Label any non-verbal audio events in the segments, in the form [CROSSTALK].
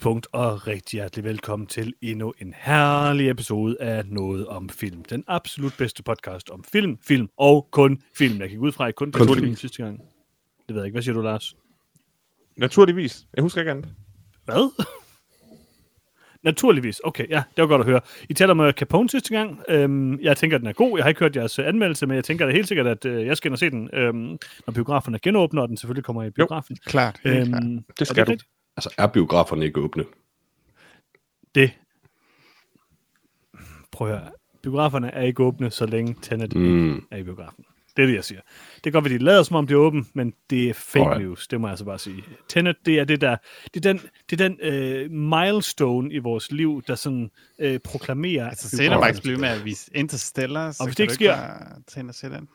Tidspunkt og rigtig hjertelig velkommen til endnu en herlig episode af Noget om Film. Den absolut bedste podcast om film, film og kun film. Jeg gik ud fra, at kun, kun film sidste gang. Det ved jeg ikke. Hvad siger du, Lars? Naturligvis. Jeg husker ikke andet. Hvad? [LAUGHS] Naturligvis. Okay, ja, det var godt at høre. I taler med Capone sidste gang. Øhm, jeg tænker, at den er god. Jeg har ikke hørt jeres anmeldelse, men jeg tænker da helt sikkert, at øh, jeg skal ind og se den, øhm, når biograferne genåbner, og den selvfølgelig kommer i biografen. Jo, klart. Øhm, klart. Det skal det du. Altså, er biograferne ikke åbne? Det. Prøv at høre. Biograferne er ikke åbne, så længe Tenet mm. er i biografen. Det er det, jeg siger. Det kan godt være, de lader som om det er åbent, men det er fake Alright. news, det må jeg altså bare sige. Tenet, det er det der, det er den, det er den øh, milestone i vores liv, der sådan øh, proklamerer... Altså, senere ikke blive med at vise Interstellar, så og hvis det ikke sker... Tænde at se den.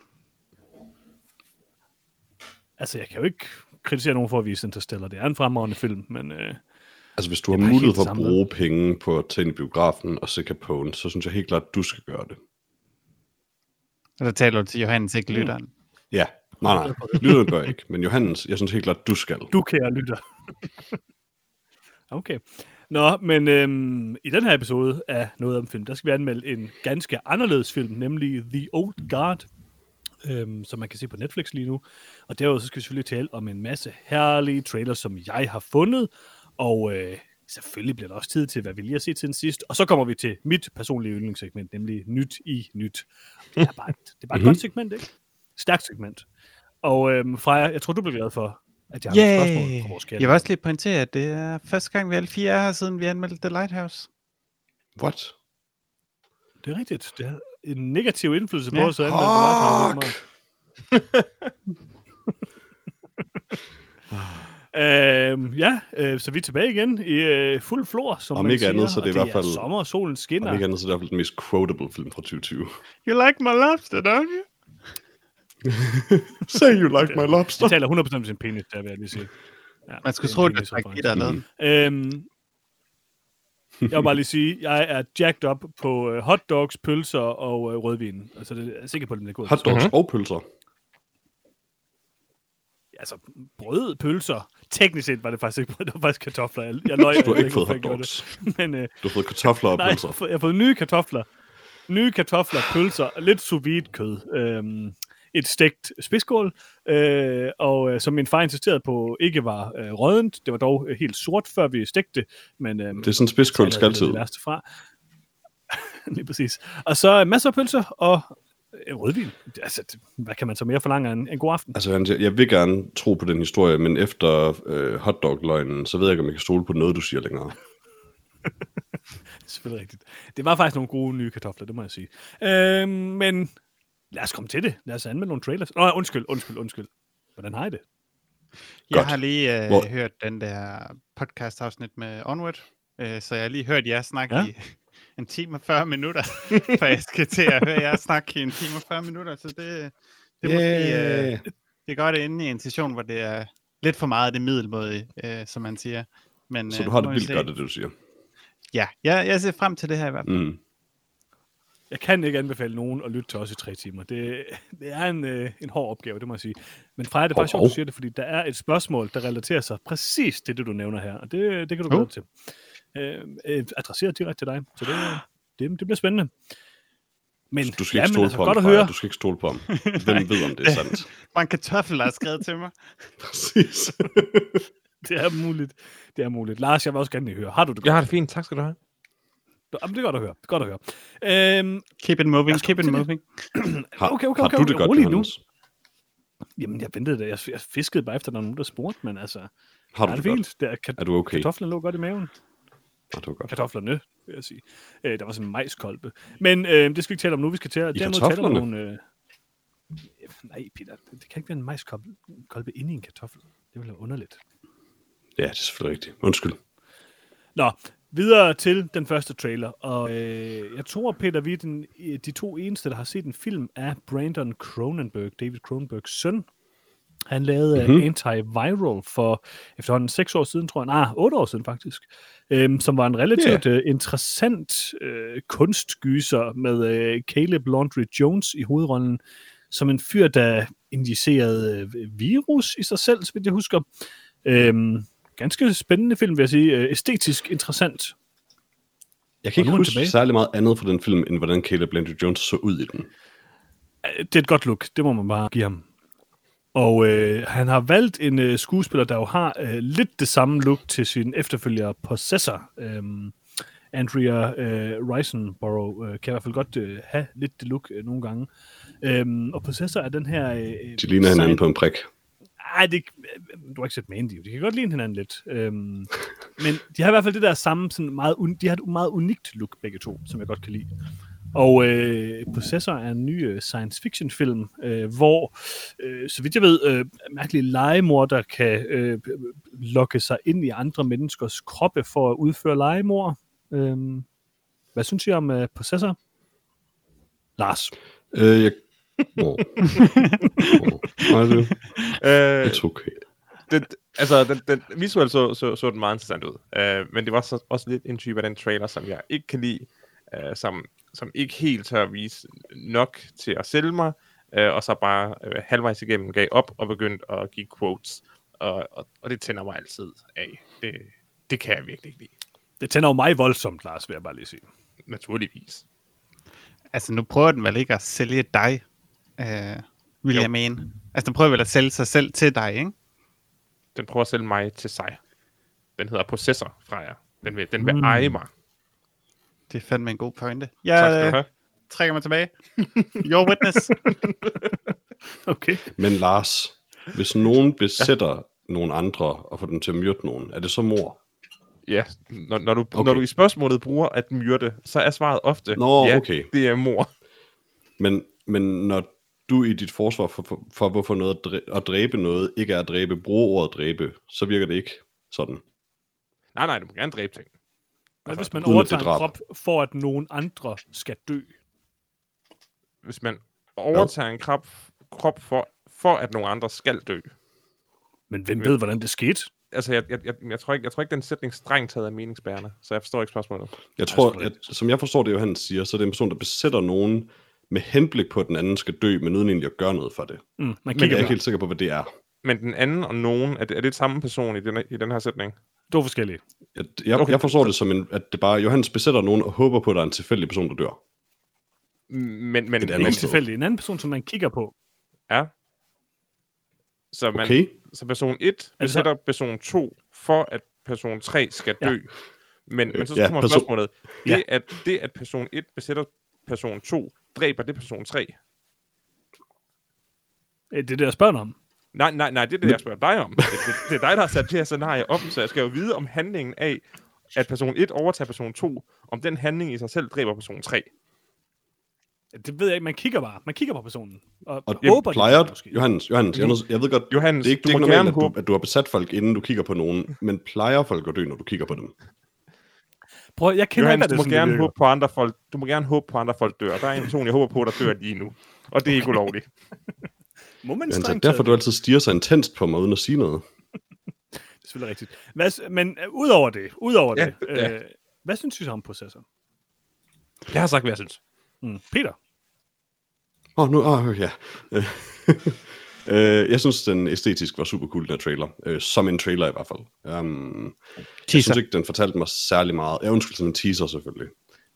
Altså, jeg kan jo ikke kritisere nogen for at vise Interstellar. Det er en fremragende film, men... Øh, altså, hvis du har mulighed for at bruge penge på at tænde biografen og se Capone, så synes jeg helt klart, at du skal gøre det. Eller taler du til Johannes, ikke lytteren? Mm. Ja, nej, nej. Lytteren gør ikke, men Johannes, jeg synes helt klart, du skal. Du, kære lytter. okay. Nå, men øhm, i den her episode af Noget om film, der skal vi anmelde en ganske anderledes film, nemlig The Old Guard, øhm, som man kan se på Netflix lige nu. Og derudover så skal vi selvfølgelig tale om en masse herlige trailers, som jeg har fundet, og øh, selvfølgelig bliver der også tid til, hvad vi lige har set til den sidst. Og så kommer vi til mit personlige yndlingssegment, nemlig Nyt i Nyt. Det er bare, det er bare et mm-hmm. godt segment, ikke? Stærkt segment. Og øhm, Freja, jeg tror, du bliver glad for, at jeg har yeah. et spørgsmål fra vores kære. Jeg vil også lige pointere, at det er første gang, vi alle fire er her, siden vi anmeldte The Lighthouse. What? Det er rigtigt. Det har en negativ indflydelse på os at anmelde The Lighthouse. Uh, ja, uh, [LAUGHS] så vi er tilbage igen i uh, fuld flor, som om man ikke siger, andet, så det er i hvert fald... sommer, og solen skinner. Om ikke andet, så det er i hvert fald den mest quotable film fra 2020. You like my lobster, don't you? [LAUGHS] Say you like my lobster. Jeg taler 100% med sin penis, der vil jeg lige sige. [LAUGHS] Ja, Man skulle tro, det var ikke dernede. Øhm, jeg vil bare lige sige, jeg er jacked up på uh, hot dogs, pølser og uh, rødvin. Altså, det er jeg sikker på, at det er godt. Hot dogs mm-hmm. og pølser? Altså, brød, pølser. Teknisk set var det faktisk ikke brød, det var faktisk kartofler. Jeg, jeg løg, du har ikke fået hot dogs. [LAUGHS] Men, uh, du har fået kartofler og nej, pølser. Nej, jeg har fået nye kartofler. Nye kartofler, pølser, lidt sous vide kød. Øhm, et stegt spidskål, øh, og øh, som min far insisterede på ikke var øh, rødent. Det var dog øh, helt sort, før vi stegte. Men, øh, det er sådan spidskål skal altid. Det værste fra. [LAUGHS] Lige præcis. Og så øh, masser af pølser og rødvin. Altså, hvad kan man så mere forlange en, en god aften? Altså, jeg vil gerne tro på den historie, men efter øh, hotdog-løgnen, så ved jeg ikke, om jeg kan stole på noget, du siger længere. det [LAUGHS] er selvfølgelig rigtigt. Det var faktisk nogle gode nye kartofler, det må jeg sige. Øh, men lad os komme til det. Lad os anmelde nogle trailers. Nå, undskyld, undskyld, undskyld. Hvordan har I det? Jeg Godt. har lige uh, Hvor... hørt den der podcast-afsnit med Onward, uh, så jeg har lige hørt jer snakke ja? i [LAUGHS] en time og 40 minutter, [LAUGHS] for jeg skal til at høre jer snakke i en time og 40 minutter, så det, det er yeah. måske, uh, det gør det inde i en situation, hvor det er lidt for meget af det middelmåde, uh, som man siger. Men, så du har det vildt godt, det du siger? Ja, jeg, jeg ser frem til det her i hvert fald. Mm jeg kan ikke anbefale nogen at lytte til os i tre timer. Det, det er en, øh, en hård opgave, det må jeg sige. Men Freja, det er bare sjovt, du siger det, fordi der er et spørgsmål, der relaterer sig præcis til det, du nævner her, og det, det kan du oh. til. Øh, øh, adresseret direkte til dig, så det, [GASPS] det, det bliver spændende. Men, du skal ikke stole altså, på ham, høre. Du skal ikke stole på ham. Hvem ved, om det er sandt? [LAUGHS] Man kartoffel har skrevet til mig. [LAUGHS] præcis. [LAUGHS] det er muligt. Det er muligt. Lars, jeg vil også gerne høre. Har du det godt? Jeg har det fint. Tak skal du have. Jamen, det er godt at høre. Det er godt at høre. Øhm, keep it moving, keep it moving. [CLEARS THROAT] har, okay, okay, okay, har du det godt, rolig nu. Jamen, jeg ventede det. Jeg, jeg fiskede bare efter, der nogen, der spurgte, men altså... Har du det, det fint. godt? Der, kat- er du okay? Kartoflen lå godt i maven. Det var godt. Kartoflerne, vil jeg sige. Øh, der var sådan en majskolbe. Men øh, det skal vi ikke tale om nu. Vi skal tale, I kartoflerne? Tale om nogle, øh, nej, Peter. Det kan ikke være en majskolbe kolbe inde i en kartoffel. Det ville være underligt. Ja, det er selvfølgelig rigtigt. Undskyld. Nå, Videre til den første trailer, og øh, jeg tror, Peter, vi er den, de to eneste, der har set en film af Brandon Cronenberg, David Cronenbergs søn. Han lavede mm-hmm. Antiviral for efterhånden seks år siden, tror jeg, nej, otte år siden faktisk, øh, som var en relativt yeah. øh, interessant øh, kunstgyser med øh, Caleb Laundry Jones i hovedrollen, som en fyr, der injicerede øh, virus i sig selv, så vidt jeg husker. Øh, ganske spændende film, vil jeg sige. Øh, æstetisk interessant. Jeg kan ikke huske særlig meget andet fra den film, end hvordan Caleb Landry Jones så ud i den. Det er et godt look, det må man bare give ham. Og øh, han har valgt en øh, skuespiller, der jo har øh, lidt det samme look til sin efterfølger Possessor. Øh, Andrea øh, Risenborough øh, kan i hvert fald godt øh, have lidt det look øh, nogle gange. Øh, og Possessor er den her... Øh, De ligner hinanden på en prik. Ej, det, du har ikke set Mandy, de kan godt lide hinanden lidt. Øhm, men de har i hvert fald det der samme, sådan meget, de har et meget unikt look begge to, som jeg godt kan lide. Og øh, Possessor er en ny øh, science fiction film, øh, hvor, øh, så vidt jeg ved, øh, mærkelige legemord, der kan øh, lokke sig ind i andre menneskers kroppe for at udføre legemord. Øh, hvad synes I om øh, Possessor? Lars? Øh, jeg Oh. Nej, det, øh, it's okay. Den, altså, den, den visuelt så, så, så den meget interessant ud. Uh, men det var så, også lidt en type af den trailer, som jeg ikke kan lide, uh, som, som ikke helt tør at vise nok til at sælge mig, uh, og så bare uh, halvvejs igennem gav op og begyndte at give quotes. Og, og, og det tænder mig altid af. Det, det kan jeg virkelig ikke lide. Det tænder jo mig voldsomt, Lars, vil jeg bare lige sige. Naturligvis. Altså, nu prøver den vel ikke at sælge dig øh, vil jo. jeg mene. Altså, den prøver vel at sælge sig selv til dig, ikke? Den prøver at sælge mig til sig. Den hedder Possessor fra jer. Den vil, den vil mm. eje mig. Det er fandme en god pointe. Jeg tak skal du øh, have. trækker mig tilbage. [LAUGHS] Your witness. [LAUGHS] okay. Men Lars, hvis nogen [LAUGHS] besætter ja. nogle andre og får dem til at myrde nogen, er det så mor? Ja, når, når, du, okay. når du i spørgsmålet bruger at myrde, så er svaret ofte, Nå, ja, okay. det er mor. Men, men når du i dit forsvar for, for, for hvorfor noget at, dræbe, at dræbe noget ikke er at dræbe, bruger ordet dræbe, så virker det ikke sådan. Nej, nej, du må gerne dræbe ting. Hvad hvis man overtager en krop for, at nogen andre skal dø? Hvis man overtager ja. en krop, krop for, for, at nogen andre skal dø. Men hvem ved, hvordan det skete? Altså, jeg, jeg, jeg, jeg, tror ikke, jeg tror ikke, den sætning strengt taget er meningsbærende, så jeg forstår ikke spørgsmålet. Jeg tror, at, som jeg forstår det, Johan siger, så er det en person, der besætter nogen, med henblik på, at den anden skal dø, men uden egentlig at gøre noget for det. Mm, man men jeg er ikke helt sikker på, hvad det er. Men den anden og nogen, er det, er det samme person i den, i den her sætning? To forskellige. Jeg, jeg, okay. jeg forstår det som, en, at det bare, Johannes besætter nogen og håber på, at der er en tilfældig person, der dør. Men, men det er ikke tilfældig. En anden person, som man kigger på. Ja. Så, man, okay. så person 1 besætter altså, person 2 for, at person 3 skal dø. Ja. Men, men så ja, kommer person... spørgsmålet. Det, ja. at, det, at person 1 besætter person 2, dræber det person 3? Det er det, jeg spørger om. Nej, nej, nej, det er det, jeg spørger dig om. Det, det, det er dig, der har sat det her scenarie op, så jeg skal jo vide om handlingen af, at person 1 overtager person 2, om den handling i sig selv dræber person 3. Det ved jeg ikke, man kigger bare. Man kigger på personen. Og, og håber, plejer, det måske. Johannes, Johannes jeg, jeg ved godt, Johannes, det er ikke, det er ikke normalt, at du, at du har besat folk, inden du kigger på nogen, men plejer folk at dø, når du kigger på dem? Prøv, jeg kender Johannes, ikke, du må gerne håbe på andre folk. Du må gerne håbe på andre folk dør. Der er en person, jeg håber på, der dør lige nu. Og det er ikke ulovligt. må man Johannes, derfor du altid stiger så intenst på mig, uden at sige noget. [LAUGHS] det er selvfølgelig rigtigt. Hvad, men uh, udover det, udover ja, det ja. Øh, hvad synes du om processor? Jeg har sagt, hvad jeg synes. Mm. Peter? Åh, oh, nu, åh, oh, ja. [LAUGHS] Uh, jeg synes, den æstetisk var super cool, den her trailer. Uh, som en trailer i hvert fald. Um, jeg synes ikke, den fortalte mig særlig meget. Jeg undskyld, som en teaser selvfølgelig.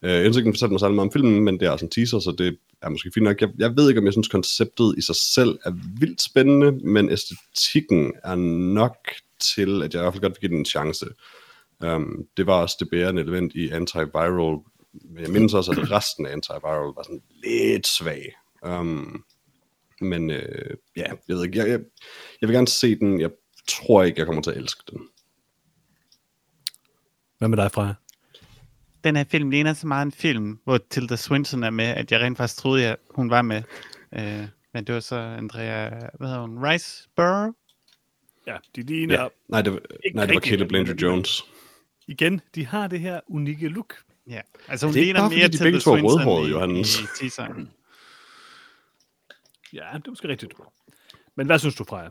Uh, jeg synes ikke, den fortalte mig særlig meget om filmen, men det er altså en teaser, så det er måske fint nok. Jeg, jeg ved ikke, om jeg synes, konceptet i sig selv er vildt spændende, men æstetikken er nok til, at jeg i hvert fald godt vil give den en chance. Um, det var også det bærende element i antiviral, men jeg mindes også, at resten af antiviral var sådan lidt svag. Um, men øh, ja, jeg ved ikke, jeg, jeg, jeg vil gerne se den. Jeg tror ikke, jeg kommer til at elske den. Hvad med dig, Freja? Den her film ligner så meget en film, hvor Tilda Swinton er med, at jeg rent faktisk troede, at hun var med. Øh, men det var så Andrea, hvad hedder hun, Rice Burr? Ja, de ligner... Ja. Nej, det var, nej, det var Caleb Landry Jones. Igen, de har det her unikke look. Ja, altså hun ligner mere Tilda Swinton i, i teaseren. Ja, det er måske rigtigt. Men hvad synes du, Freja?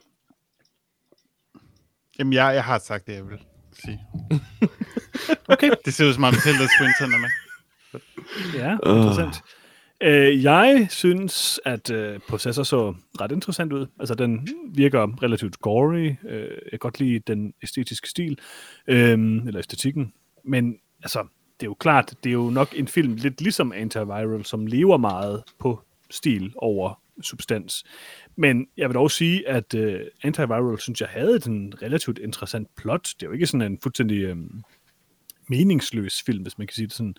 Jamen, jeg, jeg har sagt det, jeg vil sige. [LAUGHS] okay. Det ser ud som om Tilda Swinton er med. Ja, interessant. Øh, jeg synes, at øh, Possessor så ret interessant ud. Altså, den virker relativt gory. Øh, jeg kan godt lide den æstetiske stil, øh, eller æstetikken. Men altså, det er jo klart, det er jo nok en film lidt ligesom Antiviral, som lever meget på stil over substans. Men jeg vil dog sige, at uh, Antiviral, synes jeg, havde en relativt interessant plot. Det er jo ikke sådan en fuldstændig um, meningsløs film, hvis man kan sige det sådan.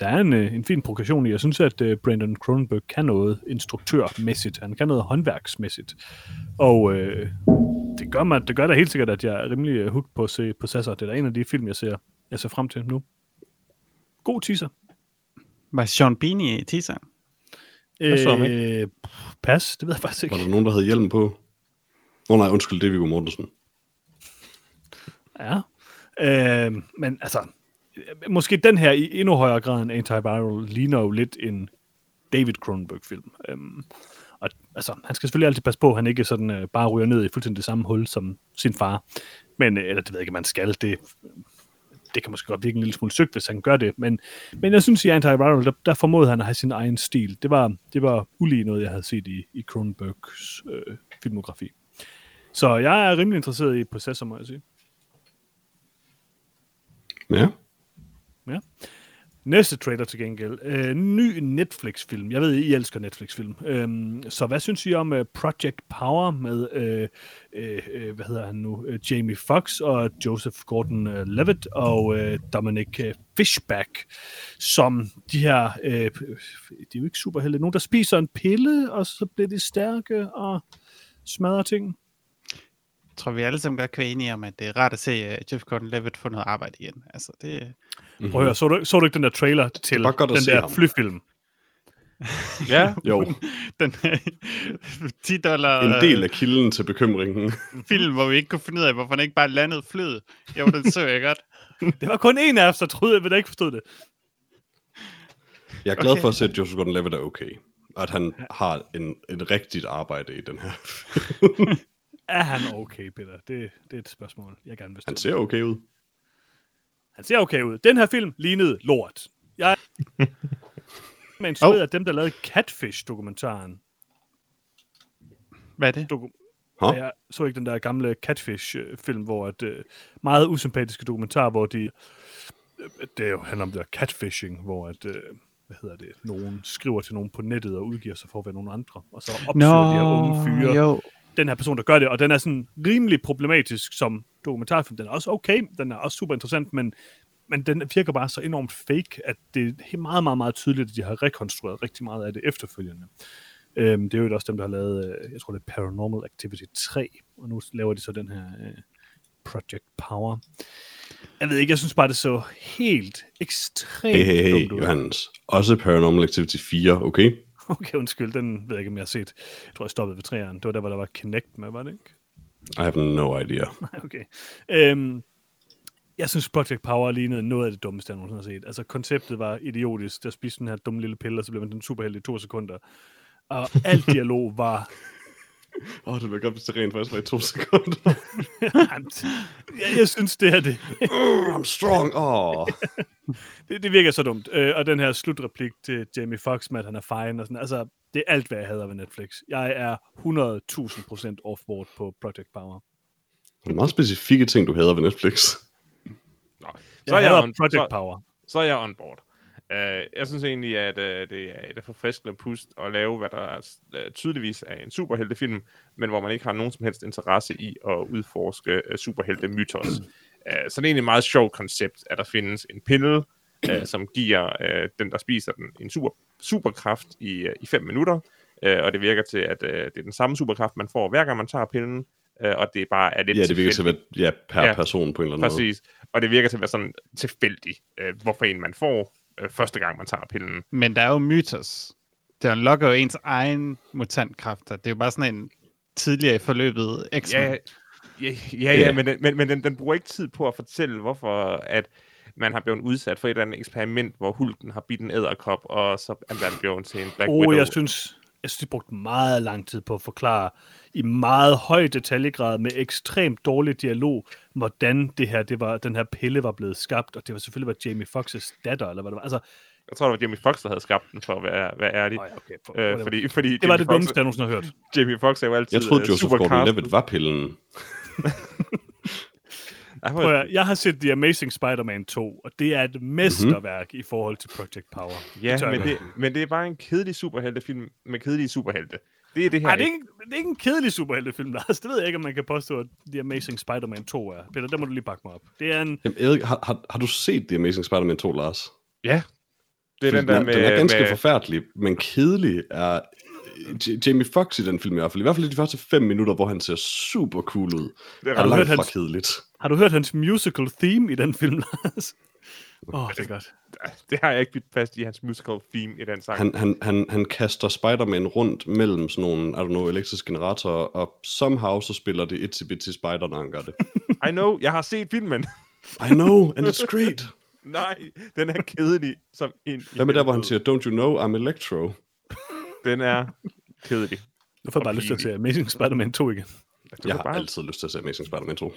Der er en, uh, en fin progression i. Jeg synes, at uh, Brandon Cronenberg kan noget instruktørmæssigt. Han kan noget håndværksmæssigt. Og uh, det gør, mig, det gør da helt sikkert, at jeg er rimelig uh, hooked på at se Possessor. Det er da en af de film, jeg ser, jeg ser frem til nu. God teaser. Var Sean Bean i teaseren? Øh, pas, det ved jeg faktisk ikke. Var der nogen, der havde hjelm på? Åh oh, nej, undskyld, det er Viggo Mortensen. Ja, øh, men altså, måske den her i endnu højere grad end Antiviral ligner jo lidt en David Cronenberg-film. Øhm, og altså, han skal selvfølgelig altid passe på, at han ikke sådan øh, bare ryger ned i fuldstændig det samme hul som sin far. Men, øh, eller det ved jeg ikke, man skal. Det det kan måske godt virke en lille smule sygt, hvis han gør det, men, men jeg synes, i Anti-Viral, der, der formåede han at have sin egen stil. Det var, det var ulige noget, jeg havde set i, i Cronenbergs øh, filmografi. Så jeg er rimelig interesseret i Possessor, må jeg sige. Ja. Ja. Næste trailer til gengæld. Øh, ny Netflix-film. Jeg ved, I elsker Netflix-film. Øhm, så hvad synes I om uh, Project Power med, øh, øh, øh, hvad hedder han nu, øh, Jamie Fox og Joseph Gordon-Levitt og øh, Dominic Fishback, som de her, øh, de er jo ikke superhelte, nogen der spiser en pille, og så bliver de stærke og smadrer ting. Jeg tror, vi alle sammen godt kan være enige om, at det er rart at se uh, Jeff Gordon-Levitt få noget arbejde igen. Altså, det, Mm-hmm. Prøv at høre, så du, så du ikke den der trailer til den der ham. flyfilm? ja, jo. [LAUGHS] den 10 dollar... En del af kilden til bekymringen. [LAUGHS] film, hvor vi ikke kunne finde ud af, hvorfor han ikke bare landede flyet. Jo, den så jeg godt. det var kun en af os, der troede, at vi ikke forstod det. Jeg er glad okay. for at se, at Joseph Gordon-Levitt er okay. Og at han har en, en rigtigt arbejde i den her [LAUGHS] Er han okay, Peter? Det, det er et spørgsmål, jeg gerne vil Han ser okay ud. Han ser okay ud. Den her film lignede lort. Jeg er [LAUGHS] inspireret oh. af dem, der lavede Catfish-dokumentaren. Hvad er det? Doku- huh? Jeg så ikke den der gamle Catfish-film, hvor et uh, meget usympatiske dokumentar, hvor de... Uh, det er jo handler om det der catfishing, hvor at, uh, hvad hedder det, nogen skriver til nogen på nettet og udgiver sig for at være nogen andre, og så opsøger no, de her unge fyre. Jo. Den her person, der gør det, og den er sådan rimelig problematisk som dokumentarfilm. Den er også okay, den er også super interessant, men, men den virker bare så enormt fake, at det er meget, meget, meget tydeligt, at de har rekonstrueret rigtig meget af det efterfølgende. Øhm, det er jo også dem, der har lavet, øh, jeg tror det er Paranormal Activity 3, og nu laver de så den her øh, Project Power. Jeg ved ikke, jeg synes bare, det så helt ekstremt hey, hey, hey, Johannes. Også Paranormal Activity 4, okay? [LAUGHS] Okay, undskyld, den ved jeg ikke, om jeg har set. Jeg tror, jeg stoppede ved 3'eren. Det var der, hvor der var Kinect med, var det ikke? I have no idea. [LAUGHS] okay. Øhm, jeg synes Project Power lignede noget af det dummeste, jeg nogensinde har set. Altså, konceptet var idiotisk. Der spiste den her dumme lille pille, og så blev man den superheldig i to sekunder. Og alt dialog var... [LAUGHS] Åh, oh, det vil godt, hvis det rent faktisk var i to sekunder. [LAUGHS] jeg, jeg synes, det er det. uh, I'm strong. Oh. [LAUGHS] det, det virker så dumt. Øh, og den her slutreplik til Jamie Foxx med, at han er fine og sådan. Altså, det er alt, hvad jeg hader ved Netflix. Jeg er 100.000% offboard på Project Power. Det er meget specifikke ting, du hader ved Netflix. Nå, så jeg er jeg on, Project så, Power. Så er jeg on board. Uh, jeg synes egentlig, at uh, det er et forfriskende pust at lave, hvad der uh, tydeligvis er en superheltefilm, men hvor man ikke har nogen som helst interesse i at udforske uh, superhelte-mytos. uh, så det er egentlig et meget sjovt koncept, at der findes en pille, uh, som giver uh, den, der spiser den, en super, superkraft i, uh, i fem minutter, uh, og det virker til, at uh, det er den samme superkraft, man får hver gang man tager pillen, uh, og det bare er lidt Ja, det virker til at være ja, per ja, person på en eller anden præcis. måde. og det virker til at være sådan tilfældigt, uh, hvorfor en man får, øh, første gang, man tager pillen. Men der er jo mytos. Det unlocker jo ens egen mutantkræfter. Det er jo bare sådan en tidligere i forløbet x ja, ja, ja, ja, men, den, men, men den, den bruger ikke tid på at fortælle, hvorfor at man har blevet udsat for et eller andet eksperiment, hvor Hulken har bidt en æderkop, og så er man blevet til en Black oh, Widow. Jeg synes, jeg synes, de brugte meget lang tid på at forklare i meget høj detaljegrad med ekstremt dårlig dialog, hvordan det her, det var, den her pille var blevet skabt, og det var selvfølgelig var Jamie Foxes datter, eller hvad det var. Altså, Jeg tror, det var Jamie Foxx, der havde skabt den, for at være, være ærlig. Oh, ja, okay. For, øh, fordi, fordi det var det dummeste, jeg nogensinde har hørt. Jamie Foxx er jo altid Jeg troede, Joseph Gordon-Levitt var pillen. [LAUGHS] Prøv at, jeg har set The Amazing Spider-Man 2, og det er et mesterværk mm-hmm. i forhold til Project Power. Ja, det men, det, men det er bare en kedelig superheltefilm med kedelige superhelte. Det er det her. Ej, det, er ikke, det er ikke en kedelig superheltefilm, [LAUGHS] Lars. Det ved jeg ikke, om man kan påstå, at The Amazing Spider-Man 2 er. Peter, der må du lige bakke mig op. Det er en... Jamen, Erik, har, har, har du set The Amazing Spider-Man 2, Lars? Ja. Det er den der med... Den er ganske med... forfærdelig, men kedelig er Jamie Foxx i den film i hvert fald. I hvert fald i de første fem minutter, hvor han ser super cool ud. Det er har, du hørt hans, kedeligt. har du hørt hans musical theme i den film, Lars? Åh, oh, det er godt. Det har jeg ikke bidt fast i, hans musical theme i den sang. Han, han, han, han kaster Spider-Man rundt mellem sådan nogle, I don't know, elektriske generatorer, og somehow så spiller det Itsy Bitsy Spider, når han gør det. [LAUGHS] I know, jeg har set filmen. I know, and it's great. [LAUGHS] Nej, den er kedelig som en... Hvad med der, hvor han siger, don't you know, I'm Electro? Den er kedelig. Nu får jeg bare lyst til at se Amazing Spider-Man 2 igen. Du jeg har bare... altid lyst til at se Amazing Spider-Man 2.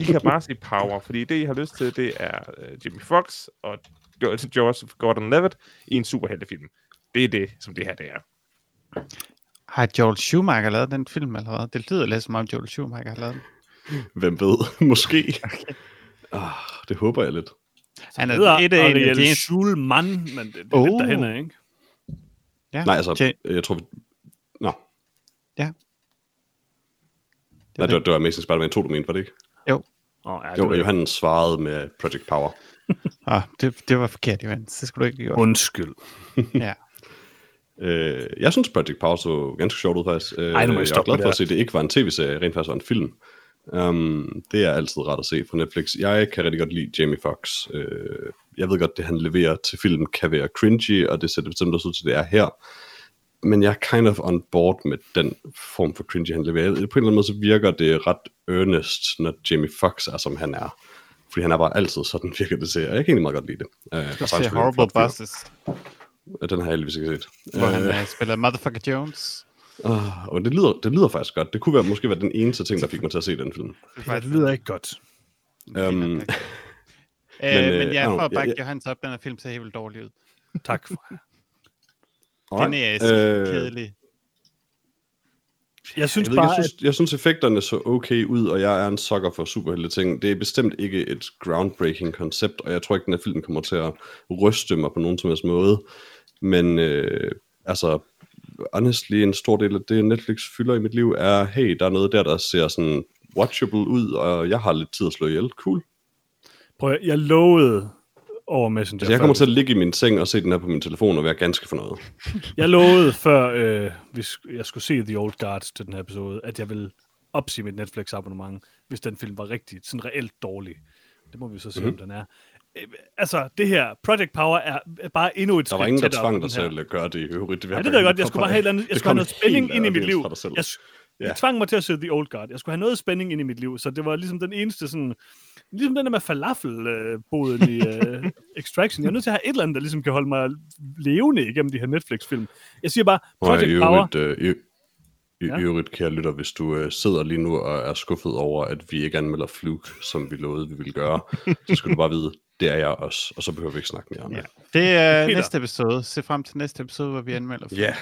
I kan bare se Power, fordi det, I har lyst til, det er uh, Jimmy Fox og Joseph Gordon-Levitt i en superheltefilm. Det er det, som det her det er. Har Joel Schumacher lavet den film, eller hvad? Det lyder lidt som om Joel Schumacher har lavet den. Hvem ved? [LAUGHS] Måske. Okay. Ah, det håber jeg lidt. Han er et af de Schulman, men det, det er oh. lidt derhen, ikke? Ja. Nej, altså, J- jeg tror vi... Nå. Ja. Det Nej, det var, det var Amazing Spider-Man 2, du mente, var det ikke? Jo. Oh, ja, jo, Johan svarede med Project Power. [LAUGHS] ah, det, det var forkert, Johan. Det skulle du ikke gøre. Undskyld. [LAUGHS] ja. Øh, jeg synes, Project Power så ganske sjovt ud, faktisk. Øh, Ej, jeg er glad for at se, at det ikke var en tv-serie, rent faktisk var en film. Um, det er altid ret at se på Netflix. Jeg kan rigtig godt lide Jamie Foxx. Uh, jeg ved godt, det han leverer til film kan være cringy, og det sætter bestemt også ud til, det er her. Men jeg er kind of on board med den form for cringy, han leverer. På en eller anden måde så virker det ret earnest, når Jamie Foxx er, som han er. Fordi han er bare altid sådan, [LAUGHS] virker det til. Jeg kan egentlig meget godt lide det. Uh, du ser Horrible Bosses. Den har jeg heldigvis ikke set. Hvor uh, han uh, spiller Motherfucker Jones. Uh, og det lyder, det lyder faktisk godt. Det kunne være, måske være den eneste ting, der fik mig til at se den film. Det lyder ikke godt. Um, [LAUGHS] men, øh, men ja, for at bakke ja, Johans op, den her film ser helt vildt dårlig ud. Tak for Den er øh, kedelig. Jeg synes jeg bare, jeg, synes, jeg synes effekterne så okay ud, og jeg er en sokker for superhelte ting. Det er bestemt ikke et groundbreaking koncept, og jeg tror ikke, den her film kommer til at ryste mig på nogen som helst måde. Men øh, altså, honestly, en stor del af det, Netflix fylder i mit liv, er, hey, der er noget der, der ser sådan watchable ud, og jeg har lidt tid at slå ihjel. Cool. Prøv jeg lovede over Messenger. Altså, jeg kommer til at ligge i min seng og se den her på min telefon og være ganske fornøjet. [LAUGHS] jeg lovede før, øh, hvis jeg skulle se The Old Guards til den her episode, at jeg vil opsige mit Netflix-abonnement, hvis den film var rigtig, sådan reelt dårlig. Det må vi så se, mm-hmm. om den er. Øh, altså, det her, Project Power er bare endnu et Der var ingen, der tvang dig til at gøre det i øvrigt. Det, ja, det ved jeg godt. Jeg skulle bare have, andet, jeg skulle have noget spænding ind i mit liv. Jeg, jeg tvang mig til at se The Old Guard. Jeg skulle have noget spænding ind i mit liv, så det var ligesom den eneste sådan... Ligesom den der med falafelboden øh, i [LAUGHS] uh, Extraction. Jeg er nødt til at have et eller andet, der ligesom kan holde mig levende igennem de her Netflix-film. Jeg siger bare, Project Nå, Power... Øh, i, i ja. øvrigt, kære lytter, hvis du øh, sidder lige nu og er skuffet over, at vi ikke anmelder Fluke, som vi lovede, vi ville gøre, så skal du bare vide, det er jeg også, og så behøver vi ikke snakke mere om det. Ja. Det er Peter. næste episode. Se frem til næste episode, hvor vi anmelder Ja.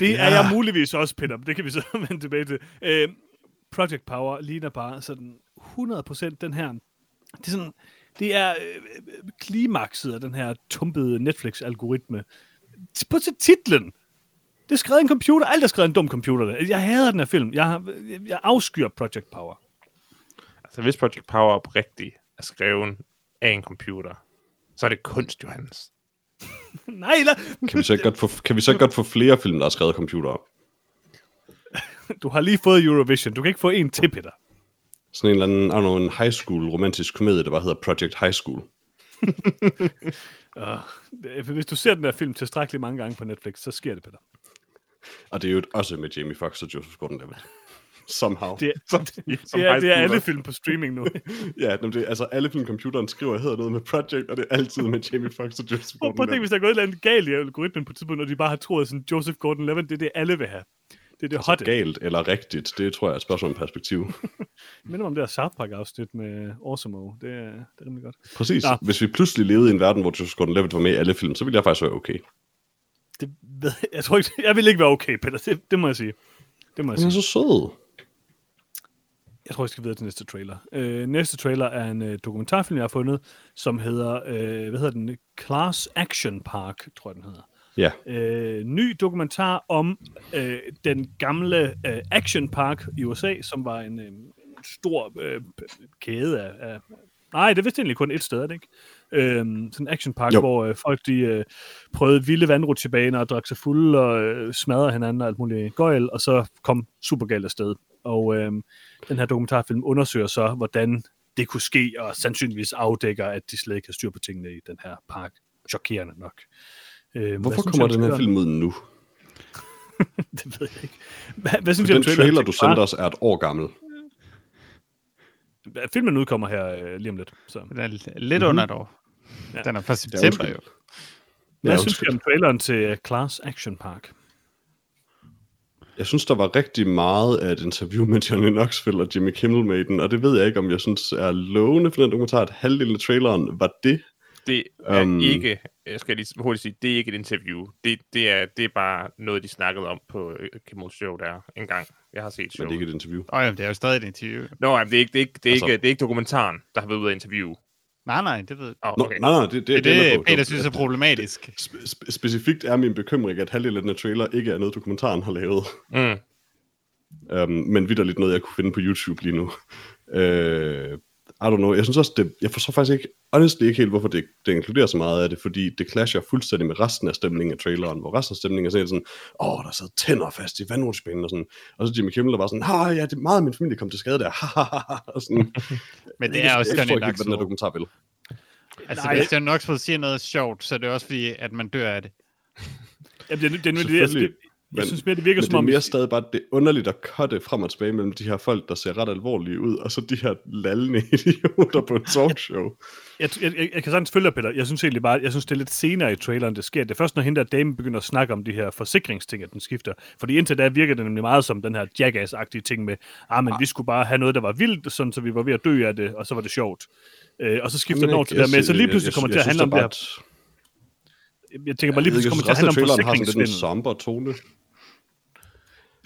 Det ja. er jeg muligvis også, Peter, det kan vi så [LAUGHS] vende tilbage til. Uh, Project Power ligner bare sådan 100% den her, det er sådan, det er øh, klimakset af den her tumpede Netflix-algoritme. På til titlen. Det er skrevet en computer. Alt er skrevet en dum computer. Jeg hader den her film. Jeg, jeg afskyr Project Power. Altså, hvis Project Power oprigtigt er skrevet af en computer, så er det kunst, Johannes. [LAUGHS] Nej, eller... Kan vi så ikke godt få, kan vi så godt få flere film, der er skrevet af computer? Du har lige fået Eurovision. Du kan ikke få en til, Peter. Sådan en eller anden, I know, en high school romantisk komedie, der bare hedder Project High School. [LAUGHS] uh, hvis du ser den der film tilstrækkeligt mange gange på Netflix, så sker det, Peter. Og det er jo også med Jamie Foxx og Joseph Gordon-Levitt. [LAUGHS] Somehow. Det, [LAUGHS] som, det, som er, det er alle film på streaming nu. ja, det, altså alle film, computeren skriver, hedder noget med Project, og det er altid med Jamie Foxx og Joseph Gordon-Levitt. Prøv at tænke, hvis der er gået et eller andet galt i algoritmen på et tidspunkt, og de bare har troet, sådan Joseph Gordon-Levitt, det er det, alle vil have. Det er det altså, hotte. galt eller rigtigt, det tror jeg er et spørgsmål om perspektiv. [LAUGHS] minder mig om det her South Park-afsnit med Awesome det, er, det er rimelig godt. Præcis. Nå. Hvis vi pludselig levede i en verden, hvor Joseph Gordon-Levitt var med i alle film, så ville jeg faktisk være okay. Det, ved, jeg tror ikke, jeg vil ikke være okay, Peter. Det, det må jeg sige. Det må jeg Han er sige. så sød. Jeg tror, jeg skal videre til næste trailer. Øh, næste trailer er en øh, dokumentarfilm, jeg har fundet, som hedder, øh, hvad hedder den? Class Action Park, tror jeg, den hedder. Ja, Øh, ny dokumentar om øh, den gamle øh, Action Park i USA, som var en øh, stor øh, kæde af, af... Nej, det er vist egentlig kun et sted, er det ikke? Øh, sådan en Action Park, Jo. hvor øh, folk de øh, prøvede vilde vandrutsjebaner og drak sig fulde og øh, smadrede hinanden og alt muligt gøjl, og så kom super galt afsted. Og øh, den her dokumentarfilm undersøger så, hvordan det kunne ske, og sandsynligvis afdækker, at de slet ikke har styr på tingene i den her park. Chokerende nok. Øh, hvorfor kommer den her film ud nu? [LAUGHS] det ved jeg ikke. Hvad, hvad synes For den trailer, til du sendte os, er et år gammel. Filmen udkommer her øh, lige om lidt. Så. Den er lidt under et år. Ja. Den er fra september jo. Hvad synes undskyld. om traileren til øh, Class Action Park? Jeg synes, der var rigtig meget af et interview med Johnny Knoxville og Jimmy Kimmel med den, og det ved jeg ikke, om jeg synes er lovende for den dokumentar, at halvdelen af traileren var det. Det er Um, ikke, jeg skal lige hurtigt sige, det er ikke et interview. Det, det, er, det er bare noget, de snakkede om på øh, Kimmels show der en gang. Jeg har set Men show. det er ikke et interview. Åh, jamen, det er jo stadig et interview. Nå, jamen, det er ikke, det er ikke, det er Altså- ikke, det er ikke dokumentaren, der har været ude af interview. Nej, nej, det ved jeg. Oh, Nå, okay. nej, nej, det, det, Det er det, er det. Peter synes er problematisk. Spe- spe- specifikt er min bekymring, at halvdelen af den her trailer ikke er noget, dokumentaren har lavet. Mm. Um, men vidderligt noget, jeg kunne finde på YouTube lige nu. Uh, I don't know. Jeg synes også, det, jeg forstår faktisk ikke, honestly ikke helt, hvorfor det, det inkluderer så meget af det, fordi det clasher fuldstændig med resten af stemningen af traileren, hvor resten af stemningen er sådan, sådan åh, der sad tænder fast i vandrutsbanen, og sådan. Og så Jimmy Kimmel, der var sådan, ha, ja, det er meget af min familie kom til skade der, [LAUGHS] og sådan. [LAUGHS] Men det Jeg- er også jeg forstår ikke, hvad den her Knoxville. dokumentar vil. Altså, Nej. hvis Johnny Knoxville siger noget sjovt, så er det også fordi, at man dør af det. Jamen, det, det, det, det, det, Det, jeg men- synes mere, det virker Men som det er om... mere stadig bare, det er underligt at cutte frem og tilbage mellem de her folk, der ser ret alvorlige ud, og så de her lallende [LAUGHS] idioter på et talkshow. Jeg, jeg, jeg, jeg kan sagtens følge dig, Peter. Jeg synes egentlig bare, jeg synes, det er lidt senere i traileren, det sker. Det er først, når hende der dame begynder at snakke om de her forsikringsting, at den skifter. Fordi indtil da virker det nemlig meget som den her jackass-agtige ting med, ah, men vi skulle bare have noget, der var vildt, sådan, så vi var ved at dø af det, og så var det sjovt. Øh, og så skifter den over til det der med, så lige pludselig kommer det til at handle om det her. Jeg tænker bare lige pludselig kommer til at handle om traileren har sådan lidt en forsikringssvindel. somber tone.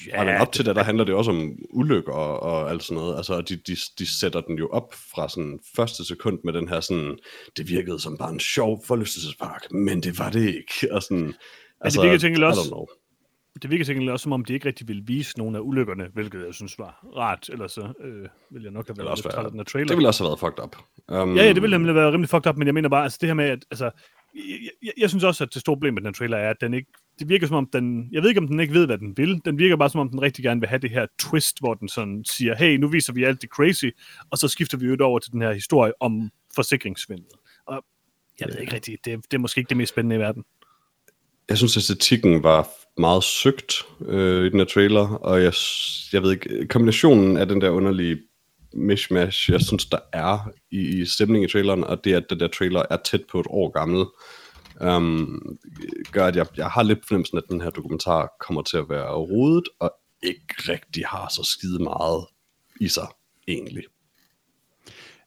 Ja, men op til det, der handler det også om ulykker og, og alt sådan noget. Altså, de, de, de sætter den jo op fra sådan første sekund med den her sådan, det virkede som bare en sjov forlystelsespark, men det var det ikke. Og sådan, altså, virker til gengæld I også-. Det virker til også, som om de ikke rigtig ville vise nogle af ulykkerne, hvilket jeg synes var rart. Ellers så øh, ville jeg nok have Det været lidt træt af den trailer. det ville også have været fucked up. Um, Ja, ja, det ville nemlig være rimelig fucked up, men jeg mener bare, altså det her med, at altså, jeg, jeg, jeg synes også, at det store problem med den trailer er, at den ikke, det virker som om den, jeg ved ikke, om den ikke ved, hvad den vil. Den virker bare som om, den rigtig gerne vil have det her twist, hvor den sådan siger, hey, nu viser vi alt det crazy, og så skifter vi jo over til den her historie om forsikringssvindel. Og jeg ved ikke rigtigt, det, det er måske ikke det mest spændende i verden. Jeg synes, æstetikken var meget søgt øh, i den her trailer, og jeg, jeg ved ikke, kombinationen af den der underlige mishmash, jeg synes, der er i, i stemningen i traileren, og det, at den der trailer er tæt på et år gammel, um, gør, at jeg, jeg har lidt fornemmelsen, at den her dokumentar kommer til at være rodet, og ikke rigtig har så skide meget i sig, egentlig.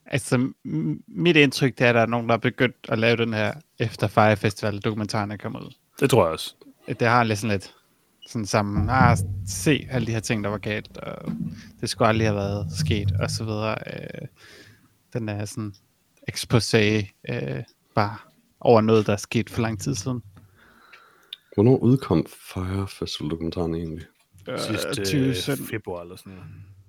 Altså, m- mit indtryk det er, at der er nogen, der er begyndt at lave den her efter Fire Festival dokumentaren er kommet ud. Det tror jeg også. Det har lidt sådan lidt sådan sammen, ah, se alle de her ting, der var galt, og det skulle aldrig have været sket, og så videre. Øh, den er sådan exposé øh, bare over noget, der er sket for lang tid siden. Hvornår udkom Fire Festival-dokumentaren egentlig? Sidste 2017. februar eller sådan noget.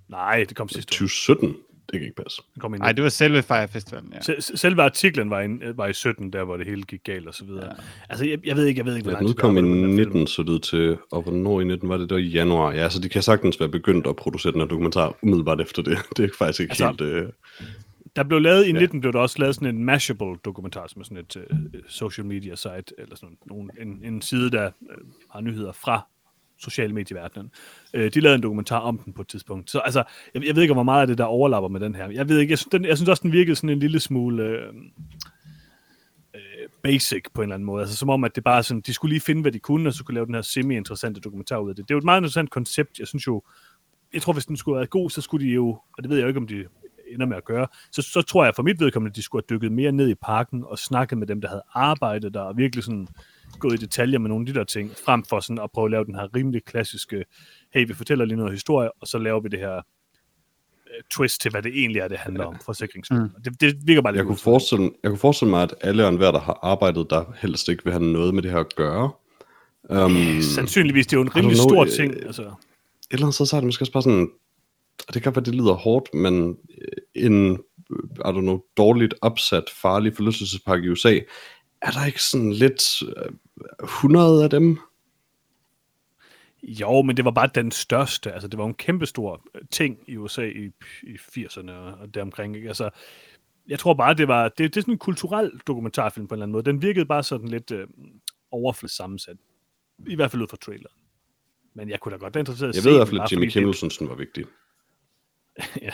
Nej, det kom sidste år. 2017? Det kan ikke passe. Det kom i Nej, det var selve Fire Festivalen, ja. Sel- Selve artiklen var, en, var i 17, der hvor det hele gik galt og så videre. Ja. Altså, jeg, jeg ved ikke, jeg ved ikke, hvor Ja, lang den tid der udkom i har været på den her film. 19, så det til, og hvornår i 19 var det? Var i januar. Ja, så de kan sagtens være begyndt at producere den her dokumentar umiddelbart efter det. [LAUGHS] Det er faktisk ikke altså, helt... Øh... Der blev lavet, i 19 blev der også lavet sådan en Mashable dokumentar, som er sådan et uh, social media site, eller sådan nogen, en, en side, der uh, har nyheder fra sociale medieverdenen. Uh, de lavede en dokumentar om den på et tidspunkt. Så altså, jeg, jeg ved ikke, hvor meget af det, der overlapper med den her. Jeg ved ikke, jeg synes, den, jeg synes også, den virkede sådan en lille smule... Uh, basic på en eller anden måde. Altså som om, at det bare sådan, de skulle lige finde, hvad de kunne, og så kunne lave den her semi-interessante dokumentar ud af det. Det er jo et meget interessant koncept. Jeg synes jo, jeg tror, hvis den skulle være god, så skulle de jo, og det ved jeg jo ikke, om de ender med at gøre, så, så tror jeg for mit vedkommende, at de skulle have dykket mere ned i parken og snakket med dem, der havde arbejdet der, og virkelig sådan gået i detaljer med nogle af de der ting, frem for sådan at prøve at lave den her rimelig klassiske, hey, vi fortæller lige noget historie, og så laver vi det her uh, twist til, hvad det egentlig er, det handler om, forsikringsfilm. Mm. Det, det virker bare lidt jeg kunne, forestille, jeg kunne forestille mig, at alle og enhver, der har arbejdet der, helst ikke vil have noget med det her at gøre. Um, Sandsynligvis, det er jo en rimelig stor ting. Altså. Et eller andet sted, så er det måske også bare sådan, og det kan være, det lyder hårdt, men en, I don't know, dårligt opsat, farlig forlystelsespark i USA, er der ikke sådan lidt uh, øh, 100 af dem? Jo, men det var bare den største. Altså, det var en kæmpestor øh, ting i USA i, i 80'erne og deromkring. Ikke? Altså, jeg tror bare, det var det, det er sådan en kulturel dokumentarfilm på en eller anden måde. Den virkede bare sådan lidt øh, overfladisk sammensat. I hvert fald ud fra traileren. Men jeg kunne da godt være interesseret i Jeg ved i hvert fald, at Jimmy Kimmel synes, den var vigtig. [LAUGHS] ja.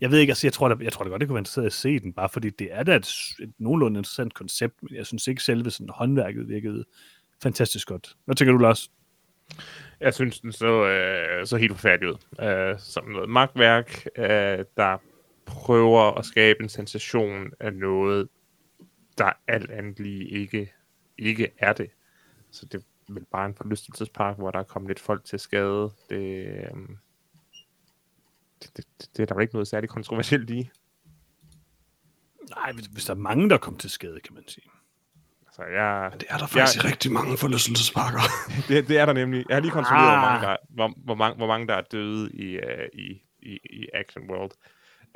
jeg ved ikke, altså, jeg tror, da, jeg tror da godt, det kunne være interessant at se den, bare fordi det er da et, et nogenlunde interessant koncept, men jeg synes ikke selve sådan håndværket virkede fantastisk godt. Hvad tænker du, Lars? Jeg synes, den så, øh, så helt forfærdelig ud. Øh, som noget magtværk, øh, der prøver at skabe en sensation af noget, der alt andet lige ikke, ikke er det. Så det er vel bare en forlystelsespark, hvor der er kommet lidt folk til skade. Det, øh, det, det, det er der ikke noget særligt kontroversielt i. Nej, hvis, der er mange, der kommer til skade, kan man sige. Så jeg, Men det er der faktisk jeg, rigtig mange forlystelsesparker. [LAUGHS] det, det er der nemlig. Jeg har lige kontrolleret, ah. hvor, mange der, hvor, hvor, mange, hvor mange der er døde i, uh, i, i, i Action World.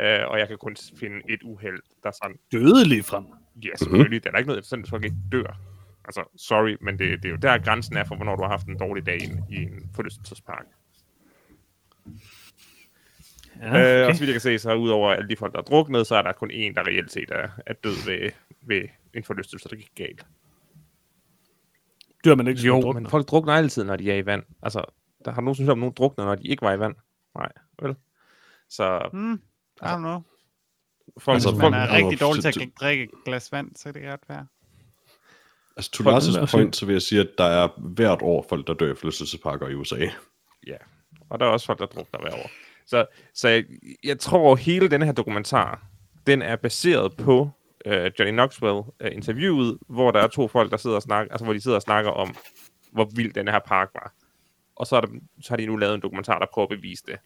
Uh, og jeg kan kun finde et uheld, der sådan... Døde lige frem? Ja, selvfølgelig. Mm-hmm. Det er der ikke noget, sådan, at folk ikke dør. Altså, sorry, men det, det er jo der, grænsen er for, hvornår du har haft en dårlig dag i en forlystelsespark. Ja, okay. øh, og så vidt jeg kan se, så udover alle de folk, der er druknet, så er der kun én, der reelt set er, er død ved, ved en forlystelse, der gik galt. Dør man ikke, jo, men folk drukner altid, når de er i vand. Altså, der har nogen synes om, nogen drukner, når de ikke var i vand. Nej, vel? Så... Mm, I don't know. Folk, altså, folk, man er rigtig dårlig til at drikke et glas vand, så det kan godt være. Altså, to Lars' point, så vil jeg sige, at der er hvert år folk, der dør i forlystelsesparker i USA. Ja, og der er også folk, der drukner hver år. Så, så jeg, jeg tror, hele den her dokumentar, den er baseret på øh, Johnny Knoxville-interviewet, øh, hvor der er to folk, der sidder og snakker, altså hvor de sidder og snakker om, hvor vild den her park var. Og så, er der, så har de nu lavet en dokumentar, der prøver at bevise det.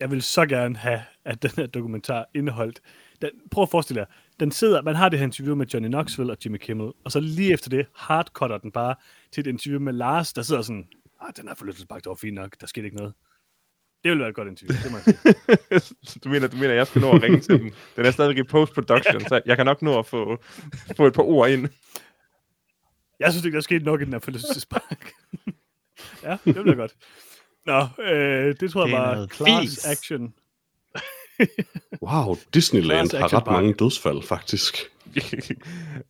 Jeg vil så gerne have, at den her dokumentar indeholdt. Den, prøv at forestille jer, den sidder, man har det her interview med Johnny Knoxville og Jimmy Kimmel, og så lige efter det hardcutter den bare til et interview med Lars, der sidder sådan, ah, den her forlystelsespark, det var fint nok, der skete ikke noget. Det ville være et godt interview, det må jeg sige. [LAUGHS] du, mener, du mener, jeg skal nå at ringe til den? Den er stadig i post-production, så jeg kan nok nå at få, få et par ord ind. Jeg synes ikke, der er sket nok i den her forlystelsespark. [LAUGHS] ja, det bliver godt. Nå, øh, det tror jeg var class action. [LAUGHS] wow, Disneyland class har ret park. mange dødsfald, faktisk.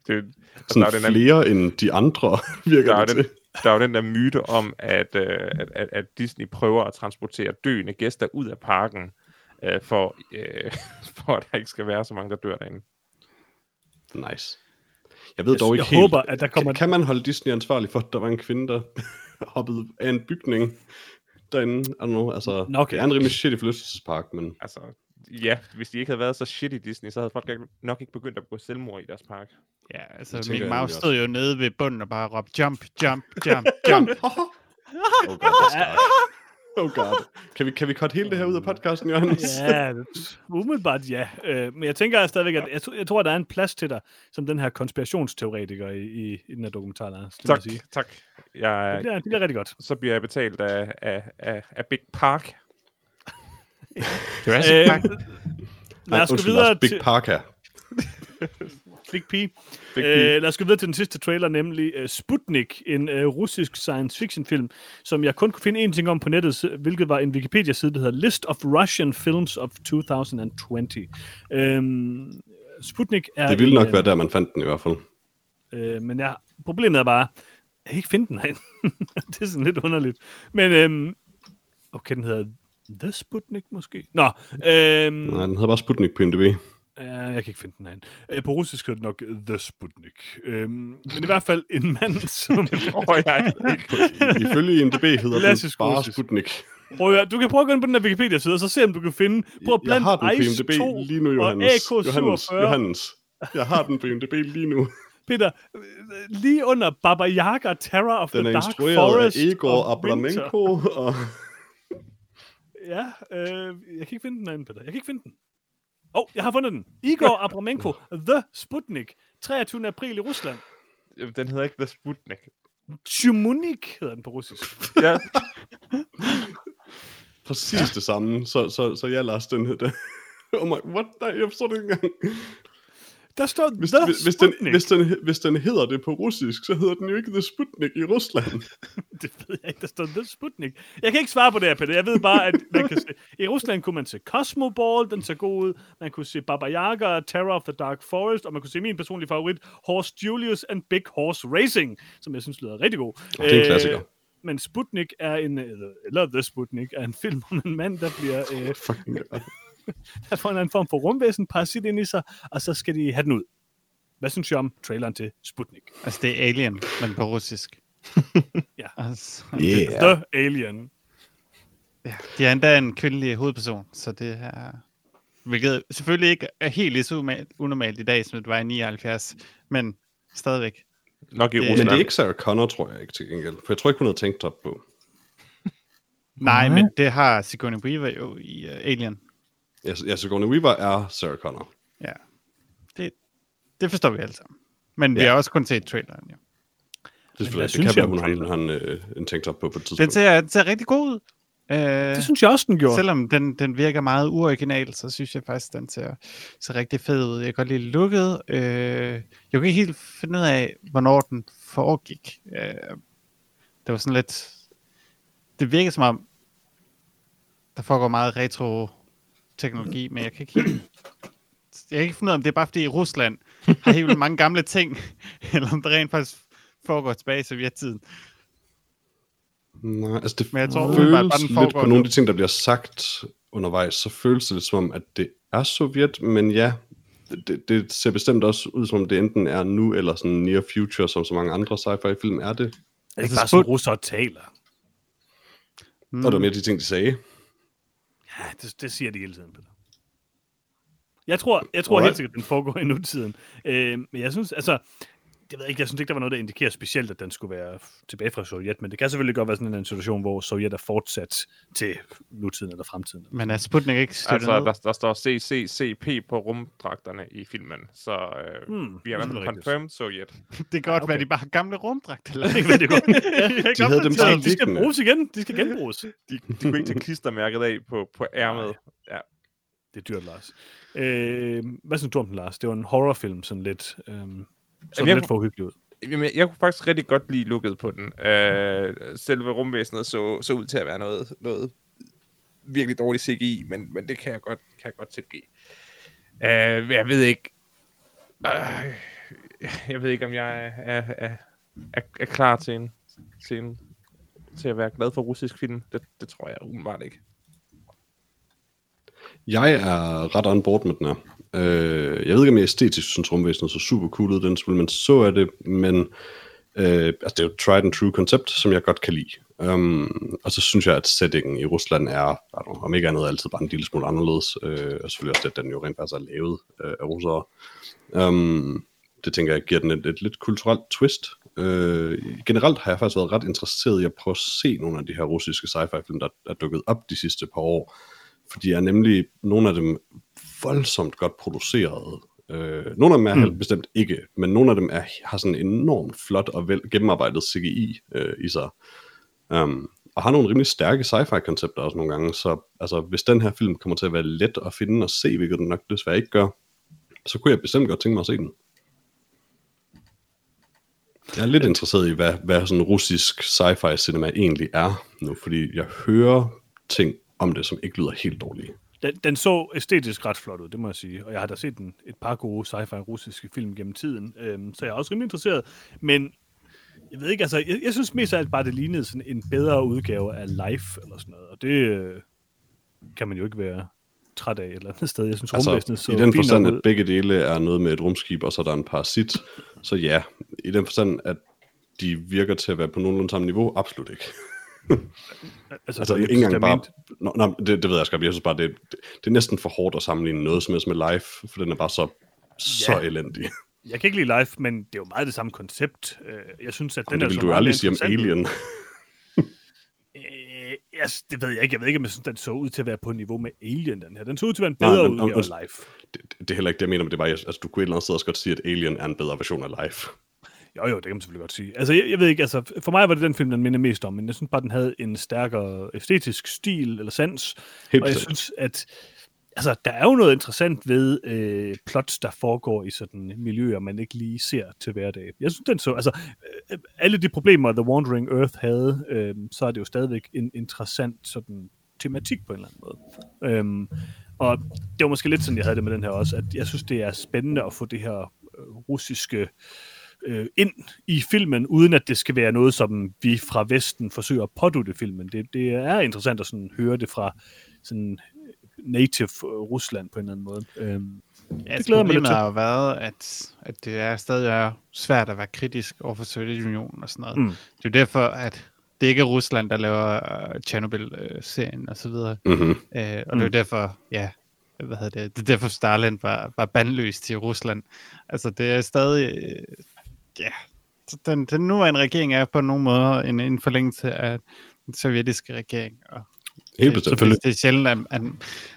det, Sådan den flere end de andre, virker det til der er jo den der myte om, at, øh, at, at Disney prøver at transportere døende gæster ud af parken, øh, for, øh, [LAUGHS] for at der ikke skal være så mange, der dør derinde. Nice. Jeg ved jeg, dog ikke jeg helt, håber, at der kommer... Kan, kan man holde Disney ansvarlig for, at der var en kvinde, der [LAUGHS] hoppede af en bygning derinde? I don't know, altså, Nok det er en rimelig shitty forlystelsespark, men... Altså, ja, hvis de ikke havde været så shit i Disney, så havde folk nok ikke begyndt at gå selvmord i deres park. Ja, altså Mickey Mouse stod jo nede ved bunden og bare råbte, jump, jump, jump, jump. [LAUGHS] oh god, [LAUGHS] Oh god. Kan vi, kan vi cut hele det her ud af podcasten, Johannes? ja, umiddelbart ja. Uh, men jeg tænker stadigvæk, at jeg, jeg tror, at der er en plads til dig, som den her konspirationsteoretiker i, i, i den her dokumentar. Der, tak, sige. tak. Jeg, det, bliver, det bliver rigtig godt. Så bliver jeg betalt af, af, af, af Big Park Jurassic øh, Park? Lad os gå videre Big Park her. Big P. Big P. Øh, lad os gå videre til den sidste trailer, nemlig uh, Sputnik, en uh, russisk science fiction film, som jeg kun kunne finde en ting om på nettet, hvilket var en Wikipedia-side, der hedder List of Russian Films of 2020. Øhm, Sputnik er... Det ville nok en, være der, man fandt den i hvert fald. Øh, men ja, problemet er bare, jeg kan ikke finde den herinde. [LAUGHS] det er sådan lidt underligt. Men, øhm, okay, den hedder The Sputnik måske? Nå. Øhm, Nej, den hedder bare Sputnik på NDB. Ja, jeg kan ikke finde den herinde. Øh, på russisk er det nok The Sputnik. Øhm, men i hvert fald en mand, som... [LAUGHS] Tror jeg ikke. Ifølge IMDb hedder den Klassisk bare russisk. Sputnik. Prøv at, du kan prøve at gå ind på den her Wikipedia-side, og så se, om du kan finde... Prøv at Jeg blande har den på IMDb 2 lige nu, og Johannes. AK47. Johannes, Johannes. Jeg har den på IMDb lige nu. Peter, øh, lige under Baba Yaga, Terror of Den the er Dark instrueret Forest af Igor of Abramenko, og Ja, øh, jeg kan ikke finde den anden, Peter. Jeg kan ikke finde den. Åh, oh, jeg har fundet den. Igor Abramenko, The Sputnik, 23. april i Rusland. Jamen, Den hedder ikke The Sputnik. Chumunik hedder den på russisk. Ja, [LAUGHS] præcis det samme. Så, så, så jeg Lars, den hedder... [LAUGHS] Oh my, what? Nej, jeg forstår det ikke engang. Der står Hvis, The hvis, hvis, den, hvis, den, hvis den hedder det på russisk, så hedder den jo ikke The Sputnik i Rusland. [LAUGHS] Det ved jeg ikke, der står The Sputnik. Jeg kan ikke svare på det her, Peter. Jeg ved bare, at man kan se... I Rusland kunne man se Cosmoball, den så god ud. Man kunne se Baba Yaga, Terror of the Dark Forest, og man kunne se min personlige favorit, Horse Julius and Big Horse Racing, som jeg synes lyder rigtig god. Og det er en klassiker. men Sputnik er en, eller The Sputnik, er en film om en mand, der bliver, øh. [LAUGHS] der får en anden form for rumvæsen, parasit ind i sig, og så skal de have den ud. Hvad synes I om traileren til Sputnik? Altså, det er Alien, men på russisk. [LAUGHS] Ja. Altså, Yeah. The Alien. ja. De er endda en kvindelig hovedperson, så det er... Hvilket selvfølgelig ikke er helt lige så unormalt i dag, som det var i 79, men stadigvæk. nok i Det-. Men det er ikke Sarah Connor, tror jeg ikke til gengæld. For jeg tror ikke, hun havde tænkt top på. Nej, Nej. men det har Sigourney Weaver jo i uh, Alien. Ja, Sigourney Weaver er Sarah Connor. Ja. Det, det forstår vi alle sammen. Men vi Ja. har også kun set traileren, jo. Det, er selvfølgelig, hvad det synes kan være, hun har en, han, øh, en tank top på på et Den tidspunkt. ser, den ser rigtig god ud. Uh, Det synes jeg også, den gjorde. Selvom den, den virker meget uoriginal, så synes jeg faktisk, den ser, ser rigtig fed ud. Jeg kan godt lide looket. Øh, jeg kan ikke helt finde ud af, hvornår den foregik. Øh, det var sådan lidt... Det virker som om, der foregår meget retro teknologi, men jeg kan ikke helt... Jeg kan ikke finde ud af, om det er bare fordi Rusland har helt mange gamle ting, [LAUGHS] eller om det rent faktisk foregår tilbage i sovjettiden. Nej, altså det Men jeg tror føles umiddelbart bare, den lidt foregår på nogle af de ting, der bliver sagt undervejs, så føles det lidt som om, at det er Sovjet, men ja, det, det ser bestemt også ud som om det enten er nu, eller sådan near future, som så mange andre sci-fi-film er det. Det er ikke Altså, bare sådan, russere taler. Mm. Og der er mere de ting, de sagde. Ja, det, det siger de hele tiden, Peter. Jeg tror, jeg tror helt sikkert, at den foregår i nutiden. Øh, men jeg synes, altså, det ved jeg ikke, jeg synes ikke, der var noget, der indikerer specielt, at den skulle være tilbage fra Sovjet, men det kan selvfølgelig godt være sådan en situation, hvor Sovjet er fortsat til nutiden eller fremtiden. Men er Sputnik ikke støttet Altså, der, der står CCCP på rumdragterne i filmen, så øh, Hmm, vi har i hvert er fald confirmed Sovjet. [LAUGHS] Det kan godt okay. være, at de bare har gamle rumdragter. Eller? [LAUGHS] Det det godt. [LAUGHS] De havde dem de, bare de skal bruges igen. De skal genbruges. De, de kunne ikke tage klistermærket af på, på ærmet. Ja. Det er dyrt, Lars. Øh, hvad synes du om den, Lars? Det var en horrorfilm, sådan lidt, øh, sådan jeg lidt for hyggelig ud. Jamen, jeg kunne faktisk rigtig godt lide lukket på den. Øh, selve rumvæsenet så, så ud til at være noget, noget virkelig dårligt CGI, men, men det kan jeg godt, kan jeg godt tilgive. Øh, jeg ved ikke... Øh, jeg ved ikke, om jeg er, er, er, er, er klar til en, til en til at være glad for russisk film. Det, det tror jeg umiddelbart ikke. Jeg er ret on board med den her. Øh, jeg ved ikke, om jeg æstetisk synes, rumvæsenet så super cool ud, den spil, men så er det, men øh, altså, det er jo et tried and true koncept, som jeg godt kan lide. Um, og så synes jeg, at settingen i Rusland er, know, om ikke andet, altid bare en lille smule anderledes. Øh, og selvfølgelig også, at den jo rent faktisk er lavet øh, af russere. Um, det tænker jeg giver den et, et lidt kulturelt twist. Øh, generelt har jeg faktisk været ret interesseret i at prøve at se nogle af de her russiske sci-fi-film, der er dukket op de sidste par år. De er nemlig nogle af dem voldsomt godt produceret. Øh, nogle af dem er mm. bestemt ikke, men nogle af dem er, har sådan en enormt flot og vel gennemarbejdet CGI øh, i sig. Um, og har nogle rimelig stærke sci-fi-koncepter også nogle gange, så altså, hvis den her film kommer til at være let at finde og se, hvilket den nok desværre ikke gør, så kunne jeg bestemt godt tænke mig at se den. Jeg er lidt interesseret i, hvad, hvad sådan russisk sci-fi cinema egentlig er nu, fordi jeg hører ting om det, som ikke lyder helt dårlige. Den, den så æstetisk ret flot ud, det må jeg sige. Og jeg har da set en, et par gode sci-fi russiske film gennem tiden, øhm, så jeg er også rimelig interesseret. Men jeg ved ikke, altså, jeg, jeg synes mest af alt bare, det lignede sådan en bedre udgave af Life eller sådan noget. Og det øh, kan man jo ikke være træt af et eller andet sted. Jeg synes, altså, så I den forstand, at begge dele er noget med et rumskib, og så er der en parasit, så ja, i den forstand, at de virker til at være på nogenlunde samme niveau, absolut ikke. Altså, altså ikke engang bare... Nå, nå, det, det ved jeg sgu jeg synes bare, det, det, det er næsten for hårdt at sammenligne noget som helst med live, for den er bare så, så ja. elendig. Jeg kan ikke lide live, men det er jo meget det samme koncept. Øh, jeg synes, at den Jamen, det vil du aldrig sige om Alien. Øh, jeg, det ved jeg ikke. Jeg ved ikke, om jeg synes, den så ud til at være på niveau med Alien, den her. Den så ud til at være en bedre Nej, udgave af Life. Det, det, er heller ikke det, jeg mener, men det var, altså, du kunne et eller andet sted også godt sige, at Alien er en bedre version af Life. Jo, jo, det kan man selvfølgelig godt sige. Altså, jeg, jeg ved ikke, altså, for mig var det den film, den minder mest om, men jeg synes bare, den havde en stærkere æstetisk stil eller sans. Helt og jeg synes, at altså, der er jo noget interessant ved øh, plots, der foregår i sådan miljøer, man ikke lige ser til hverdag. Jeg synes, den så, altså, øh, alle de problemer, The Wandering Earth havde, øh, så er det jo stadigvæk en interessant sådan tematik på en eller anden måde. Øhm, og det var måske lidt sådan, jeg havde det med den her også, at jeg synes, det er spændende at få det her øh, russiske øh, ind i filmen, uden at det skal være noget, som vi fra Vesten forsøger at pådute filmen. Det, det er interessant at sådan høre det fra sådan native øh, Rusland på en eller anden måde. Øhm, ja, det glæder mig lidt til. har jo været, at, at det er stadig er svært at være kritisk over for Sovjetunionen og sådan noget. Mm. Det er jo derfor, at det ikke er Rusland, der laver uh, Chernobyl-serien og så videre. Mm-hmm. Uh, og det er mm. derfor, ja, hvad hedder det, det er derfor Stalin var, var bandløs til Rusland. Altså det er stadig, ja, den, den nuværende regering er på nogen måde en, en forlængelse af den sovjetiske regering. Og Helt bestemt. Det, det er sjældent, at, at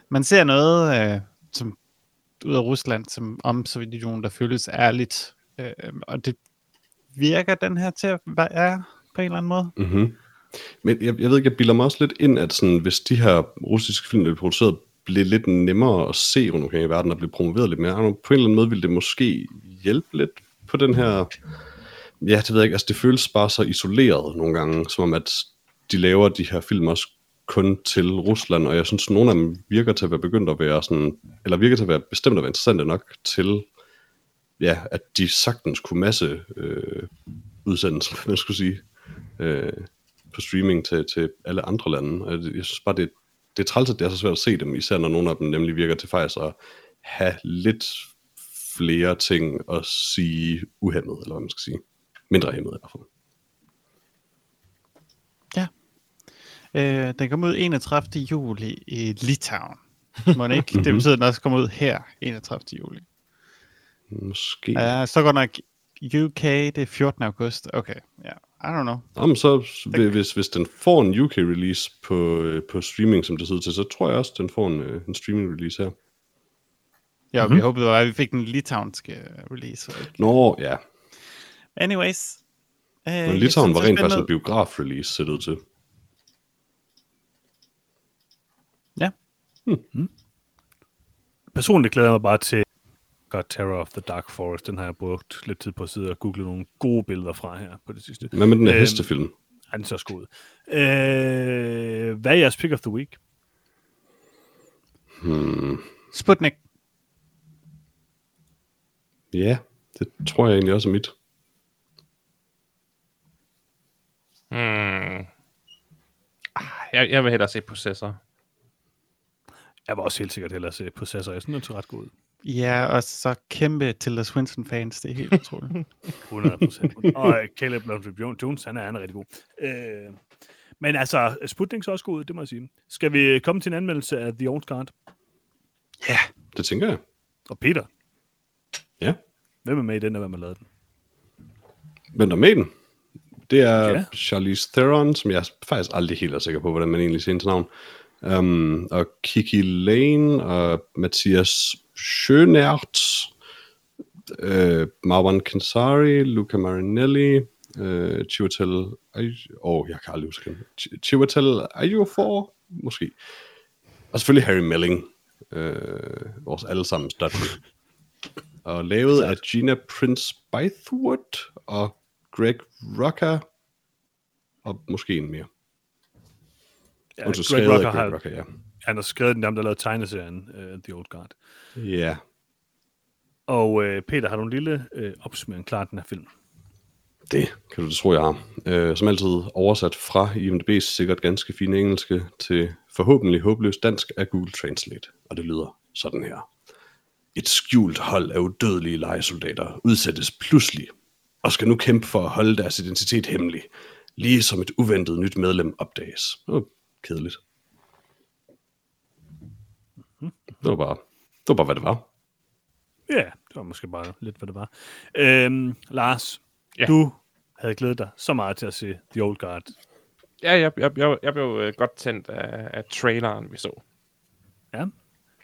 man ser noget øh, som, ud af Rusland, som om Sovjetunionen, der føles ærligt. Øh, og det virker den her til at være på en eller anden måde. Mm-hmm. Men jeg, jeg ved ikke, jeg bilder mig også lidt ind, at sådan, hvis de her russiske film, der bliver produceret, bliver lidt nemmere at se rundt omkring i verden og blive promoveret lidt mere, på en eller anden måde ville det måske hjælpe lidt på den her... Ja, det ved jeg ikke, altså det føles bare så isoleret nogle gange, som om at de laver de her film også kun til Rusland, og jeg synes, nogle af dem virker til at være begyndt at være sådan, eller virker til at være bestemt at være interessante nok til, ja, at de sagtens kunne masse øh, udsendelser, [LAUGHS] man skulle sige, øh, på streaming til, til alle andre lande. Og jeg synes bare, det, det er træls, at det er så svært at se dem, især når nogle af dem nemlig virker til faktisk at have lidt flere ting at sige uhemmet, eller hvad man skal sige. Mindre hæmmet i hvert fald. Øh, den kom ud 31. juli i Litauen. Må ikke? [LAUGHS] Det betyder, at den også kommer ud her 31. juli. Måske. Ja, så går nok UK, det er 14. august. Okay, ja. Yeah. I don't know. Jamen, så hvis, hvis den får en UK-release på, øh, på streaming, som det sidder til, så tror jeg også, den får en, øh, en streaming-release her. Ja, mm-hmm. vi håbede, at vi fik den litauiske release. Nå, ja. Anyways. Øh, Men Litauen var rent faktisk en biograf-release, ser det ud til. Hmm. Personligt glæder jeg mig bare til God Terror of the Dark Forest. Den har jeg brugt lidt tid på at sidde og google nogle gode billeder fra her på det sidste. Hvad med den her øhm, hestefilm? Er den så også god? Øh, hvad er jeres pick of the week? Hmm. Sputnik. Ja, det tror jeg egentlig også er mit. Hmm. Ah, jeg, jeg vil hellere se Possessor. Jeg var også helt sikkert hellere se Possessor. Jeg synes, den er ret god Ja, og så kæmpe Tilda Swinton-fans. Det er helt utroligt. [LAUGHS] 100 Og Caleb Landry Jones, han er, han er rigtig god. Øh, men altså, Sputnik er også god det må jeg sige. Skal vi komme til en anmeldelse af The Old Guard? Ja, det tænker jeg. Og Peter? Ja? Hvem er med i den, og hvem har lavet den? Hvem er med i den? Det er ja. Charlize Theron, som jeg faktisk aldrig helt er sikker på, hvordan man egentlig siger hendes navn. Um, og Kiki Lane og Mathias Schönert, uh, Marwan Kensari, Luca Marinelli, uh, Chiwetel, åh, oh, jeg kan aldrig huske hende. Chiwetel Ejiofor, måske. Og selvfølgelig Harry Melling, uh, vores allesammens Dudley. Og lavet af Gina Prince Bythewood og Greg Rucker, og måske en mere. Ja, Greg Rucker, har, Rucker, ja. Han har skrevet den, der lavede tegneserien uh, The Old Guard. Ja. Og uh, Peter, har du en lille uh, opsummering klar den her film? Det kan du tro, jeg har. Uh, som altid oversat fra IMDb's sikkert ganske fine engelske til forhåbentlig håbløst dansk af Google Translate, og det lyder sådan her. Et skjult hold af udødelige legesoldater udsættes pludselig og skal nu kæmpe for at holde deres identitet hemmelig, lige som et uventet nyt medlem opdages. Det var kedeligt. Det var bare, det var bare hvad det var. Ja, det var måske bare lidt, hvad det var. Øhm, Lars, ja. du havde glædet dig så meget til at se The Old Guard. Ja, jeg, jeg, jeg, jeg blev øh, godt tændt af, af traileren, vi så. Ja.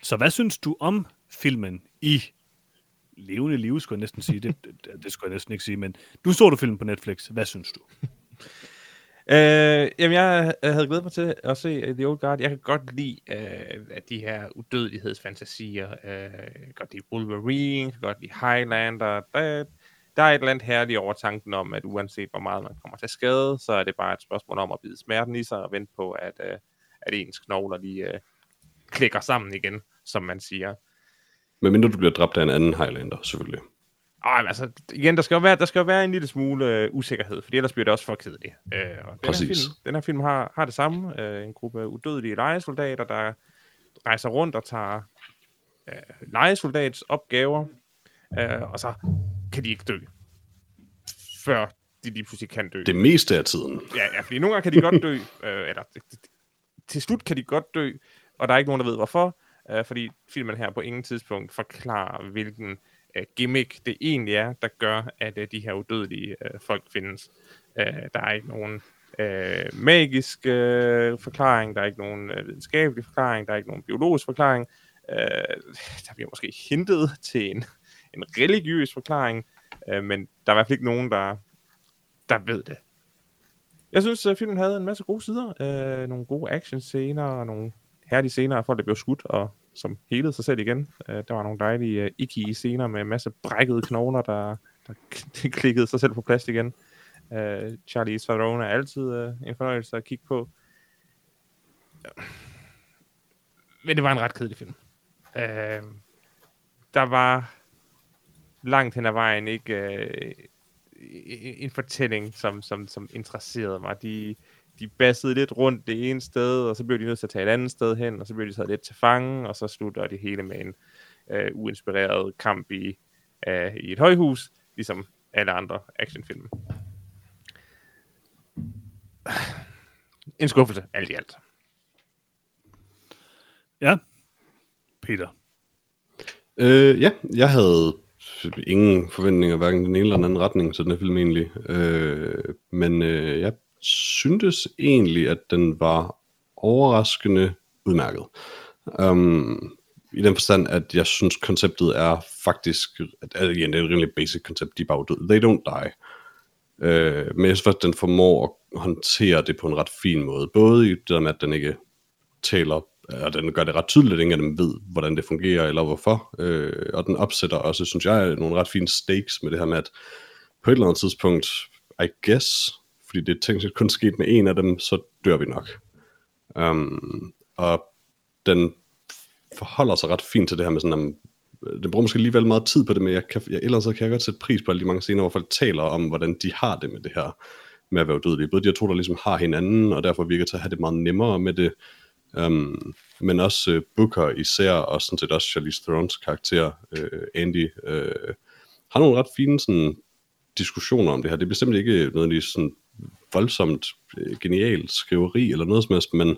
Så hvad synes du om filmen i levende liv, skulle jeg næsten sige. Det, det, det skulle jeg næsten ikke sige, men du så du filmen på Netflix. Hvad synes du? Øh, jamen, jeg havde glædet mig til at se øh, The Old Guard. Jeg kan godt lide øh, at de her udødelighedsfantasier. Øh, jeg kan godt lide Wolverine, jeg kan godt lide Highlander. Der, der er et eller andet herligt over tanken om, at uanset hvor meget man kommer til skade, så er det bare et spørgsmål om at bide smerten i sig og vente på, at, øh, at ens knogler lige øh, klikker sammen igen, som man siger. Men mindre du bliver dræbt af en anden Highlander, selvfølgelig. Ej, altså, igen, der skal jo være, der skal jo være en lille smule øh, usikkerhed, for ellers bliver det også for kedeligt. Øh, og den Præcis. Her film, den her film har, har det samme. Øh, en gruppe udødelige legesoldater, der rejser rundt og tager øh, legesoldats opgaver, øh, og så kan de ikke dø, før de lige pludselig kan dø. Det meste af tiden. Ja, ja fordi nogle gange kan de godt dø, øh, eller til slut kan de godt dø, og der er ikke nogen, der ved hvorfor, øh, fordi filmen her på ingen tidspunkt forklarer, hvilken øh, gimmick det egentlig er, der gør, at øh, de her udødelige øh, folk findes. Øh, der er ikke nogen øh, magisk øh, forklaring, der er ikke nogen øh, videnskabelig forklaring, der er ikke nogen biologisk forklaring. Øh, der bliver måske hintet til en, en religiøs forklaring, øh, men der er i hvert fald ikke nogen, der, der ved det. Jeg synes, at filmen havde en masse gode sider. Øh, nogle gode action-scener, og nogle her de senere, folk, der blev skudt, og som helede sig selv igen. Øh, der var nogle dejlige øh, ikke scener med en masse brækkede knogler, der, der [LAUGHS] klikkede sig selv på plads igen. Øh, Charlie Theron er altid øh, en fornøjelse at kigge på. Ja. Men det var en ret kedelig film. Øh, der var langt hen ad vejen ikke øh, en fortælling, som, som, som interesserede mig. De, de bassede lidt rundt det ene sted, og så blev de nødt til at tage et andet sted hen, og så blev de taget lidt til fange, og så slutter det hele med en øh, uinspireret kamp i, øh, i et højhus, ligesom alle andre actionfilm. En skuffelse, alt i alt. Ja, Peter. Øh, ja, jeg havde ingen forventninger, hverken den ene eller den anden retning til den her film egentlig. Øh, men øh, jeg syntes egentlig, at den var overraskende udmærket. Um, I den forstand, at jeg synes, konceptet er faktisk, at, igen, det er et rimelig basic koncept, de er bare døde. They don't die. Uh, men jeg synes at den formår at håndtere det på en ret fin måde. Både i det der med, at den ikke taler, øh, og den gør det ret tydeligt, at ingen af dem ved, hvordan det fungerer, eller hvorfor. Øh, og den opsætter også, synes jeg, nogle ret fine stakes med det her med, at på et eller andet tidspunkt, I guess, fordi det er tænkt kun sket med en af dem, så dør vi nok. Um, og den forholder sig ret fint til det her med sådan, um, det bruger måske alligevel meget tid på det, men jeg kan, jeg, ellers så kan jeg godt sætte pris på alle de mange scener, hvor folk taler om, hvordan de har det med det her, med at være udødelige. Både de her to, der ligesom har hinanden, og derfor virker til at have det meget nemmere med det, um, men også uh, Booker især, og sådan set også Charlize Therons karakter, uh, Andy, uh, har nogle ret fine sådan, diskussioner om det her. Det er bestemt ikke nødvendigvis sådan voldsomt øh, genialt skriveri eller noget som helst, men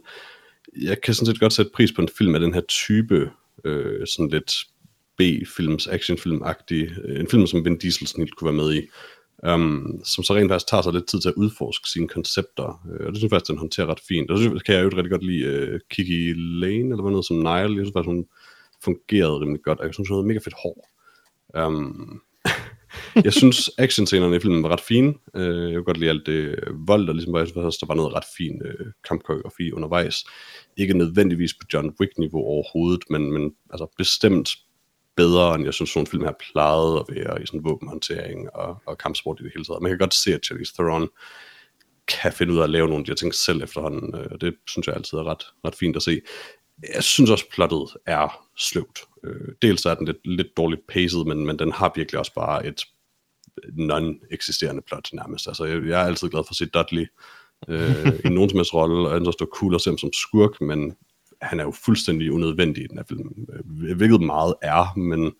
jeg kan sådan set godt sætte pris på en film af den her type, øh, sådan lidt B-films, actionfilm-agtig, øh, en film, som Vin Diesel sådan helt kunne være med i, um, som så rent faktisk tager sig lidt tid til at udforske sine koncepter, øh, og det synes jeg faktisk, den håndterer ret fint. Og så kan jeg jo rigtig godt lide øh, Kiki Lane, eller hvad noget som Nile, jeg synes faktisk, hun fungerede rimelig godt, og jeg synes, hun havde mega fedt hår. Um, jeg synes, actionscenerne i filmen var ret fine. Øh, jeg kunne godt lide alt det vold, og ligesom, jeg synes, der var noget ret fin øh, kampkoreografi undervejs. Ikke nødvendigvis på John Wick-niveau overhovedet, men, men altså bestemt bedre, end jeg synes, sådan en film her plejede at være i sådan våbenhåndtering og, og kampsport i det hele taget. Man kan godt se, at Charlize Theron kan finde ud af at lave nogle af de her ting selv efterhånden, øh, og det synes jeg altid er ret, ret fint at se. Jeg synes også, plottet er sløvt. Øh, dels er den lidt, lidt dårligt paced, men, men den har virkelig også bare et non-eksisterende plot nærmest. Altså, jeg, jeg er altid glad for at se Dudley øh, i [LAUGHS] nogen som helst rolle, og han står cool og som skurk, men han er jo fuldstændig unødvendig i den her film, øh, hvilket meget er, men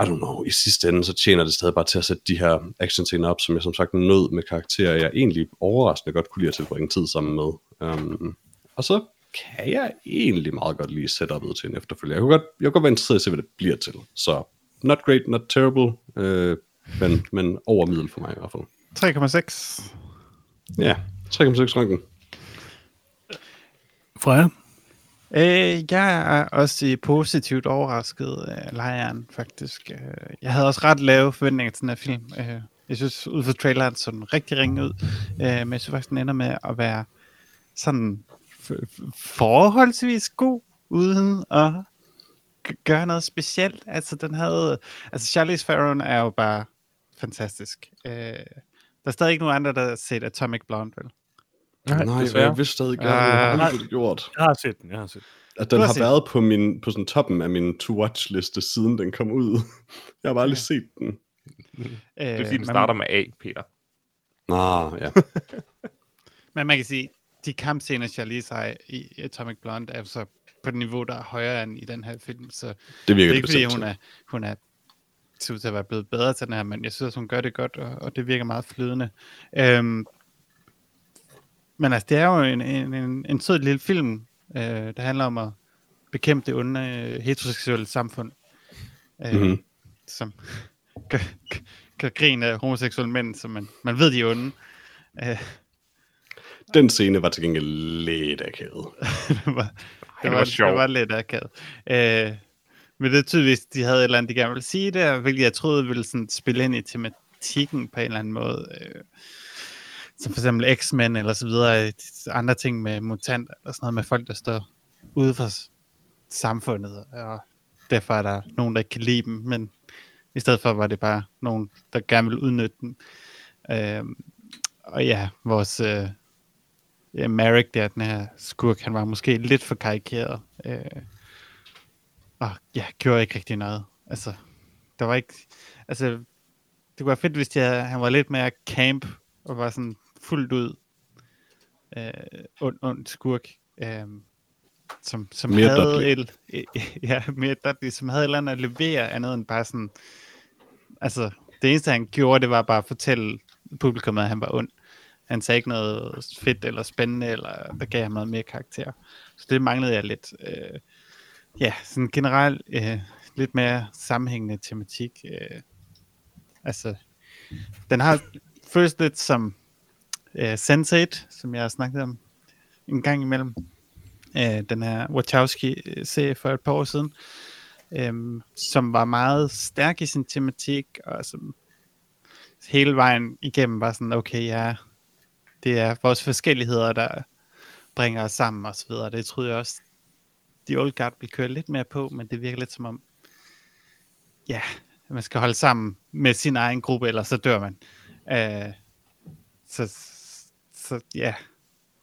I don't know, i sidste ende, så tjener det stadig bare til at sætte de her action op, som jeg som sagt nød med karakterer, jeg egentlig overraskende godt kunne lide at tilbringe tid sammen med. Um, og så kan jeg egentlig meget godt lide setupet til en efterfølger. Jeg kunne godt, jeg kunne godt være interesseret i at se, hvad det bliver til. Så not great, not terrible, øh, men, men over middel for mig i hvert fald. 3,6. Ja, 3,6 ranken. Freja? Øh, jeg er også positivt overrasket af lejren, faktisk. Øh, jeg havde også ret lave forventninger til den her film. Øh, jeg synes, ud fra traileren så den rigtig ringe ud, øh, men jeg synes faktisk, den ender med at være sådan forholdsvis god, uden at gøre noget specielt. Altså, den havde... Altså, Charlize Theron er jo bare fantastisk. Øh, der er stadig ikke nogen andre, der har set Atomic Blonde, vel? Nej, Nej jeg vidste stadig uh, jeg har aldrig gjort. Jeg har set den, jeg har set At den har, har været på, min, på sådan toppen af min to-watch-liste, siden den kom ud. [LAUGHS] jeg har bare aldrig set den. det er fordi, den starter med A, Peter. Ah, ja. [LAUGHS] Men man kan sige, de kampscener, Charlize har i Atomic Blonde, er så på et niveau, der er højere end i den her film. Så det virker det er ikke, fordi hun er, hun er ser ud til at være blevet bedre til den her, men jeg synes, at hun gør det godt, og, og det virker meget flydende. Øhm, men altså, det er jo en, en, en, en sød lille film, øh, der handler om at bekæmpe det onde øh, heteroseksuelle samfund, øh, mm-hmm. som kan, kan grine af homoseksuelle mænd, som man, man ved, de er onde. Øh, den scene var til gengæld lidt akavet. [LAUGHS] det var, det, det var, sjovt. Det var lidt akavet. Øh, men det er tydeligvis, de havde et eller andet, de gerne ville sige der, hvilket jeg troede ville sådan spille ind i tematikken på en eller anden måde. Øh, som for eksempel X-Men eller så videre, andre ting med mutanter og sådan noget med folk, der står ude for samfundet, og derfor er der nogen, der ikke kan lide dem, men i stedet for var det bare nogen, der gerne vil udnytte dem. Øh, og ja, vores øh, ja, Merrick der, den her skurk, han var måske lidt for karikeret. Øh, og ja, gjorde ikke rigtig noget. Altså, der var ikke... Altså, det kunne være fedt, hvis de havde, han var lidt mere camp, og var sådan fuldt ud øh, ond, ond skurk. Øh, som, som mere havde et, et, [LAUGHS] ja, mere Dudley, som havde et eller andet at levere andet end bare sådan, altså, det eneste han gjorde, det var bare at fortælle publikum, at han var ond. Han sagde ikke noget fedt eller spændende, eller der gav ham noget mere karakter. Så det manglede jeg lidt. Øh, ja, sådan generelt øh, lidt mere sammenhængende tematik. Øh, altså, den har føles lidt som øh, Sense8, som jeg har snakket om en gang imellem. Øh, den her Wachowski-serie for et par år siden, øh, som var meget stærk i sin tematik, og som hele vejen igennem var sådan, okay, ja, det er vores forskelligheder, der bringer os sammen og så videre. Det troede jeg også, de Old Guard vil køre lidt mere på, men det virker lidt som om, ja, man skal holde sammen med sin egen gruppe, eller så dør man. Uh, så, så ja,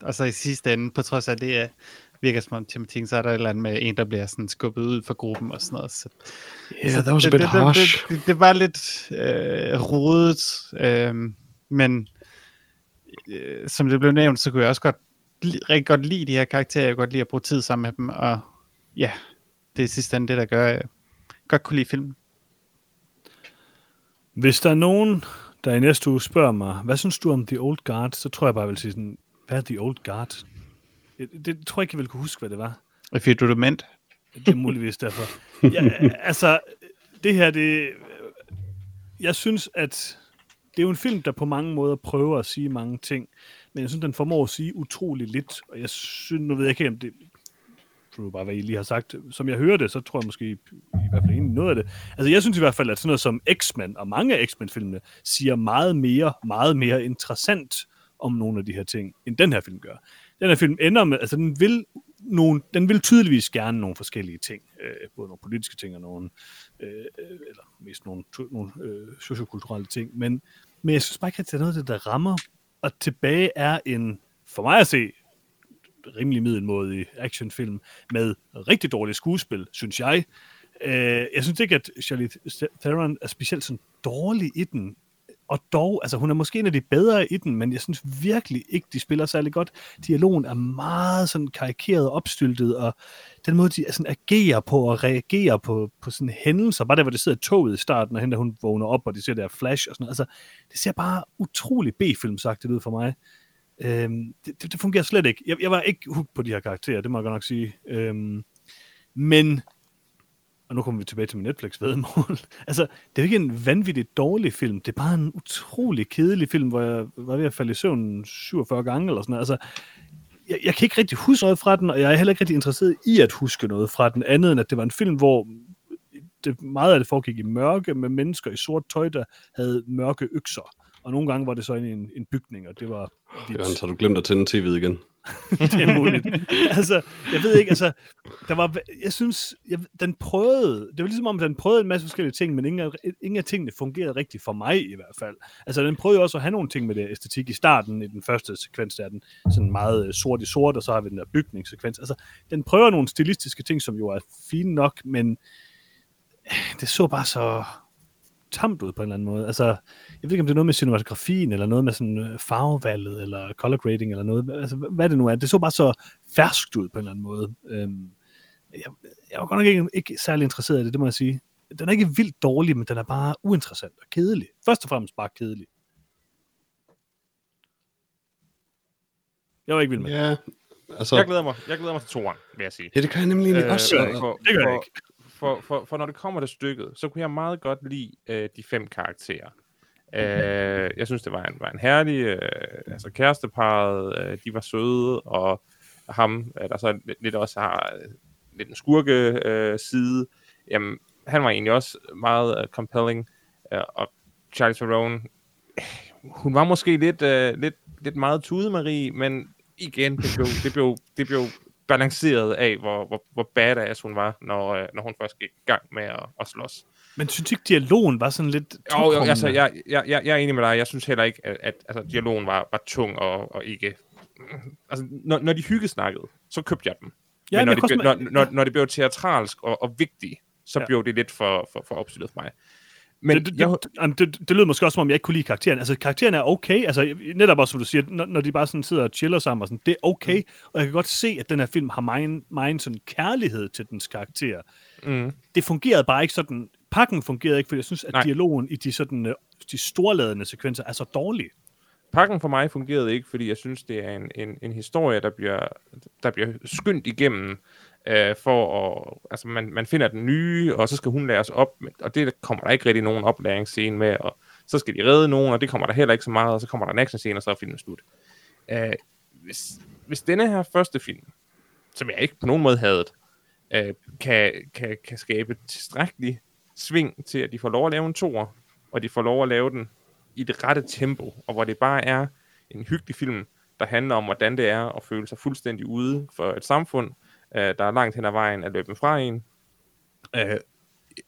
og så i sidste ende, på trods af det, virker som om tematikken, så er der et eller andet med en, der bliver sådan skubbet ud fra gruppen og sådan noget. Så, yeah, så that was det, a bit det, harsh. Det, det, det var lidt øh, rodet, øh, men øh, som det blev nævnt, så kunne jeg også godt rigtig godt lide de her karakterer. Jeg kunne godt lide at bruge tid sammen med dem, og ja, det er sidst det, der gør, jeg godt kunne lide filmen. Hvis der er nogen, der i næste uge spørger mig, hvad synes du om The Old Guard, så tror jeg bare, jeg vil sige sådan, hvad er The Old Guard? Det, det tror jeg ikke, jeg vil kunne huske, hvad det var. If you do dement. Det er muligvis derfor. Ja, altså, det her, det... Jeg synes, at det er jo en film, der på mange måder prøver at sige mange ting, men jeg synes, den formår at sige utrolig lidt, og jeg synes, nu ved jeg ikke, om det tror bare, hvad I lige har sagt. Som jeg hører det, så tror jeg måske i, i hvert fald egentlig noget af det. Altså, jeg synes i hvert fald, at sådan noget som X-Men og mange af X-Men-filmene siger meget mere, meget mere interessant om nogle af de her ting, end den her film gør. Den her film ender med, altså den vil, nogle, den vil tydeligvis gerne nogle forskellige ting, øh, både nogle politiske ting og nogle, øh, øh eller mest nogle, nogle øh, sociokulturelle ting, men, men jeg synes bare ikke, at det er noget af det, der rammer, og tilbage er en, for mig at se, rimelig middelmådig actionfilm med rigtig dårligt skuespil, synes jeg. Øh, jeg synes ikke, at Charlize Theron er specielt sådan dårlig i den, og dog, altså hun er måske en af de bedre i den, men jeg synes virkelig ikke, de spiller særlig godt. Dialogen er meget sådan karikeret og opstyltet, og den måde, de sådan agerer på og reagerer på, på sådan hændelser, bare der, hvor det sidder toget i starten, og hende, hun vågner op, og de ser der flash og sådan noget. Altså, det ser bare utrolig B-filmsagtigt ud for mig. Øhm, det, det, det fungerer slet ikke. Jeg, jeg var ikke hooked på de her karakterer, det må jeg godt nok sige. Øhm, men og nu kommer vi tilbage til min Netflix-vedmål. [LAUGHS] altså, det er jo ikke en vanvittigt dårlig film, det er bare en utrolig kedelig film, hvor jeg var ved at falde i søvn 47 gange eller sådan noget. Altså, jeg, jeg kan ikke rigtig huske noget fra den, og jeg er heller ikke rigtig interesseret i at huske noget fra den, andet end at det var en film, hvor det, meget af det foregik i mørke, med mennesker i sort tøj, der havde mørke økser. Og nogle gange var det så inde i en, en bygning, og det var... Jørgen, har du glemt at tænde tv'et igen? [LAUGHS] det er muligt. altså, jeg ved ikke, altså, der var, jeg synes, jeg, den prøvede, det var ligesom om, den prøvede en masse forskellige ting, men ingen, ingen af tingene fungerede rigtigt for mig i hvert fald. Altså, den prøvede også at have nogle ting med det æstetik i starten, i den første sekvens, der er den sådan meget øh, sort i sort, og så har vi den der bygningssekvens. Altså, den prøver nogle stilistiske ting, som jo er fine nok, men det så bare så tamt ud på en eller anden måde. Altså, jeg ved ikke, om det er noget med cinematografien, eller noget med sådan øh, farvevalget, eller color grading, eller noget. Altså, hvad det nu er. Det så bare så ferskt ud på en eller anden måde. Øhm, jeg, jeg var godt nok ikke, ikke særlig interesseret i det, det må jeg sige. Den er ikke vildt dårlig, men den er bare uinteressant og kedelig. Først og fremmest bare kedelig. Jeg var ikke vild med Ja, altså... Jeg glæder mig, jeg glæder mig til toren, vil jeg sige. Ja, det kan jeg nemlig øh, også. For, det gør jeg ikke for, for, for når det kommer til stykket, så kunne jeg meget godt lide øh, de fem karakterer. Øh, jeg synes, det var en, var en herlig, øh, altså kæresteparet, øh, de var søde, og ham, øh, der så lidt, også har øh, lidt en skurke øh, side, jamen, han var egentlig også meget øh, compelling, øh, og Charlie Theron, øh, hun var måske lidt, øh, lidt, lidt meget tudemarie, men igen, det blev, det blev, det blev balanceret af, hvor, hvor, hvor badass hun var, når, øh, når hun først gik i gang med at, at slås. Men synes ikke, dialogen var sådan lidt Jo, jo altså, jeg, jeg, jeg, jeg er enig med dig. Jeg synes heller ikke, at, at altså, dialogen var, var tung og, og ikke... Altså, når, når de hyggesnakkede, så købte jeg dem. Ja, men når, de, blev, når, når, når det blev teatralsk og, og vigtigt, så ja. blev det lidt for, for, for opstillet for mig. Men det, det, jeg... det, det, det lyder måske også, som om jeg ikke kunne lide karakteren. Altså, karakteren er okay. Altså, netop også, som du siger, når, når de bare sådan sidder og chiller sammen, og sådan, det er okay. Mm. Og jeg kan godt se, at den her film har meget, meget sådan kærlighed til dens karakter. Mm. Det fungerede bare ikke sådan. Pakken fungerede ikke, fordi jeg synes, at Nej. dialogen i de, sådan, øh, de storladende sekvenser er så dårlig. Pakken for mig fungerede ikke, fordi jeg synes, det er en, en, en historie, der bliver, der bliver skyndt igennem øh, for at, altså man, man finder den nye, og så skal hun læres op, og det kommer der ikke rigtig nogen oplæringsscene med, og så skal de redde nogen, og det kommer der heller ikke så meget, og så kommer der en actionscene, og så er filmen slut. Øh, hvis, hvis denne her første film, som jeg ikke på nogen måde havde, øh, kan, kan, kan skabe tilstrækkelig sving til, at de får lov at lave en toer, og de får lov at lave den i det rette tempo, og hvor det bare er en hyggelig film, der handler om, hvordan det er at føle sig fuldstændig ude for et samfund, øh, der er langt hen ad vejen at løbe fra en. Øh,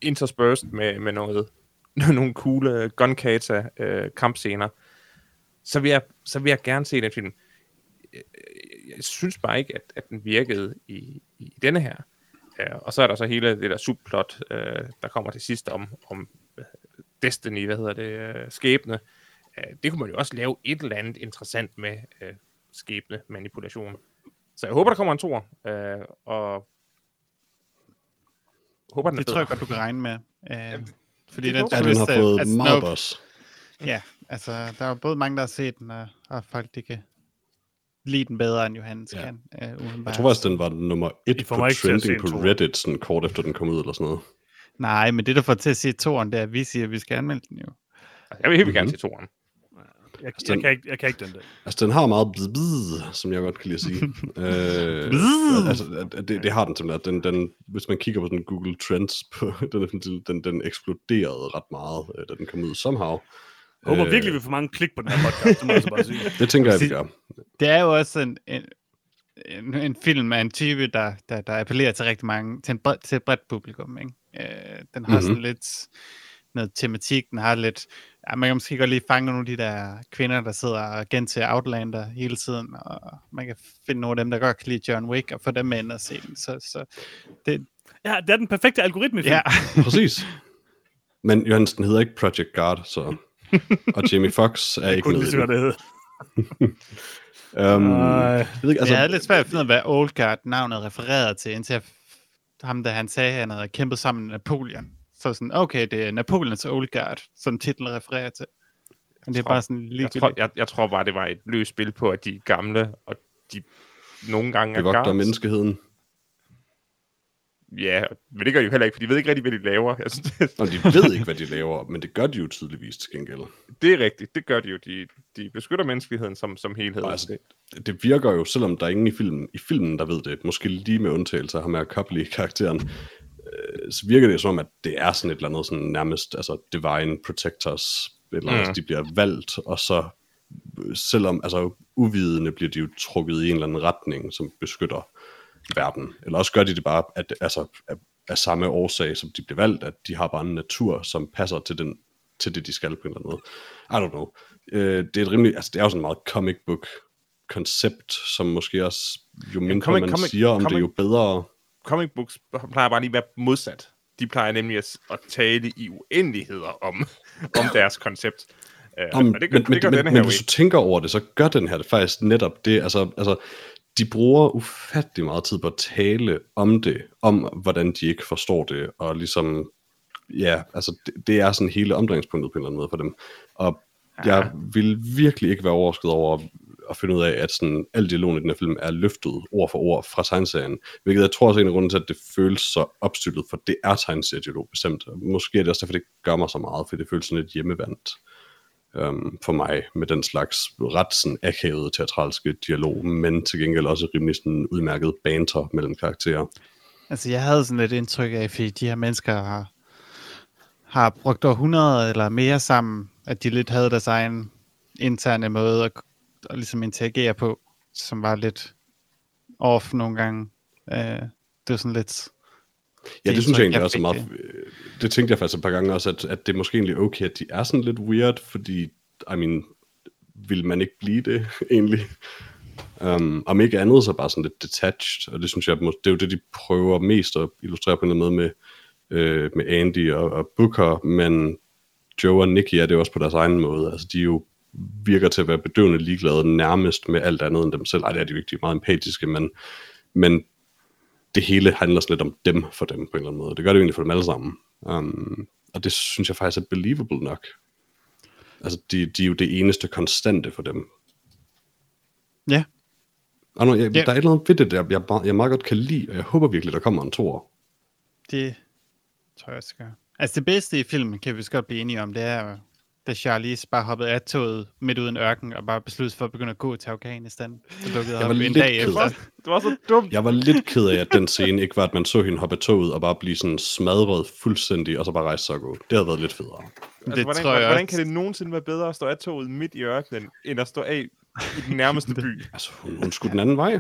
interspersed med, med noget, [LAUGHS] nogle cool gunkata øh, kampscener. Så vil, jeg, så vil jeg gerne se den film. Øh, jeg synes bare ikke, at, at den virkede i, i denne her. Ja, og så er der så hele det der subplot, øh, der kommer til sidst om, om Destiny, hvad hedder det, øh, skæbne. Øh, det kunne man jo også lave et eller andet interessant med øh, skæbne manipulation. Så jeg håber, der kommer en tor, øh, og håber, den Det tror jeg godt, du kan regne med. Øh, fordi den, ja, den har fået altså, meget boss. Ja, altså, der er både mange, der har set den, og, og folk, de kan lide den bedre, end Johannes ja. kan. Øh, jeg tror faktisk, den var nummer et på trending på Reddit, sådan kort efter den kom ud, eller sådan noget. Nej, men det, der får til at se toren, det er, at vi siger, at vi skal anmelde den jo. Jeg vil helt mm-hmm. gerne se toren. Jeg, altså, jeg, kan ikke, jeg kan ikke den der. Altså, den har meget bzz, bzz, som jeg godt kan lide at sige. [LAUGHS] øh, altså, det, det har den simpelthen. Den, den, hvis man kigger på den Google Trends, [LAUGHS] på, den, den, den eksploderede ret meget, øh, da den kom ud somehow. Jeg håber øh, virkelig, vi får mange klik på den her podcast, det må jeg bare sige. [LAUGHS] Det tænker jeg, vi gør. Det er jo også en, en, en, en film af en type, der, der, der appellerer til rigtig mange, til, en bred, til et bredt publikum. Ikke? Øh, den har mm-hmm. sådan lidt noget tematik, den har lidt ja, man kan måske godt lige fange nogle af de der kvinder, der sidder og gentager Outlander hele tiden, og man kan finde nogle af dem, der godt kan lide John Wick, og få dem med ind og se den. Så, så det... Ja, det er den perfekte algoritme. Ja. [LAUGHS] Præcis. Men den hedder ikke Project Guard, så... [LAUGHS] og Jamie Foxx er ikke med det. det. um, jeg, ved ikke, altså, jeg havde lidt svært at finde ud af, hvad Old Guard navnet refererede til, indtil jeg, ham, da han sagde, at han havde kæmpet sammen med Napoleon. Så sådan, okay, det er Napoleons Old Guard, som titlen refererer til. Men det er tror, bare sådan lige jeg tror, jeg, jeg tror bare, det var et løst spil på, at de er gamle, og de nogle gange er guards. menneskeheden. Ja, men det gør de jo heller ikke, for de ved ikke rigtig, hvad de laver. Jeg synes, det... Og de ved ikke, hvad de laver, men det gør de jo tydeligvis til gengæld. Det er rigtigt, det gør de jo. De, de beskytter menneskeligheden som, som helhed. Altså, det, det virker jo, selvom der er ingen i filmen, i filmen, der ved det, måske lige med undtagelse af ham her Copley karakteren, øh, så virker det som om, at det er sådan et eller andet sådan nærmest, altså divine protectors, eller mm. altså, de bliver valgt, og så selvom, altså uvidende bliver de jo trukket i en eller anden retning, som beskytter verden. Eller også gør de det bare at, altså, af, af samme årsag, som de bliver valgt, at de har bare en natur, som passer til, den, til det, de skal på en eller anden måde. I don't know. Øh, det er et rimelig, altså det er jo sådan meget comic book koncept, som måske også, jo mindre comic, man comic, siger om comic, det, jo bedre. Comic books plejer bare lige at være modsat. De plejer nemlig at, at tale i uendeligheder om, [LAUGHS] om deres koncept. Uh, om, det gør, men, det gør men, men hvis du tænker over det, så gør den her det faktisk netop det. Altså, altså de bruger ufattelig meget tid på at tale om det, om hvordan de ikke forstår det, og ligesom, ja, altså det, det er sådan hele omdrejningspunktet på en eller anden måde for dem. Og ja. jeg vil virkelig ikke være overrasket over at finde ud af, at sådan, al dialogen i den her film er løftet ord for ord fra tegneserien, hvilket jeg tror også er en af grunden til, at det føles så opstyltet, for det er tegneseriedialog bestemt. Måske er det også derfor, det gør mig så meget, for det føles sådan lidt hjemmevandt øhm, for mig med den slags ret sådan akavede teatralske dialog, men til gengæld også rimelig sådan udmærket banter mellem karakterer. Altså jeg havde sådan lidt indtryk af, fordi de her mennesker har, har brugt århundreder eller mere sammen, at de lidt havde deres egen interne måde at, at ligesom interagere på, som var lidt off nogle gange. Uh, det var sådan lidt Ja, det, det synes jeg egentlig også er meget... Det. det tænkte jeg faktisk et par gange også, at, at det er måske egentlig okay, at de er sådan lidt weird, fordi, I mean, vil man ikke blive det [LAUGHS] egentlig? Um, om ikke andet, så bare sådan lidt detached, og det synes jeg, det er jo det, de prøver mest at illustrere på en eller anden måde med, øh, med Andy og, og Booker, men Joe og Nicky er det også på deres egen måde. Altså, de jo virker til at være bedøvende ligeglade nærmest med alt andet end dem selv. Ej, det er de jo ikke, de er meget empatiske, men, men det hele handler sådan lidt om dem for dem på en eller anden måde. Det gør det jo egentlig for dem alle sammen. Um, og det synes jeg faktisk er believable nok. Altså, de, de er jo det eneste konstante for dem. Ja. Og nu, jeg, ja. Der er et eller andet ved det, der jeg, jeg, meget godt kan lide, og jeg håber virkelig, der kommer en tor. Det tror jeg også gør. Altså det bedste i filmen, kan vi godt blive enige om, det er da Charlize bare hoppede af toget midt uden ørken og bare besluttede for at begynde at gå til Afghanistan. Det lukkede jeg var en dag efter. Det var så dumt. Jeg var lidt ked af, at den scene ikke var, at man så hende hoppe af toget og bare blive sådan smadret fuldstændig, og så bare rejse sig og gå. Det havde været lidt federe. Altså, det hvordan, tror jeg hvordan kan det nogensinde være bedre at stå af toget midt i ørkenen, end at stå af i den nærmeste by? [LAUGHS] altså, hun, hun skulle den anden vej. [LAUGHS]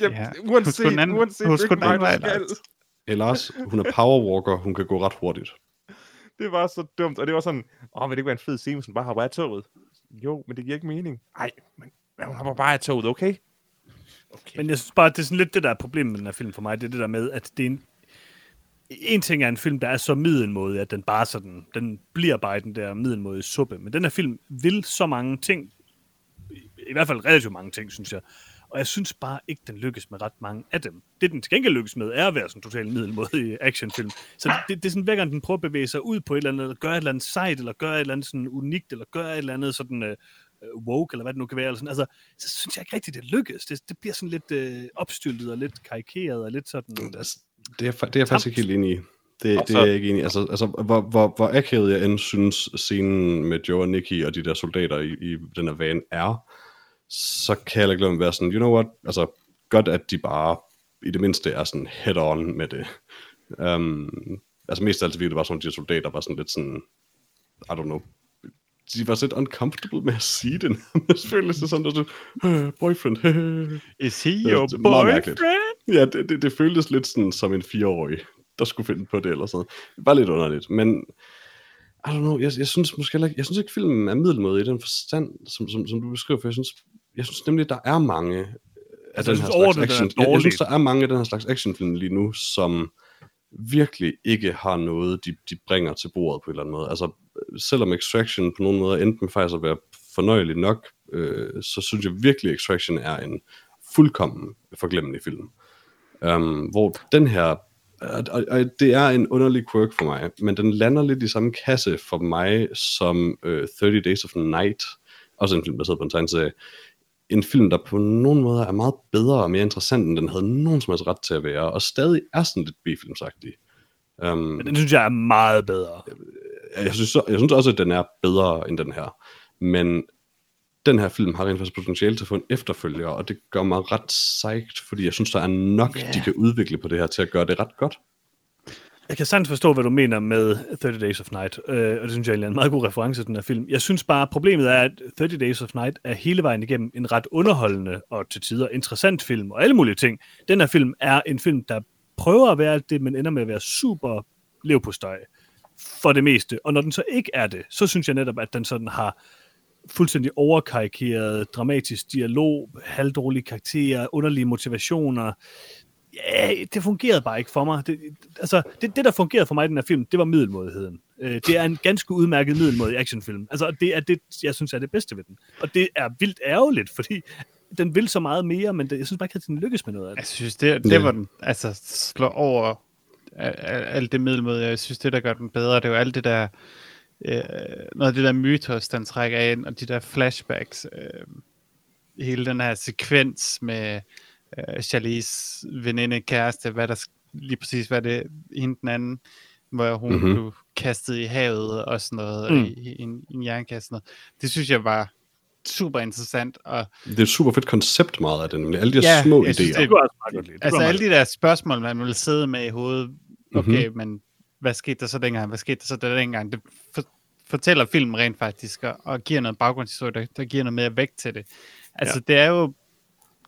ja, uanset, hun den anden, uanset hun skulle den anden vej. Ellers, hun er powerwalker, hun kan gå ret hurtigt det var så dumt, og det var sådan, åh, vil det ikke være en fed scene, hvis hun bare hopper af toget? Jo, men det giver ikke mening. Nej, men, men hun hopper bare af toget, okay? okay? Men jeg synes bare, det er sådan lidt det, der er problemet med den her film for mig, det er det der med, at det er en, en ting er en film, der er så middelmådig, at den bare sådan, den bliver bare den der middelmådige suppe. Men den her film vil så mange ting, i hvert fald relativt mange ting, synes jeg. Og jeg synes bare ikke, den lykkes med ret mange af dem. Det, den til gengæld lykkes med, er at være sådan en totalt middelmådig actionfilm. Så det, det, er sådan, hver gang den prøver at bevæge sig ud på et eller andet, eller gøre et eller andet sejt, eller gøre et eller andet sådan unikt, eller gøre et eller andet sådan uh, woke, eller hvad det nu kan være. Eller sådan. Altså, så synes jeg ikke rigtigt, det lykkes. Det, det bliver sådan lidt uh, opstyltet, og lidt karikeret, og lidt sådan... Det er, det er, det er jeg faktisk ikke helt enig i. Det, det er jeg ikke enig i. Altså, altså hvor, hvor, hvor akavet jeg end synes scenen med Joe og Nicky og de der soldater i, i den her van er, så kan jeg ikke lade være sådan, you know what, altså godt, at de bare i det mindste er sådan head-on med det. Um, altså mest af alt virkelig det var sådan, de soldater var sådan lidt sådan, I don't know, de var lidt uncomfortable med at sige det. Det føles det sådan, at uh, boyfriend. Is he your det, boyfriend? Ja, det, det, det føltes lidt sådan som en fireårig, der skulle finde på det eller sådan Det var lidt underligt, men I don't know, jeg, jeg synes måske ikke, jeg synes ikke filmen er middelmåde i den forstand, som, som, som du beskriver, for jeg synes jeg synes nemlig, der er mange af altså, den her slags action. Jeg, jeg synes, der er mange af den her slags actionfilm lige nu, som virkelig ikke har noget, de, de bringer til bordet på en eller anden måde. Altså, selvom Extraction på nogen måde endte med faktisk at være fornøjelig nok, øh, så synes jeg virkelig, Extraction er en fuldkommen forglemmelig film. Um, hvor den her, og, og, og det er en underlig quirk for mig, men den lander lidt i samme kasse for mig som uh, 30 Days of Night, også en film, sidder på en tegneserie, en film, der på nogen måder er meget bedre og mere interessant, end den havde nogen som helst ret til at være, og stadig er sådan lidt B-filmsagtig. Um, Men den synes jeg er meget bedre. Jeg, jeg, synes, jeg synes også, at den er bedre end den her. Men den her film har rent faktisk potentiale til at få en efterfølger, og det gør mig ret sejt, fordi jeg synes, der er nok, yeah. de kan udvikle på det her til at gøre det ret godt. Jeg kan sandt forstå, hvad du mener med 30 Days of Night, øh, og det synes jeg er en meget god reference til den her film. Jeg synes bare, problemet er, at 30 Days of Night er hele vejen igennem en ret underholdende og til tider interessant film, og alle mulige ting. Den her film er en film, der prøver at være det, men ender med at være super lev på støj for det meste. Og når den så ikke er det, så synes jeg netop, at den sådan har fuldstændig overkarikeret dramatisk dialog, halvdårlige karakterer, underlige motivationer. Ja, det fungerede bare ikke for mig. Det, altså, det, det, der fungerede for mig i den her film, det var middelmodigheden. Øh, det er en ganske udmærket middelmodig actionfilm. Altså, det er det, jeg synes er det bedste ved den. Og det er vildt ærgerligt, fordi den vil så meget mere, men det, jeg synes bare ikke, at den lykkes med noget af det. Jeg synes, det, det var den, altså, slår over alt det middelmodige. Jeg synes, det, der gør den bedre, det er jo alt det der øh, noget af det der mytos, den trækker ind, og de der flashbacks, øh, hele den her sekvens med øh, Charlies veninde, kæreste, hvad der lige præcis hvad det hende den anden, hvor hun mm-hmm. blev kastet i havet og sådan noget, mm. i, i, en, en jernkasse. Noget. Det synes jeg var super interessant. Og, det er et super fedt koncept meget af det, nemlig alle de ja, små idéer. Synes, det, det, altså alle de der spørgsmål, man vil sidde med i hovedet, okay, mm-hmm. men hvad skete der så dengang, hvad skete der så der dengang, det for, fortæller filmen rent faktisk, og, og giver noget baggrundshistorie, der, der giver noget mere vægt til det. Altså ja. det er jo,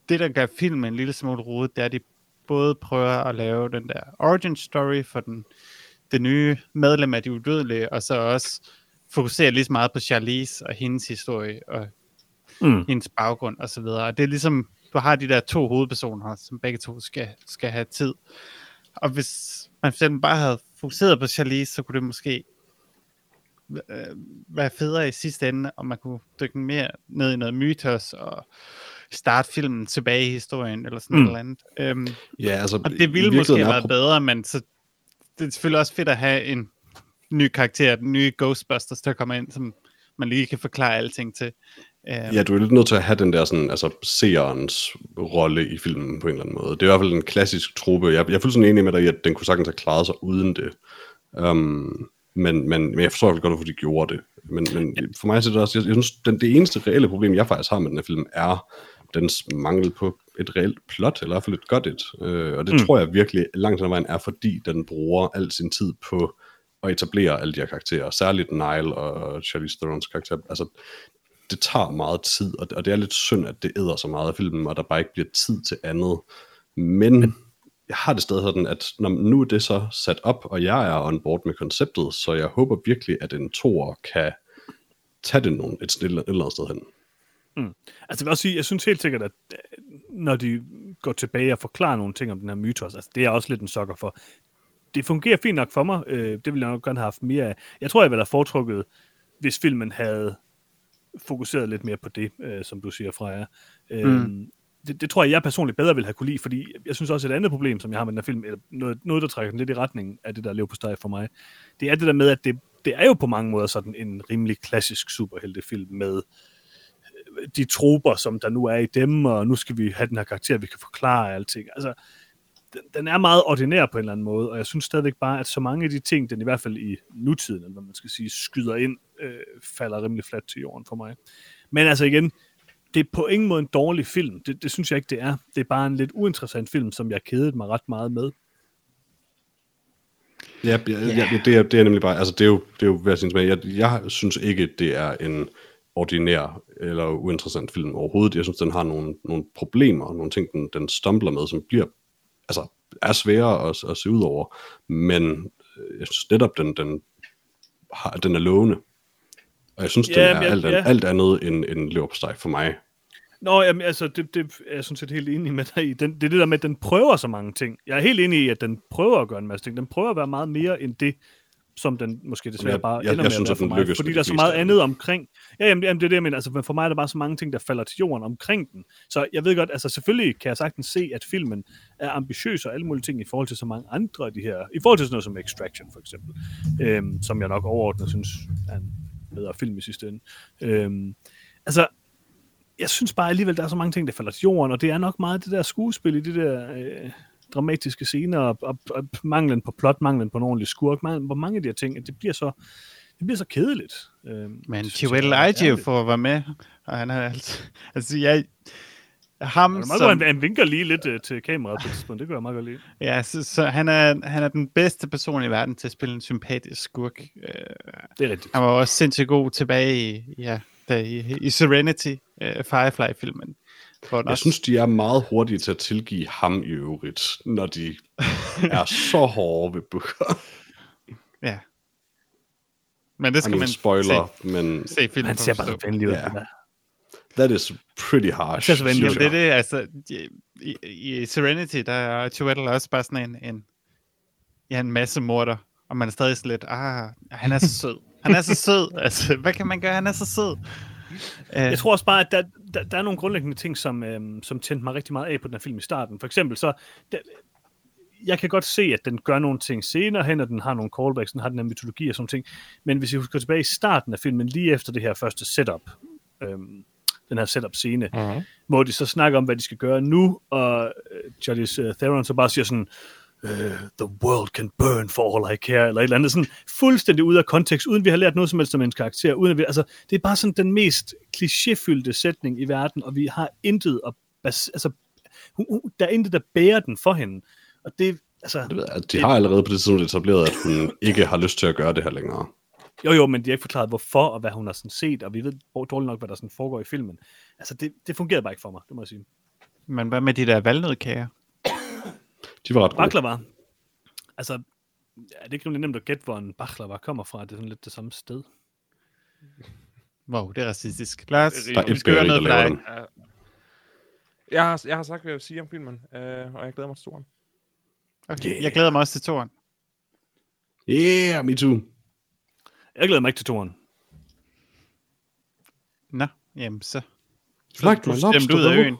det der gør filmen en lille smule rodet, det er, at de både prøver at lave den der origin story for den, det nye medlem af de udødelige, og så også fokusere lige så meget på Charlize og hendes historie, og mm. hendes baggrund og så videre. Og det er ligesom, du har de der to hovedpersoner, som begge to skal, skal have tid. Og hvis man for eksempel bare havde fokuseret på Charlize, så kunne det måske øh, være federe i sidste ende, om man kunne dykke mere ned i noget mytos og starte filmen tilbage i historien, eller sådan mm. noget andet. Øhm, ja, altså, og det ville måske have været bedre, men så, det er selvfølgelig også fedt at have en ny karakter, den nye Ghostbusters, der kommer ind, som man lige kan forklare alting til. Ja, du er lidt nødt til at have den der sådan, altså, seerens rolle i filmen på en eller anden måde. Det er i hvert fald en klassisk trope. Jeg, jeg er fuldstændig enig med dig i, at den kunne sagtens have klaret sig uden det. Um, men, men, men jeg forstår godt, hvorfor de gjorde det. Men, men for mig er det også, jeg, jeg synes, den, det eneste reelle problem, jeg faktisk har med den her film, er dens mangel på et reelt plot, eller i hvert fald et godt et. Uh, og det mm. tror jeg virkelig langt hen ad vejen er, fordi den bruger al sin tid på at etablere alle de her karakterer, særligt Nile og Charlize Therons karakter. Altså, det tager meget tid, og det, og det er lidt synd, at det æder så meget af filmen, og der bare ikke bliver tid til andet. Men jeg har det stadig sådan, at når nu er det så sat op, og jeg er on board med konceptet, så jeg håber virkelig, at en toer kan tage det nogen et, et eller andet sted hen. Mm. Altså jeg vil også sige, jeg synes helt sikkert, at øh, når de går tilbage og forklarer nogle ting om den her mytos, altså det er også lidt en sokker for. Det fungerer fint nok for mig, øh, det ville jeg nok gerne have haft mere af. Jeg tror, jeg ville have foretrukket, hvis filmen havde fokuseret lidt mere på det, øh, som du siger, Freja. Øh, mm. det, det tror jeg, jeg personligt bedre vil have kunne lide, fordi jeg synes også, et andet problem, som jeg har med den her film, eller noget, noget der trækker den lidt i retning af det, der lever på steg for mig, det er det der med, at det, det er jo på mange måder sådan en rimelig klassisk superheltefilm med øh, de troper, som der nu er i dem, og nu skal vi have den her karakter, vi kan forklare alting. Altså, den, den er meget ordinær på en eller anden måde, og jeg synes stadigvæk bare, at så mange af de ting, den i hvert fald i nutiden, eller hvad man skal sige, skyder ind, øh, falder rimelig fladt til jorden for mig. Men altså igen, det er på ingen måde en dårlig film. Det, det synes jeg ikke, det er. Det er bare en lidt uinteressant film, som jeg kedede mig ret meget med. Ja, ja, ja det, er, det er nemlig bare, altså det er jo, det er jo hvad jeg, jeg, jeg synes ikke, det er en ordinær eller uinteressant film overhovedet. Jeg synes, den har nogle, nogle problemer, nogle ting, den, den stumbler med, som bliver altså, er svære at, at se ud over, men øh, jeg synes netop, den, den, har, den er lovende. Og jeg synes, ja, den er ja, alt, ja. alt andet end, end leverpostej for mig. Nå, jamen, altså, det, det er jeg sådan set helt enig med dig i. Den, det er det der med, at den prøver så mange ting. Jeg er helt enig i, at den prøver at gøre en masse ting. Den prøver at være meget mere end det, som den måske desværre jeg, bare jeg, ender jeg med synes, at for mig, lykkes fordi der er så meget andet omkring. Ja, jamen, jamen, det er det, jeg mener. Altså, for mig er der bare så mange ting, der falder til jorden omkring den. Så jeg ved godt, altså selvfølgelig kan jeg sagtens se, at filmen er ambitiøs og alle mulige ting i forhold til så mange andre af de her, i forhold til sådan noget som Extraction for eksempel, øhm, som jeg nok overordnet synes er en bedre film i sidste ende. Øhm, altså, jeg synes bare alligevel, der er så mange ting, der falder til jorden, og det er nok meget det der skuespil i det der øh, dramatiske scener, og, og, og manglen på plot, manglen på en ordentlig skurk, manglen på mange af de her ting, at det bliver så, det bliver så kedeligt. Øhm, Men Chiwetel Ejiofor for at være med, og han er altså... Altså, jeg... Ham det er meget som, godt, han, vinker lige lidt uh, til kameraet på et tidspunkt. Det gør jeg meget godt lide. ja, så, så han, er, han er den bedste person i verden til at spille en sympatisk skurk. Øh, Det er rigtigt. han var også sindssygt god tilbage i, ja, da, i, i Serenity, øh, Firefly-filmen. Den Jeg synes, de er meget hurtige til at tilgive ham i øvrigt, når de [LAUGHS] er så hårde ved Booker. Ja. Men det I skal mean, man spoiler, men se, se filmen Han ser bare venlig ud. Ja. That is pretty harsh. ud. synes Jamen, det er det, altså, i, i, i Serenity, der er Chiwetel også bare sådan en, en, ja, en masse morder, og man er stadig sådan lidt, ah, han er så sød. Han er så sød. [LAUGHS] Altså, hvad kan man gøre? Han er så sød. Uh, Jeg tror også bare, at der, der, der er nogle grundlæggende ting, som, øhm, som tændte mig rigtig meget af på den her film i starten. For eksempel så, der, jeg kan godt se, at den gør nogle ting senere hen, og den har nogle callbacks, den har den her mytologi og sådan ting. Men hvis jeg husker tilbage i starten af filmen, lige efter det her første setup, øhm, den her setup-scene, Uh-huh. hvor de så snakker om, hvad de skal gøre nu, og øh, Charlize uh, Theron så bare siger sådan, uh, the world can burn for all I care, eller et eller andet sådan fuldstændig ude af kontekst, uden vi har lært noget som helst om hendes karakter, uden at vi, altså, det er bare sådan den mest klichéfyldte sætning i verden, og vi har intet at bas, altså, hun, hun, der er intet, der bærer den for hende, og det, altså, Det ved jeg, de har allerede på det tidspunkt etableret, at hun ikke har lyst til at gøre det her længere. jo jo, men de har ikke forklaret hvorfor, og hvad hun har sådan set, og vi ved dårligt nok, hvad der sådan foregår i filmen. Altså, det, det fungerede bare ikke for mig, det må jeg sige. men hvad med de der valnødkager? De var ret gode. Baklava. Altså, ja, det er ikke rigtig nemt at gætte, hvor en baklava kommer fra. Det er sådan lidt det samme sted. Wow, det er racistisk. Lad os, Der er vi et skal høre bageri, noget der fra dig. Jeg har, jeg har sagt, hvad jeg vil sige om filmen, øh, og jeg glæder mig til toren. Okay, jeg glæder mig også til toren. Yeah, me too. Jeg glæder mig ikke til toren. Nå, jamen så. Stemte lobster, ud af øen.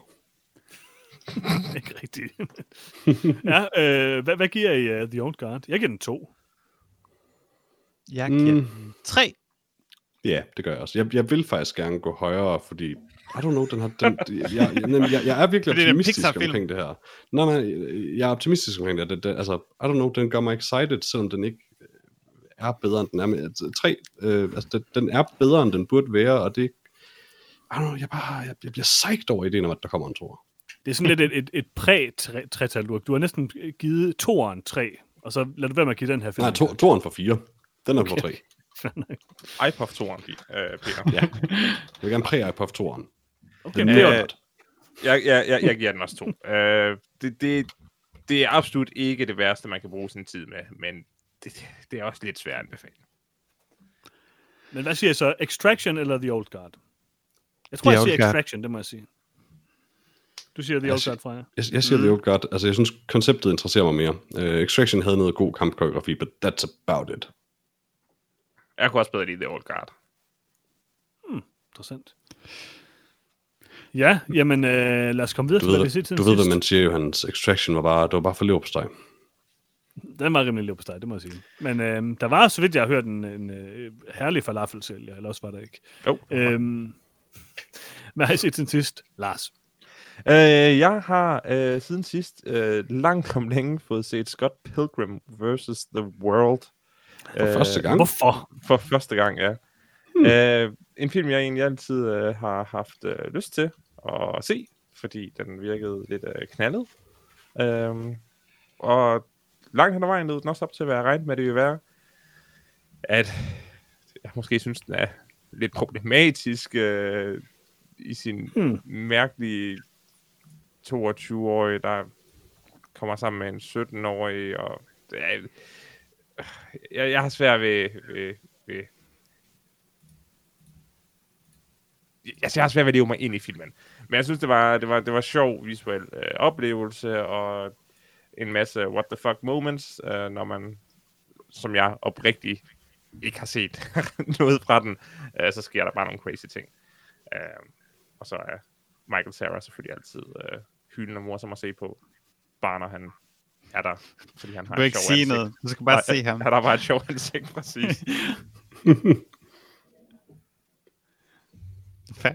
[LAUGHS] ikke rigtigt. [LAUGHS] ja, øh, hvad, hvad giver I uh, The Old Guard? Jeg giver den to. Jeg giver Mm. den tre. Ja, det gør jeg også. Jeg, jeg vil faktisk gerne gå højere, fordi, I don't know, den har, den, [LAUGHS] jeg, jeg, jeg, jeg, er virkelig det er optimistisk Pixar-film. omkring det her. Nej, nej, jeg er optimistisk omkring det. det, det altså, I don't know, den gør mig excited, selvom den ikke øh, er bedre, end den er. Men, altså, tre, øh, altså, den, den er bedre, end den burde være, og det, I don't know, jeg, bare, jeg, jeg bliver psyched over ideen om, at der kommer en tor. Det er sådan lidt et, et, et præ-tretal, du, du har næsten givet toeren tre, og så lad du være med at give den her film. Nej, to, toren for fire. Den er okay. [LAUGHS] for tre. iPod 2'eren, øh, Peter. Ja. Jeg vil gerne præge på toren. okay, Den det er Øh, godt. Jeg, jeg, jeg, jeg giver den også to. øh, det, det, det er absolut ikke det værste, man kan bruge sin tid med, men det, det er også lidt svært at anbefale. Men hvad siger I så? Extraction eller The Old Guard? Jeg tror, The jeg siger Guard. Extraction, det må jeg sige. Du siger The Jeg Old Guard fra jer. Jeg, jeg siger mm. det jo godt. Altså, jeg synes, konceptet interesserer mig mere. Uh, Extraction havde noget god kampkoreografi, but that's about it. Jeg kunne også bedre lide The Old Guard. Interessant. Ja, jamen øh, lad os komme videre Du til, hvad vi ved, ser til du ved hvad man siger jo, hans Extraction var bare, det var bare for leverpostej. Den var rimelig lev på dig, det må jeg sige. Men øh, der var, så vidt jeg har hørt, en, en øh, herlig falafelsælger, eller også var der ikke. Jo. Øhm, hvad har I set til sidst? Lars. Øh, jeg har øh, siden sidst øh, langt om længe fået set Scott Pilgrim vs. The World. For første gang. Hvorfor? For første gang, ja. Hmm. Øh, en film, jeg egentlig altid øh, har haft øh, lyst til at se, fordi den virkede lidt øh, knaldet. Øh, og langt hen ad vejen lød den også op til, hvad jeg regnede med, det ville være. At jeg måske synes, den er lidt problematisk øh, i sin Hmm. mærkelige 22-årig, der kommer sammen med en 17-årig, og det jeg, jeg har svært ved, ved, ved jeg, jeg har svært ved at leve mig ind i filmen. Men jeg synes, det var, det var, det var sjov visuel øh, oplevelse, og en masse what the fuck moments, øh, når man som jeg oprigtigt ikke har set [LAUGHS] noget fra den, øh, så sker der bare nogle crazy ting. Øh, og så er Michael Sarah selvfølgelig altid øh, hyldende morsom at se på, bare når han er der, fordi han har du ikke sige noget, du skal bare se ham. [LAUGHS] Han har bare et sjovt ansigt, præcis. [LAUGHS] Fair.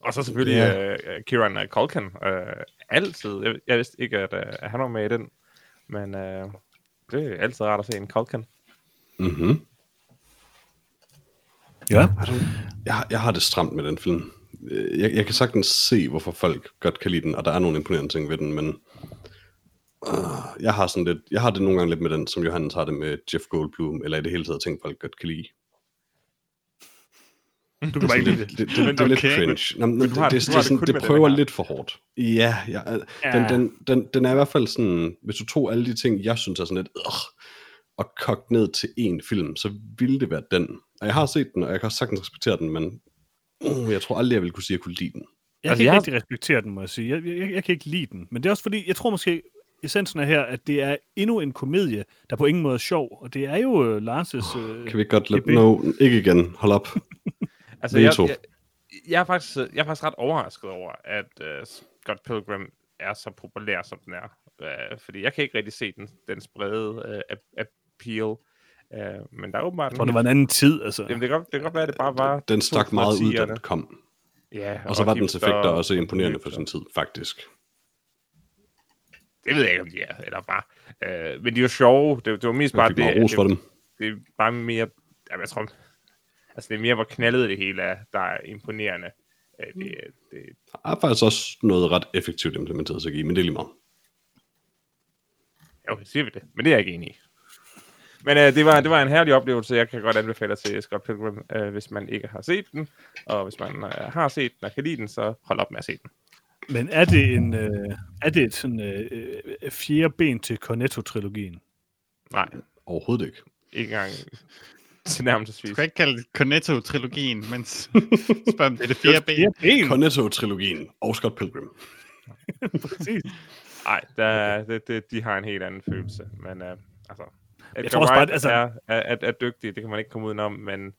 Og så selvfølgelig yeah. uh, Kieran Culkin. Uh, altid. Jeg, jeg vidste ikke, at, uh, han var med i den. Men uh, det er altid rart at se en Culkin. Mhm. Ja. Jeg, jeg har det stramt med den film. Jeg, jeg kan sagtens se, hvorfor folk godt kan lide den, og der er nogle imponerende ting ved den, men uh, jeg har sådan lidt, jeg har det nogle gange lidt med den, som Johannes har det med Jeff Goldblum, eller i det hele taget ting, folk godt kan lide. Du kan bare ikke lide det. Det, det, det, det er lidt cringe. Nå, men, det, det, det, det, det, det prøver lidt for hårdt. Ja, ja, ja. Den, den, den, den er i hvert fald sådan, hvis du tog alle de ting, jeg synes er sådan lidt, øh, og kogt ned til én film, så ville det være den. Og jeg har set den, og jeg kan også sagtens respektere den, men uh, jeg tror aldrig, jeg ville kunne sige, at jeg kunne lide den. Jeg altså, kan ikke jeg... rigtig respektere den, må jeg sige. Jeg, jeg, jeg kan ikke lide den. Men det er også fordi, jeg tror måske, essensen er her, at det er endnu en komedie, der på ingen måde er sjov. Og det er jo uh, Lars' Uh, kan vi godt lade... No, ikke igen. Hold op. [LAUGHS] altså, jeg, jeg, jeg, er faktisk, jeg er faktisk ret overrasket over, at uh, Scott Pilgrim er så populær, som den er. Uh, fordi jeg kan ikke rigtig se den, den brede uh, appeal. Uh, men der er åbenbart... Jeg tror, det var en anden tid, altså. Jamen, det kan, det kan godt være, at det bare var... Den stak meget ud, da den kom. Ja, og, og så var dens effekter også imponerende for sin tid, faktisk. Det ved jeg ikke, om de er, eller bare... Uh, men de er jo sjove. Det, det var mest bare det... Ros for det, dem. det er bare mere... Jamen, jeg tror... Altså, det er mere, hvor knaldet det hele er, der er imponerende. Uh, det, det... Der er faktisk også noget ret effektivt implementeret CGI, men det er lige meget. Jo, siger vi det. Men det er jeg ikke enig i. Men uh, det, var, det var en herlig oplevelse. Jeg kan godt anbefale til Scott Pilgrim, uh, hvis man ikke har set den. Og hvis man uh, har set den og kan lide den, så hold op med at se den. Men er det en øh, er det et sådan øh, fjerde ben til Cornetto-trilogien? Nej. Overhovedet ikke. Ikke engang tilnærmelsesvis. Du kan ikke kalde det Cornetto-trilogien, men [LAUGHS] spørg det er det fjerde ben. ben. Cornetto-trilogien og Scott Pilgrim. [LAUGHS] Præcis. Nej, der, det, det, de har en helt anden følelse. Men uh, altså, at Jeg tror også bare, altså... er, er, er, er dygtig, det kan man ikke komme udenom, men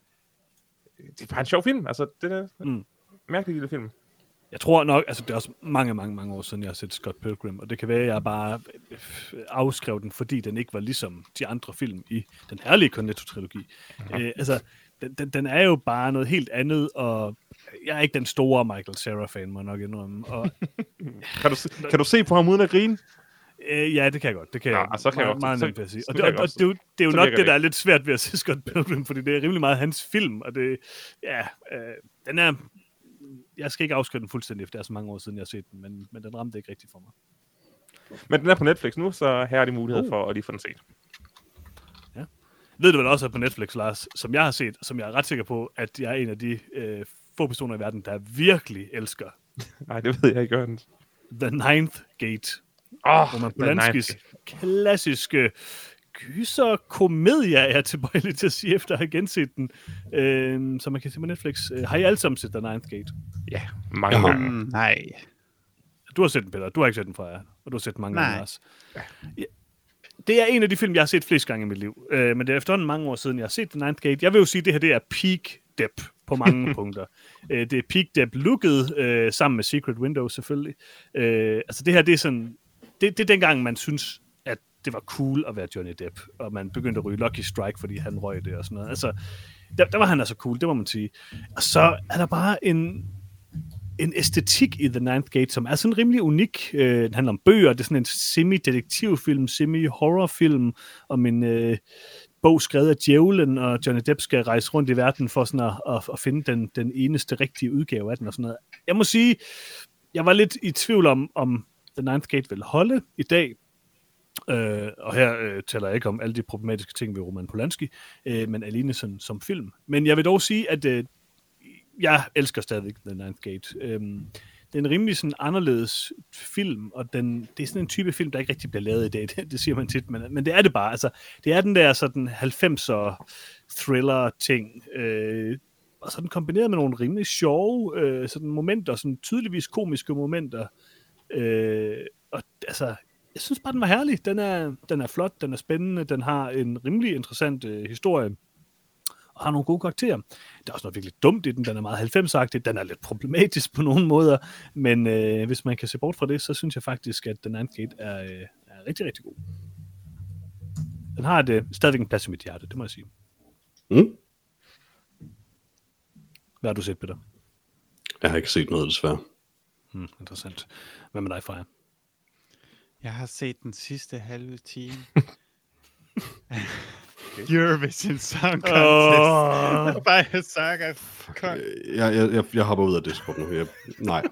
det er bare en sjov film. Altså, det er en mm. mærkelig lille film. Jeg tror nok, altså det er også mange, mange, mange år siden, jeg har set Scott Pilgrim, og det kan være, at jeg bare afskrev den, fordi den ikke var ligesom de andre film i den herlige Cornetto-trilogi. Mm-hmm. Øh, altså, den, den, den er jo bare noget helt andet, og jeg er ikke den store Michael Cera-fan, må jeg nok indrømme. Og, [LAUGHS] kan, du, kan du se på ham uden at grine? Øh, ja, det kan jeg godt. Det kan ja, jeg så kan meget, meget nemt at sige. Og, det, og, og det, er jo, det er jo nok det, der er lidt svært ved at se Scott Pilgrim, fordi det er rimelig meget hans film, og det, ja, øh, den er, jeg skal ikke afskrive den fuldstændig, efter det er så mange år siden, jeg har set den, men, men den ramte ikke rigtigt for mig. Men den er på Netflix nu, så her er de mulighed uh. for at lige få den set. Ja. Ved du, hvad der også er på Netflix, Lars, som jeg har set, som jeg er ret sikker på, at jeg er en af de øh, få personer i verden, der virkelig elsker. [LAUGHS] Nej, det ved jeg ikke, Jørgens. The Ninth Gate. Åh, oh, Polanskis klassiske gyser komedie, er jeg tilbøjelig til at sige, efter at have genset den, øh, som man kan se på Netflix. Øh, har I alle sammen set The Ninth Gate? Ja, mange gange. Mm, nej. Du har set den, Peter. Du har ikke set den fra jer. Og du har set den mange Nej. gange også. Ja. Det er en af de film, jeg har set flest gange i mit liv. Øh, men det er efterhånden mange år siden, jeg har set The Ninth Gate. Jeg vil jo sige, at det her det er peak Depp på mange [LAUGHS] punkter. Øh, det er peak Depp looket, øh, sammen med Secret Window selvfølgelig. Øh, altså det her, det er sådan... Det, det er dengang, man synes, at det var cool at være Johnny Depp, og man begyndte at ryge Lucky Strike, fordi han røg det og sådan noget. Altså, der, der var han altså cool, det må man sige. Og så er der bare en, en æstetik i The Ninth Gate, som er sådan rimelig unik. Øh, den handler om bøger, det er sådan en semi-detektivfilm, semi-horrorfilm, om en øh, bog skrevet af djævlen, og Johnny Depp skal rejse rundt i verden for sådan at, at, at finde den, den eneste rigtige udgave af den og sådan noget. Jeg må sige, jeg var lidt i tvivl om, om The Ninth Gate vil holde i dag, Øh, og her øh, taler jeg ikke om alle de problematiske ting ved Roman Polanski, øh, men alene sådan, som film. Men jeg vil dog sige, at øh, jeg elsker stadigvæk The Ninth Gate. Øh, det er en rimelig sådan anderledes film, og den, det er sådan en type film, der ikke rigtig bliver lavet i dag, [LAUGHS] det, det siger man tit, men, men det er det bare. Altså, det er den der sådan 90'er thriller-ting, øh, og sådan kombineret med nogle rimelig sjove øh, sådan momenter, sådan tydeligvis komiske momenter. Øh, og altså, jeg synes bare, den var herlig. Den er, den er flot, den er spændende, den har en rimelig interessant øh, historie, og har nogle gode karakterer. Der er også noget virkelig dumt i den, den er meget 90-agtig, den er lidt problematisk på nogle måder, men øh, hvis man kan se bort fra det, så synes jeg faktisk, at den anden gate er, øh, er rigtig, rigtig god. Den har det stadigvæk en plads i mit hjerte, det må jeg sige. Mm. Hvad har du set, Peter? Jeg har ikke set noget, desværre. Hmm, interessant. Hvad med dig, Freja? Jeg har set den sidste halve time. [LAUGHS] [LAUGHS] Eurovision Song Contest. Oh. [LAUGHS] Bare saga. Jeg, jeg, jeg, jeg hopper ud af Discord nu. Jeg, nej.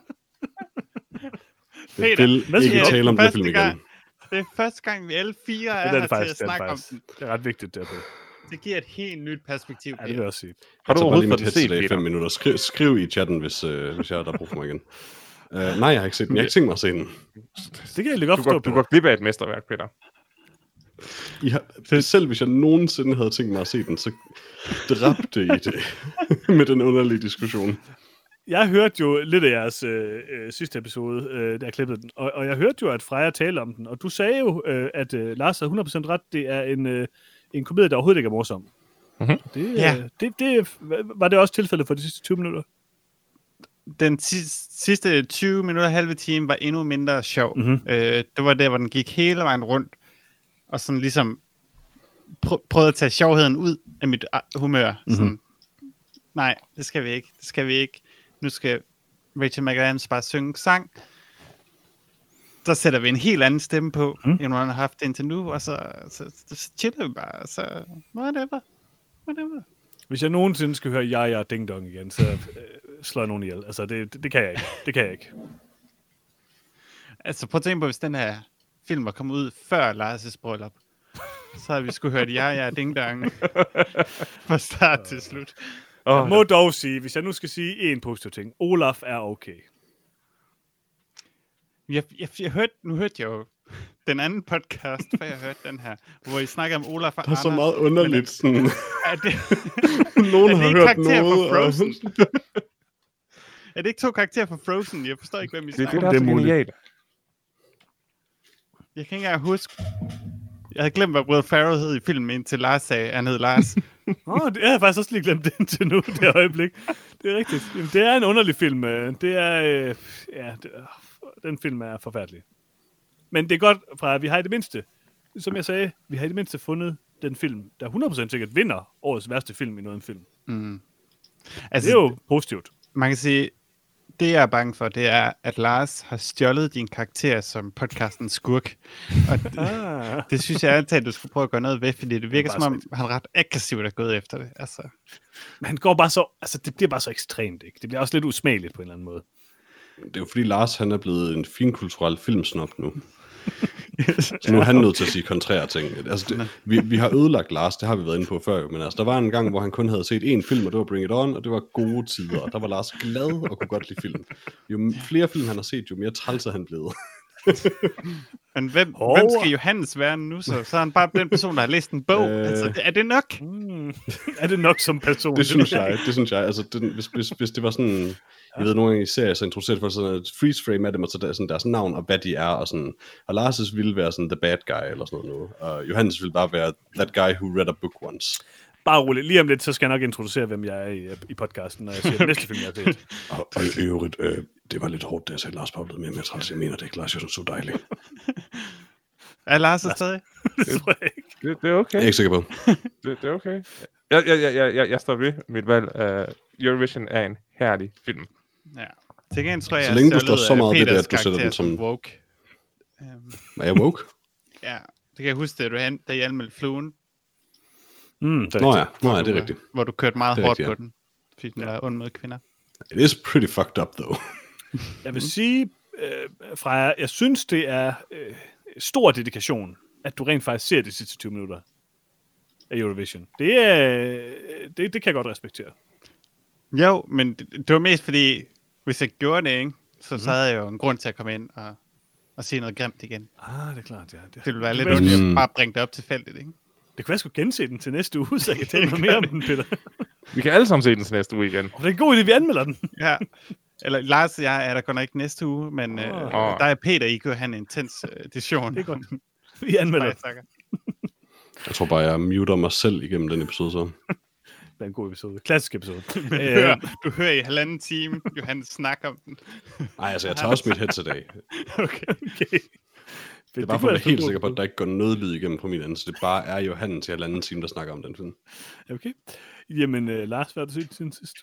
Peter, jeg vil hvad ikke tale om det film igen. Det er første gang, vi alle fire er, det er her faktisk, til at snakke om den. Det er ret vigtigt, det, det giver et helt nyt perspektiv. Ja, det vil jeg også sige. Har du overhovedet fået det set, i fem minutter. Skriv, skriv i chatten, hvis, øh, hvis jeg er der brug for mig igen. Uh, nej, jeg har ikke set den. Jeg har ikke tænkt mig at se den. Det kan jeg lige godt du forstå. Går, du går glip af et mesterværk, Peter. I har, selv hvis jeg nogensinde havde tænkt mig at se den, så dræbte I det [LAUGHS] med den underlige diskussion. Jeg hørte jo lidt af jeres øh, øh, sidste episode, øh, da jeg klippede den, og, og jeg hørte jo, at Freja talte om den, og du sagde jo, øh, at øh, Lars havde 100% ret, det er en, øh, en komedie, der overhovedet ikke er morsom. Mm-hmm. Det, Ja. øh, det, det, var det også tilfældet for de sidste 20 minutter? Den si- sidste 20 minutter, halve time, var endnu mindre sjov. Mhm. Øh, det var der, hvor den gik hele vejen rundt, og sådan ligesom pr- prøvede at tage sjovheden ud af mit ah, humør. Mm-hmm. Sådan, nej, det skal vi ikke. Det skal vi ikke. Nu skal Rachel McAdams bare synge sang. Så sætter vi en helt anden stemme på, Mm. end hun har haft indtil nu, og så, så, så, så chiller vi bare. Så whatever. Whatever. Hvis jeg nogensinde skal høre ja, ja, ding dong igen, så øh, slår jeg nogen ihjel. Altså, det, det, det kan jeg ikke. Det kan jeg ikke. Altså prøv at tænke på, hvis den her film var kommet ud før Lars' bryllup, så havde vi skulle hørt ja, ja, ding dong [LAUGHS] fra start til slut. Jeg Oh, må dog sige, hvis jeg nu skal sige en positiv ting, Olaf er okay. Jeg, jeg, jeg hørte, nu hørte jeg jo den anden podcast, før jeg hørte den her, hvor I snakker om Olaf og Der er så Anders. meget underligt. Sådan, Er det, [LAUGHS] nogen er det har hørt noget. og- Frozen? [LAUGHS] er det ikke to karakterer fra Frozen? Jeg forstår ikke, hvem I det er det, snakker om. er det så er muligt. genialt. Jeg kan ikke engang huske. Jeg havde glemt, hvad Will Ferrell hed i filmen, indtil Lars sagde, at han hed Lars. [LAUGHS] Åh, det jeg havde faktisk også lige glemt det indtil nu, det øjeblik. Det er rigtigt. Jamen, det er en underlig film. øh. Det er... Øh, ja, det, øh, den film er forfærdelig. Men det er godt, fra at vi har i det mindste, som jeg sagde, vi har i det mindste fundet den film, der 100% sikkert vinder årets værste film i noget film. Mm. Det Altså, er jo positivt. man kan sige, det jeg er bange for, det er, at Lars har stjålet din karakter som podcasten skurk. Og det, Ah. det synes jeg altid, at du skulle prøve at gøre noget ved, fordi det virker som om, han ret aggressivt er gået efter det. Altså, Men han går bare så... Altså, det bliver bare så ekstremt, ikke? Det bliver også lidt usmageligt på en eller anden måde. Det er jo fordi Lars han er blevet en finkulturel filmsnop nu. [LAUGHS] Så nu er han nødt til at sige kontrære ting. Altså, det, vi, vi har ødelagt Lars, det har vi været inde på før, jo, men altså, der var en gang, hvor han kun havde set én film, og det var Bring It On, og det var gode tider, og der var Lars glad og kunne godt lide film. Jo flere film han har set, jo mere træls er han blevet. [LAUGHS] men hvem, hvem skal Johannes være nu så? Så er han bare den person, der har læst en bog. Øh. Altså, er det nok? Mm. [LAUGHS] er det nok som person? Det synes jeg, det synes jeg. Altså, det, hvis, hvis, hvis det var sådan, jeg ved nogle gange i serier, så introducerer folk sådan et freeze frame af dem, og så der, sådan deres navn og hvad de er, og sådan, og Lars' ville være sådan the bad guy, eller sådan noget nu, og Johannes ville bare være that guy who read a book once. Bare roligt. Lige om lidt, så skal jeg nok introducere, hvem jeg er i, i podcasten, når jeg siger den næste film, jeg har set. [LAUGHS] Og, og i øvrigt, øh, det var lidt hårdt, da jeg sagde, Lars bare blev mere med træls. Jeg mener det ikke, Lars, jeg synes, er dejlig. [LAUGHS] Er Lars stadig? [LAUGHS] Det tror jeg ikke. Det, det er okay. Jeg er ikke sikker på. Det, det er okay. Jeg, jeg, jeg, jeg, jeg, jeg står ved mit valg. Uh, Eurovision er en herlig film. Ja. Til gengæld tror jeg, Så længe du står så af meget ved det, at du sætter den som- woke. Um, Er jeg woke? [LAUGHS] ja, det kan jeg huske, da du han, da I anmeldte fluen, Mm, det er Nå ja, Nå, ja, det er rigtigt. Hvor du kørte meget er hårdt rigtigt, på ja. den, fordi den var ond mod kvinder. It is pretty fucked up, though. [LAUGHS] Jeg vil sige, øh, Freja, jeg synes, det er øh, stor dedikation, at du rent faktisk ser de sidste 20 minutter af Eurovision. Det, er, det, det kan jeg godt respektere. Jo, men det, det var mest fordi, hvis jeg gjorde det, ikke, så, Mhm. så havde jeg jo en grund til at komme ind og, og sige noget grimt igen. Ah, det er klart, ja. Det, Det ville være det lidt ondt Mm. at bare bringe det op til feltet, ikke? det kunne være, jeg skulle gense den til næste uge, så jeg kan [LAUGHS] tale noget mere om den, Peter. Vi kan alle sammen se den til næste uge igen. Og det er en god idé, vi anmelder den. [LAUGHS] Ja. Eller Lars og jeg er der nok ikke næste uge, men oh. øh, der er Peter, I kan have en intens øh, edition. Det er godt. Vi anmelder. [LAUGHS] Jeg tror bare, jeg muter mig selv igennem den episode så. Det er en god episode. Klassisk episode. [LAUGHS] Men du, hører, du hører i halvanden time, Johannes snakke om den. Nej, altså jeg tager også mit headset af. [LAUGHS] okay, okay. Det er bare for at være helt sikker på, at der ikke går noget lyd igennem på min ende, så det bare er Johannes til halvanden time, der snakker om den film. Okay. Jamen, uh, Lars, hvad har du set siden sidst?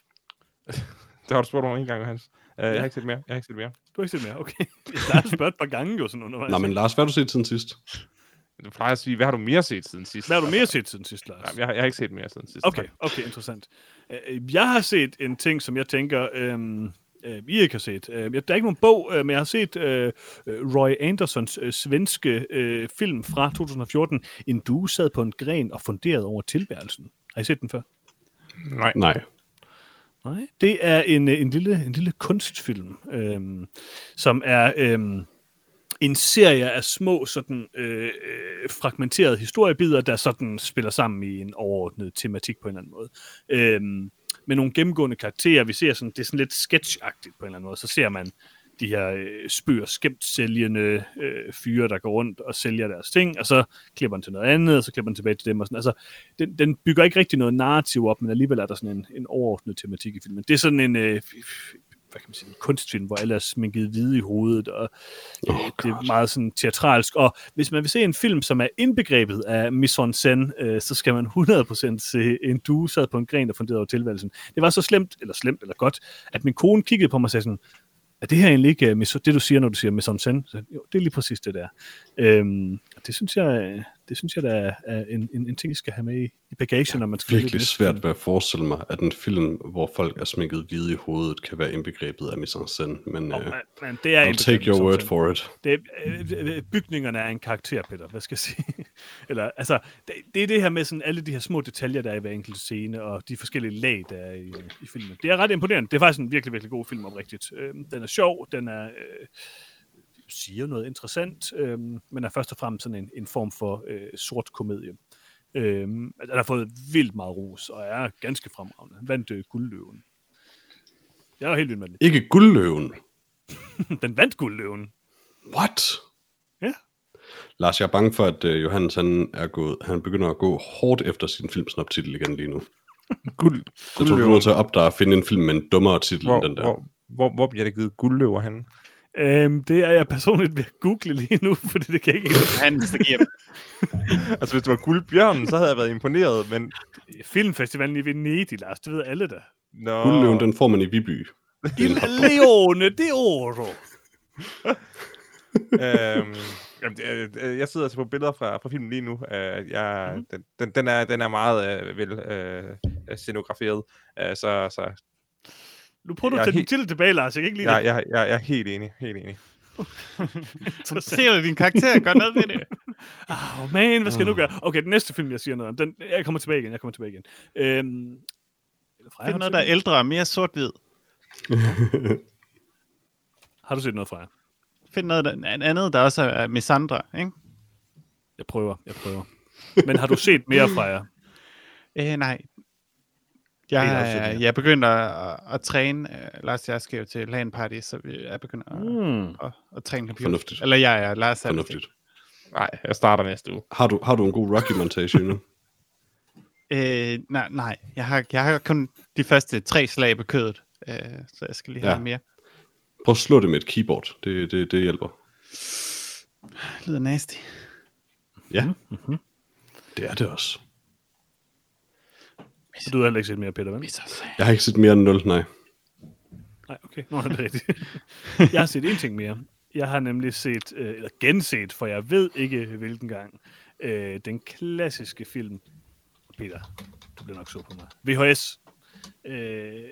[LAUGHS] det har du spurgt om en gang, Johannes. Uh, ja. Jeg har ikke set mere. Jeg har ikke set mere. Du har ikke set mere, okay. Har spurgt et par gange jo sådan undervejs. Nej, men Lars, hvad har du set siden sidst? Du plejer at sige, hvad har du mere set siden sidst? Hvad har du mere set siden sidst, Lars? Nej, jeg, har, jeg har ikke set mere siden sidst. Okay, okay, interessant. Øh, jeg har set en ting, som jeg tænker, øhm, øh, I ikke har set. Øh, der er ikke nogen bog, øh, men jeg har set øh, Roy Andersons øh, svenske øh, film fra 2014, En du sad på en gren og funderede over tilværelsen. Har I set den før? Nej. Nej. Nej, det er en, en, lille, en lille kunstfilm, øhm, som er øhm, en serie af små sådan øh, øh, fragmenterede historiebider, der sådan spiller sammen i en overordnet tematik på en eller anden måde. Øhm, med nogle gennemgående karakterer. Vi ser sådan, det er sådan lidt sketchagtigt på en eller anden måde. Så ser man de her øh, spøger skæmt sælgende øh, fyre, der går rundt og sælger deres ting, og så klipper den til noget andet, og så klipper den tilbage til dem. Og sådan. Altså, den, den bygger ikke rigtig noget narrativ op, men alligevel er der sådan en, en overordnet tematik i filmen. Det er sådan en, øh, hvad kan man sige, en kunstfilm, hvor alle er sminket hvide i hovedet, og oh, det er meget sådan teatralsk. Og hvis man vil se en film, som er indbegrebet af mise en scène, øh, så skal man 100% se en du sad på en gren, der funderede over tilværelsen. Det var så slemt, eller slemt, eller godt, at min kone kiggede på mig og sagde sådan, er det her egentlig ikke uh, det, du siger, når du siger mise en scène? Så, jo, det er lige præcis det der. Øhm, det synes jeg, det synes jeg, der er en, en, en ting, jeg skal have med i, i bagagen, når man skal... Det virkelig svært ved at forestille mig, at en film, hvor folk er sminket hvide i hovedet, kan være indbegrebet af mise en scène, men, oh, uh, man, det er I'll take your word for it. Det, øh, bygningerne er en karakter, Peter, hvad skal jeg sige? [LAUGHS] Eller, altså, det, det er det her med sådan alle de her små detaljer, der er i hver enkelt scene, og de forskellige lag, der er i, i filmen. Det er ret imponerende. Det er faktisk en virkelig, virkelig god film, oprigtigt. Øh, den er sjov, den er... Øh, siger noget interessant, øh, men er først og fremmest sådan en, en form for øh, sort komedie. Øh, den har fået vildt meget ros, og er ganske fremragende. Vandt øh, guldløven. Jeg er helt vild med den. Ikke guldløven? [LAUGHS] den vandt guldløven. What? Ja. Lars, jeg er bange for, at uh, Johannes han, er gået, han begynder at gå hårdt efter sin filmsnop-titel igen lige nu. [LAUGHS] Guld, jeg tror, du er nødt til at opdage at finde en film med en dummere titel hvor, end den der. Hvor, hvor, hvor bliver det givet guldløver henne? Øhm, det er jeg personligt ved at google lige nu, [LAUGHS] fordi det kan ikke... Han giver [LAUGHS] Altså, hvis det var guldbjørnen, så havde jeg været imponeret, men... Filmfestivalen i Venedig, Lars, det ved alle da. No. Guldløven, den får man i Viby. Il Leone de Oro. [LAUGHS] øhm, jamen, øh, jeg sidder altså på billeder fra, fra filmen lige nu. Uh, jeg, mm-hmm. den, den, er, den er meget uh, vel uh, scenograferet, uh, så, så nu prøver du at tage helt... til tilbage, Lars. Jeg kan ikke lide ja, det. Jeg, jeg, jeg er helt enig. Helt enig. [LAUGHS] så ser du din karakter gør noget ved det. oh, [LAUGHS] man, hvad skal jeg nu gøre? Okay, den næste film, jeg siger noget om, den, jeg kommer tilbage igen, jeg kommer tilbage igen. Øhm, Find noget, der er ældre og mere sort-hvid. [LAUGHS] Har du set noget fra jer? Find noget der, andet, der også er Misandra, ikke? Jeg prøver, jeg prøver. Men har du set mere fra jer? Øh, nej, jeg, jeg, jeg begynder at, at, at træne. Uh, Lars jeg skal jo til LAN party, så jeg begynder at, mm. at, at, at træne computer. Fornuftigt. Eller jeg er Lars Fornuftigt. Nej, jeg starter næste uge. Har du, har du en god Rocky-montage nu? [LAUGHS] øh, nej, nej. Jeg har, jeg har kun de første tre slag på kødet, øh, så jeg skal lige ja. have mere. Prøv at slå det med et keyboard. Det, det, det hjælper. Det lyder nasty. Ja, mm-hmm. det er det også. Du har heller ikke set mere, Peter, vel? Jeg har ikke set mere end 0, nej. Nej, okay. Nå, det er rigtigt. [LAUGHS] jeg har set en ting mere. Jeg har nemlig set, øh, eller genset, for jeg ved ikke hvilken gang, øh, den klassiske film. Peter, du bliver nok så på mig. VHS. Øh,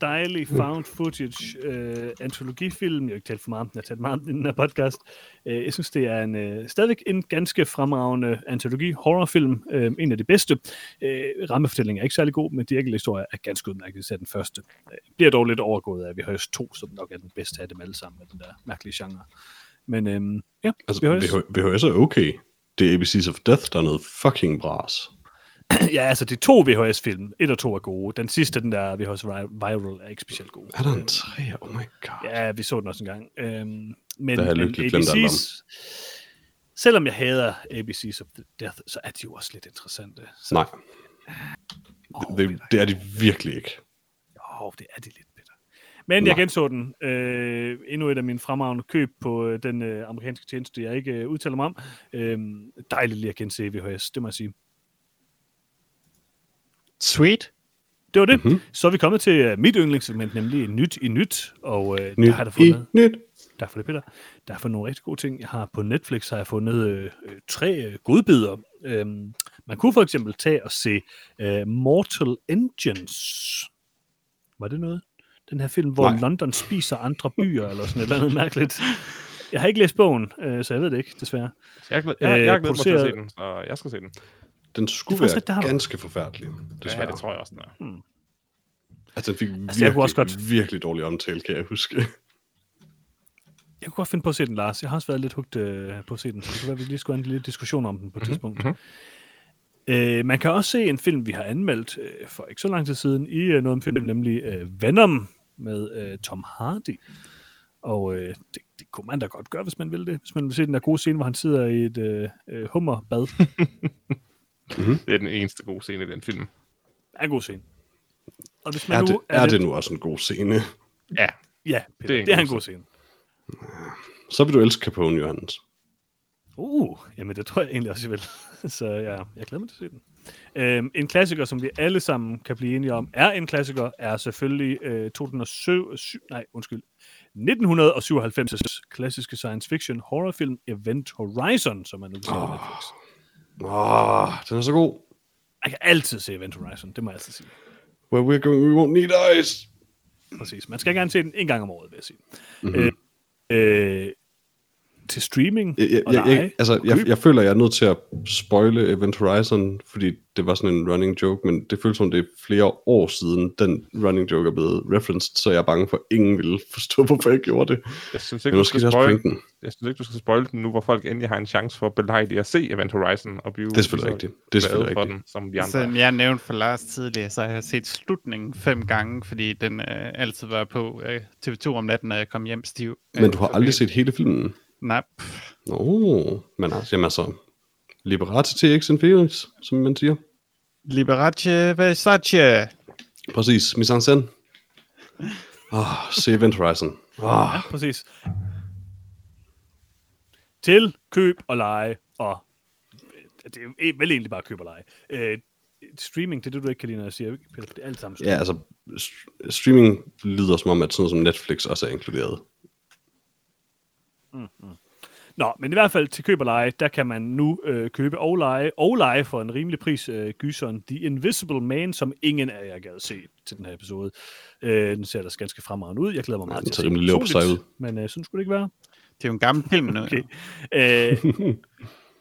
dejlig found footage øh, antologifilm. Jeg har ikke talt for meget om den, jeg har talt meget om den her podcast. Øh, jeg synes, det er en, øh, stadigvæk en ganske fremragende antologi horrorfilm. Øh, en af de bedste. Øh, rammefortællingen er ikke særlig god, men de enkelte historier er ganske udmærket, især den første. Øh, bliver dog lidt overgået af VHS 2, som nok er den bedste af dem alle sammen med den der mærkelige genre. Men øh, ja, altså, VHS. VHS er okay. Det er ABC's of Death, der er noget fucking bras. [CLEARS THROAT] ja, altså de to VHS-film, et og to er gode. Den sidste, den der VHS Viral, er ikke specielt god. Er der en tre? Oh my god. Ja, vi så den også en gang. Øhm, men, Der har jeg lykkeligt glemt ABC's, selvom jeg hader ABC's of Death, så er de jo også lidt interessante. Så, Nej, Åh, det, det er de virkelig ikke. Åh, det er de lidt bitter. Men jeg genså den. Øh, endnu et af mine fremragende køb på øh, den øh, amerikanske tjeneste, jeg ikke øh, udtaler mig om. Øh, dejligt lige at gense VHS, det må jeg sige. Sweet. Det var det. Mhm. Mm-hmm. Så er vi kommet til øh, mit yndlingssegment, nemlig Nyt i Nyt. Og øh, Nyt der har der i fundet, nyt. der for det, Peter. Der er fundet nogle rigtig gode ting. Jeg har på Netflix har jeg fundet øh, øh, tre øh, godbidder. Øhm, man kunne for eksempel tage og se øh, Mortal Engines. Var det noget? Den her film, hvor Nej. London spiser andre byer, eller sådan et eller andet mærkeligt. Jeg har ikke læst bogen, øh, så jeg ved det ikke, desværre. Jeg, jeg, jeg, jeg glæder mig til at se den, så jeg skal se den. Den skulle være der ganske forfærdelig. Ja, Desværre. det tror jeg også, den er. Altså, den fik Altså, virkelig, jeg kunne også godt- virkelig dårlig omtale, kan jeg huske. Jeg kunne godt finde på at se den, Lars. Jeg har også været lidt hugt øh, på at se den, så det kunne være, at vi lige skulle have en lille diskussion om den på et tidspunkt. mhm. Øh, man kan også se en film, vi har anmeldt øh, for ikke så lang tid siden, i øh, noget om film, nemlig øh, Venom med øh, Tom Hardy. Og øh, det, det kunne man da godt gøre, hvis man vil det. Hvis man vil se den der gode scene, hvor han sidder i et øh, øh, [LAUGHS] hummerbad. Det er den eneste gode scene i den film. Det er en god scene. Og hvis man Er nu det, er det nu også en god scene? Ja, Ja, Peter, Det det er er, en det er god en god scene. Så vil du elske Capone, Johannes. Uh, jamen det tror jeg egentlig også, jeg vil. [LAUGHS] Så ja, jeg glæder mig til at se den. Øhm, en klassiker, som vi alle sammen kan blive enige om, er en klassiker, er selvfølgelig øh, 2007, syv, nej, undskyld, 1997's klassiske science fiction horrorfilm Event Horizon, som er nu på Åh. Netflix. Åh, den er så god. Jeg kan altid se Event Horizon, det må jeg altid sige. Where we're going, we won't need ice. Præcis. Man skal gerne se den en gang om året, vil jeg sige. Mhm. Øh, øh, til streaming Jeg, jeg, og jeg, jeg, altså, jeg, jeg føler, jeg er nødt til at spoile Event Horizon, fordi det var sådan en running joke, men det føles som, det er flere år siden, den running joke er blevet referenced, så jeg er bange for, at ingen ville forstå, hvorfor jeg gjorde det. jeg synes Men ikke, du måske skal er også spoil, pointen. jeg synes ikke, du skal spoil den nu, hvor folk endelig har en chance for at belejde at se Event Horizon og blive Det er selvfølgelig rigtigt. Det er selvfølgelig rigtigt. den, som vi andre. Som jeg nævnte for Lars tidligere, så har jeg set slutningen fem gange, fordi den øh, altid var på øh, TV2 om natten, når jeg kom hjem stiv. Men du har Øh, aldrig set hele filmen? Nej. Nå, men altså, jamen altså, Liberate TX Inferis, som man siger. Liberace Versace. Præcis, mise en scène. Åh, oh, se Event Horizon. Oh, Ja, præcis. Til køb og lege, og det er jo vel egentlig bare køb og lege. Øh, streaming, det er det, du ikke kan lide, når jeg siger, Peter, det er alt sammen ja, streaming. altså, st- streaming lyder som om, at sådan noget som Netflix også er inkluderet. Nå, men i hvert fald til køb og lege, der kan man nu øh, købe og lege, og lege for en rimelig pris, øh, gyseren The Invisible Man, som ingen af jer gad se til den her episode. Øh, den ser da ganske fremragende ud. Jeg glæder mig meget den til ser at se den rimelig personligt, ud. Men øh, sådan skulle det ikke være. Det er jo en gammel film nu. [LAUGHS] Okay. Øh, [LAUGHS]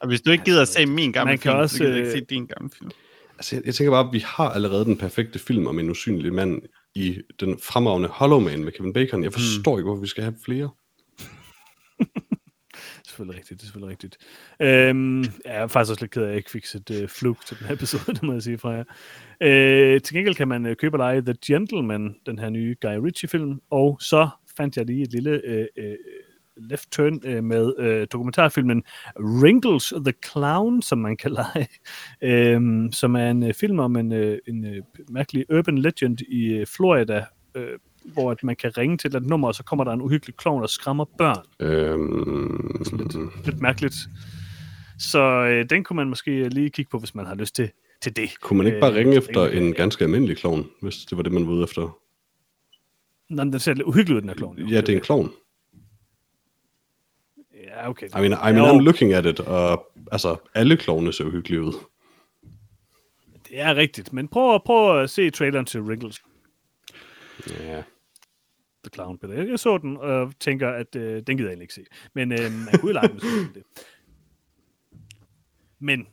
Og hvis du ikke gider at se min gamle Man kan film, også, så gider du ikke øh, se din gamle film. Altså, jeg, jeg tænker bare, at vi har allerede den perfekte film om en usynlig mand i den fremragende Hollow Man med Kevin Bacon. Jeg forstår mm. ikke, hvorfor vi skal have flere selvfølgelig rigtigt, det er selvfølgelig rigtigt. Øhm, jeg er faktisk også lidt ked af, at jeg ikke fik set øh, flug til den her episode, [LAUGHS] det må jeg sige fra jer. Øh, til gengæld kan man øh, købe og lege The Gentleman, den her nye Guy Ritchie-film, og så fandt jeg lige et lille øh, øh, left turn øh, med øh, dokumentarfilmen Wrinkles the Clown, som man kan lege, [LAUGHS] øh, som er en øh, film om en, øh, en øh, mærkelig urban legend i øh, Florida, øh, hvor at man kan ringe til et nummer, og så kommer der en uhyggelig klovn og skræmmer børn Øhm, lidt, lidt mærkeligt. Så øh, den kunne man måske lige kigge på, hvis man har lyst til, til det. kunne man ikke bare Øh, ringe efter ringe- en ganske almindelig klovn, hvis det var det, man var ude efter? Nå, men den ser lidt uhyggelig ud, den her klovn. Ja, det er en klovn. Ja, okay. I mean, I mean. I'm looking at it, og altså, alle klovne ser uhyggelige ud. Det er rigtigt, men prøv, prøv at se traileren til Wrinkles Ja. The Clown, Peter. Jeg så den, og tænker, at øh, den gider jeg egentlig ikke se. Men øh, man kunne jo lege ville det. Men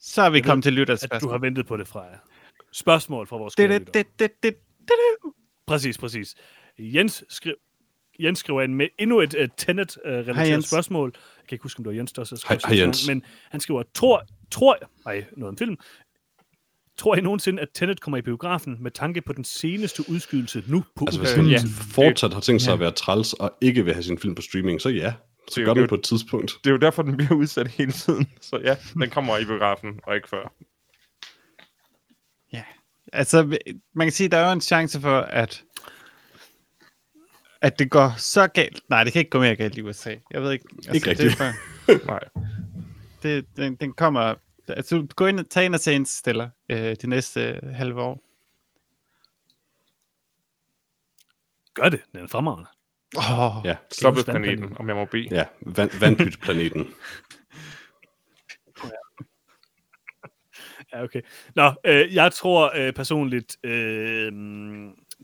Så er vi kommet til at du har ventet på det fra jer. Spørgsmål fra vores Det, det, det, det, det, det. Præcis, præcis. Jens, skri Jens skriver ind med endnu et uh, Tenet-relateret Hej, uh, spørgsmål. Jeg kan ikke huske, om det var Jens, der også skrev Hej- sidste hej, gang, Jens. Men han skriver, tror, tror jeg, ej, noget om film, Tror I nogensinde, at Tenet kommer i biografen med tanke på den seneste udskydelse nu på Altså, hvis han ja. fortsat har tænkt sig ja. at være træls og ikke vil have sin film på streaming, så ja, så gør den på et tidspunkt. Det er jo derfor, den bliver udsat hele tiden. Så ja, den kommer i biografen, og ikke før. Ja, altså man kan sige, at der er jo en chance for, at at det går så galt. Nej, det kan ikke gå mere galt i USA. Jeg ved ikke. Altså, ikke rigtigt. Det, for, [LAUGHS] nej. Det, den, den kommer... Altså, gå ind og tag ind og se en stiller øh, de næste øh, halve år. Gør det. Den er fremragende. Oh, ja. planeten, om jeg må bede. Ja, vand, vandpytplaneten. [LAUGHS] ja, okay. Nå, øh, jeg tror øh, personligt, øh,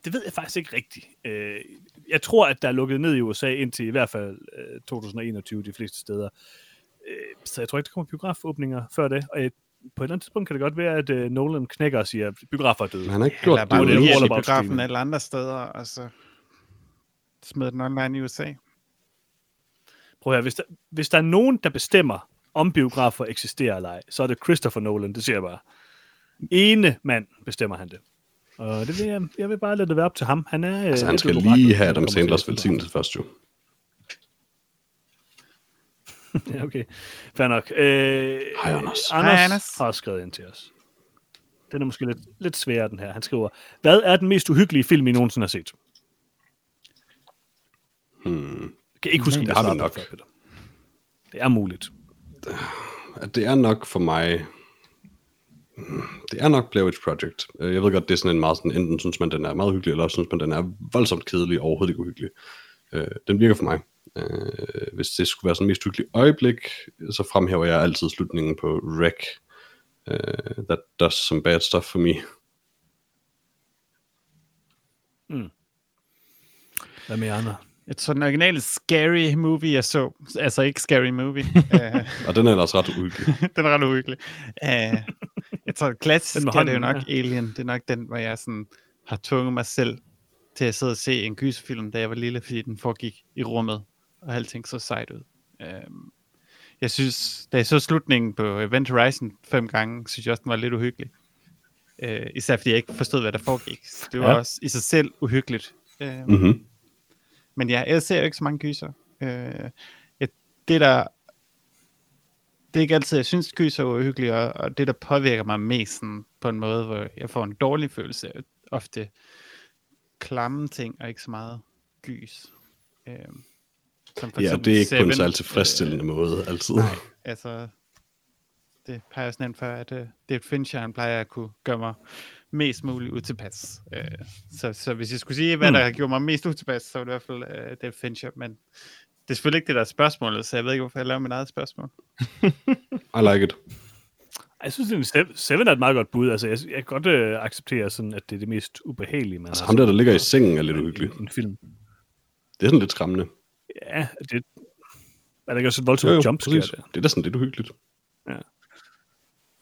det ved jeg faktisk ikke rigtigt. Øh, jeg tror, at der er lukket ned i USA indtil i hvert fald øh, 2021 de fleste steder. Øh, så jeg tror ikke, der kommer biografåbninger før det. Og jeg, på et eller andet tidspunkt kan det godt være, at øh, Nolan knækker og siger, at biografer er døde. Han har ikke gjort det. Eller bare det, biografen alle andre steder, og så smider den online i USA. Prøv at høre, hvis der, hvis der er nogen, der bestemmer, om biografer eksisterer eller ej, så er det Christopher Nolan, det siger jeg bare. Ene mand bestemmer han det. Og det vil jeg, jeg vil bare lade det være op til ham. Han er... Altså, han skal lige have Adam Sandlers velsignelse først, jo. [LAUGHS] ja, okay. Fair nok. Øh, Hej, Anders. Anders, Hej, Anders har skrevet ind til os. Den er måske lidt, lidt sværere, den her. Han skriver, hvad er den mest uhyggelige film, I nogensinde har set? Hmm. Jeg kan ikke huske, det har du nok. Før, det er muligt. Det er nok for mig det er nok Blair Witch Project. Øh, jeg ved godt, det er sådan en meget sådan, enten synes man, den er meget hyggelig, eller også synes man, den er voldsomt kedelig og overhovedet ikke uhyggelig. Øh, den virker for mig. Øh, hvis det skulle være sådan en mest hyggelig øjeblik, så fremhæver jeg altid slutningen på Wreck. that does some bad stuff for me. Mm. Hvad med andre? Jeg tror, den originale Scary Movie, jeg så, altså ikke Scary Movie. uh, [LAUGHS] og den er ellers ret uhyggelig. [LAUGHS] den er ret uhyggelig. Uh, jeg tror, klassisk er det jo nok ja. Alien. Det er nok den, hvor jeg sådan har tvunget mig selv til at sidde og se en gyserfilm, da jeg var lille, fordi den foregik i rummet, og alting så sejt ud. Uh, jeg synes, da jeg så slutningen på Event Horizon fem gange, synes jeg også, den var lidt uhyggelig. Uh, især fordi jeg ikke forstod, hvad der foregik. Det var ja. også i sig selv uhyggeligt. Uh, mm-hmm. Men ja, jeg ser jo ikke så mange gyser. Øh, det der det er ikke altid, jeg synes, gyser er uhyggeligt, og, og det, der påvirker mig mest sådan, på en måde, hvor jeg får en dårlig følelse, ofte klamme ting, og ikke så meget gys. Øh, som for ja, det er ikke Seven, på en særlig tilfredsstillende øh, måde, altid. Nej, altså, det peger sådan ind for, at uh, David Fincher, han plejer at kunne gøre mig mest muligt utilpas. Uh, så, så hvis jeg skulle sige, hvad mm. der har gjort mig mest utilpas, så var det i hvert fald uh, David Fincher, men det er selvfølgelig ikke det, der er spørgsmålet, så jeg ved ikke, hvorfor jeg laver mit eget spørgsmål. [LAUGHS] I like it. Jeg synes, at Seven er et meget godt bud. Altså, jeg, jeg kan godt uh, acceptere, sådan, at det er det mest ubehagelige. Man altså, ham der, der ligger i sengen, er lidt uhyggelig. En, en film. Det er sådan lidt skræmmende. Ja, det er der ikke også et voldsomt jumpscare der? Det er da sådan lidt uhyggeligt. Ja.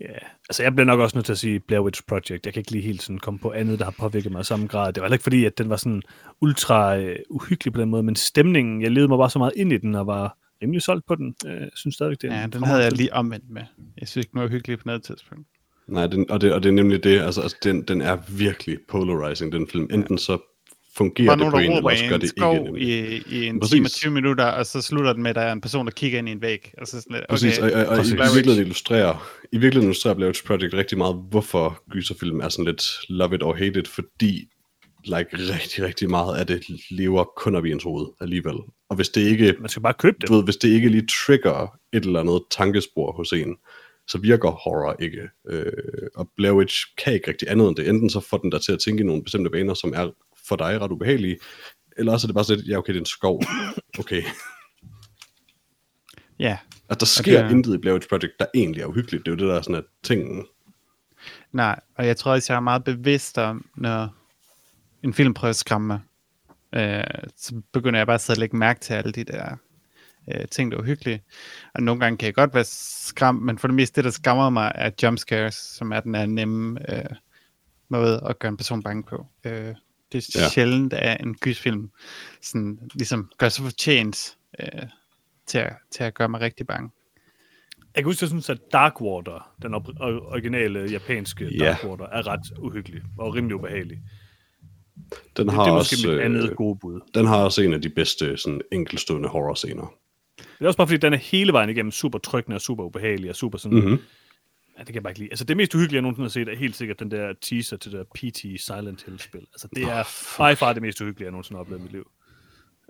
Ja, altså jeg bliver nok også nødt til at sige Blair Witch Project. Jeg kan ikke lige helt sådan komme på andet, der har påvirket mig i samme grad. Det var heller ikke fordi, at den var sådan ultra uh, uhyggelig på den måde, men stemningen, jeg levede mig bare så meget ind i den, og var rimelig solgt på den. Jeg synes stadigvæk, det er Ja, den havde jeg lige omvendt med. Jeg synes ikke, den var hyggelig på noget tidspunkt. Nej, den, og, det, og det er nemlig det, altså, altså den, den er virkelig polarizing, den film. Enten så fungerer det på en, eller også gør det ikke. I, i en Præcis. time og 20 minutter, og så slutter den med, at der er en person, der kigger ind i en væg. Og så sådan lidt, okay, Præcis, og, og, og i, i, virkeligheden illustrerer, i virkeligheden illustrerer Blair Witch Project rigtig meget, hvorfor gyserfilm er sådan lidt love it or hate it, fordi like, rigtig, rigtig meget af det lever kun op i ens hoved alligevel. Og hvis det ikke... Man skal bare købe det. Du ved, hvis det ikke lige trigger et eller andet tankespor hos en, så virker horror ikke. Øh, og Blair Witch kan ikke rigtig andet end det. Enten så får den der til at tænke i nogle bestemte vaner, som er for dig ret ubehagelige, eller også er det bare sådan, ja okay, det er en skov. Okay. Ja. At der sker okay. intet i Blair Witch Project, der egentlig er uhyggeligt. Det er jo det, der er sådan, at tingen... Nej, og jeg tror også, jeg er meget bevidst om, når en film prøver at skræmme mig, øh, så begynder jeg bare at sidde og lægge mærke til alle de der øh, ting, der er uhyggelige. Og nogle gange kan jeg godt være skræmt, men for det meste det, der skræmmer mig, er jumpscares, som er den her nemme øh, måde at gøre en person bange på. Øh, det er ja. sjældent, at en gysfilm sådan, ligesom gør sig fortjent øh, til, at, til at gøre mig rigtig bange. Jeg kan huske, at jeg synes, at Darkwater, den originale japanske ja. Darkwater, er ret uhyggelig og rimelig ubehagelig. Den det, har det er måske også, mit andet øh, gode bud. Den har også en af de bedste sådan, enkeltstående horror-scener. Det er også bare fordi, den er hele vejen igennem super tryggende og super ubehagelig og super sådan... Mm-hmm. Ja, det kan jeg bare ikke lide. Altså, det mest uhyggelige, jeg nogensinde har set, er helt sikkert den der teaser til det der PT Silent Hill-spil. Altså, det er by far det mest uhyggelige, jeg nogensinde har oplevet i mit liv.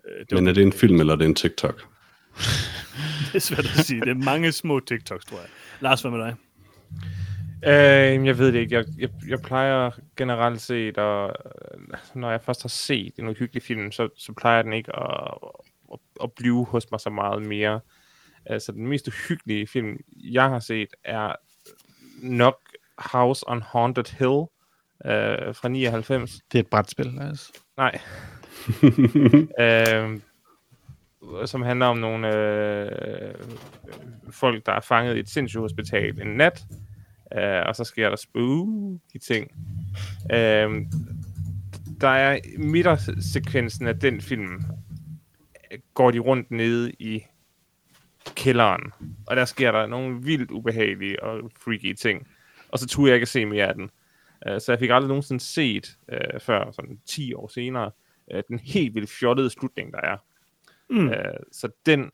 Øh, Det Men er det en film, eller er det en TikTok? [LAUGHS] Det er svært at sige. Det er mange små TikToks, tror jeg. Lars, hvad med dig? Øh, jeg ved det ikke. Jeg, jeg, jeg plejer generelt set, og når jeg først har set en uhyggelig film, så, så plejer den ikke at, at, at blive hos mig så meget mere. Altså, den mest uhyggelige film, jeg har set, er nok House on Haunted Hill øh, fra 99. Det er et brætspil, altså. Nej. [LAUGHS] øh, som handler om nogle øh, folk, der er fanget i et sindssygehospital en nat, øh, og så sker der spooky ting. Øh, der er midtersekvensen af den film, går de rundt nede i kælderen, og der sker der nogle vildt ubehagelige og freaky ting, og så turde jeg ikke at se mere af den. Uh, så jeg fik aldrig nogensinde set, uh, før sådan 10 år senere, uh, den helt vildt fjollede slutning, der er. Mm. Uh, så den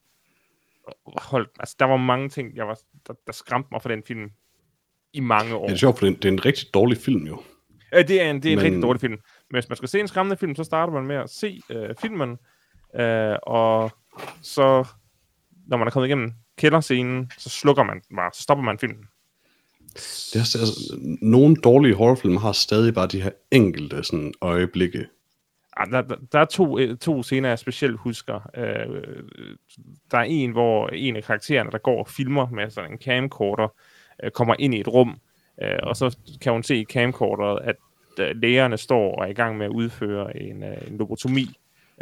holdt, altså der var mange ting, jeg var, der, der skræmte mig for den film i mange år. Det er sjovt, for det er, en rigtig dårlig film jo. Uh, det er en, det er en Men... rigtig dårlig film. Men hvis man skal se en skræmmende film, så starter man med at se uh, filmen, uh, og så når man er kommet igennem kælderscenen, så slukker man bare, så stopper man filmen. Det er, altså, nogle dårlige horrorfilm har stadig bare de her enkelte sådan, øjeblikke. Ja, der, der, der er to, to scener, jeg specielt husker. Øh, der er en, hvor en af karaktererne, der går og filmer med sådan en camcorder, øh, kommer ind i et rum, øh, og så kan hun se i camcorderet, at øh, lægerne står og er i gang med at udføre en, øh, en lobotomi.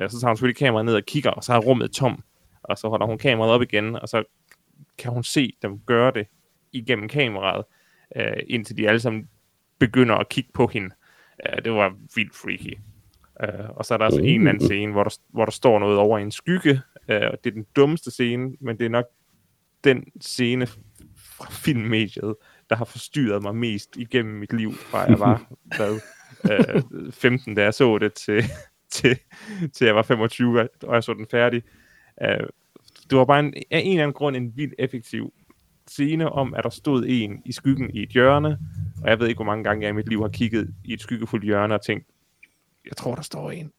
Øh, så tager hun selvfølgelig kameraet ned og kigger, og så er rummet tom og så holder hun kameraet op igen, og så kan hun se dem gøre det igennem kameraet, øh, indtil de alle sammen begynder at kigge på hende. Øh, det var vildt freaky. Øh, og så er der altså en eller anden scene, hvor der, hvor der står noget over en skygge, øh, og det er den dummeste scene, men det er nok den scene fra filmmediet, der har forstyrret mig mest igennem mit liv, fra jeg var [LAUGHS] hvad, øh, 15, da jeg så det, til, til, til jeg var 25, og jeg så den færdig. Uh, det var bare en, af en eller anden grund en vildt effektiv scene om, at der stod en i skyggen i et hjørne, og jeg ved ikke, hvor mange gange jeg i mit liv har kigget i et skyggefuldt hjørne og tænkt, jeg tror, der står en.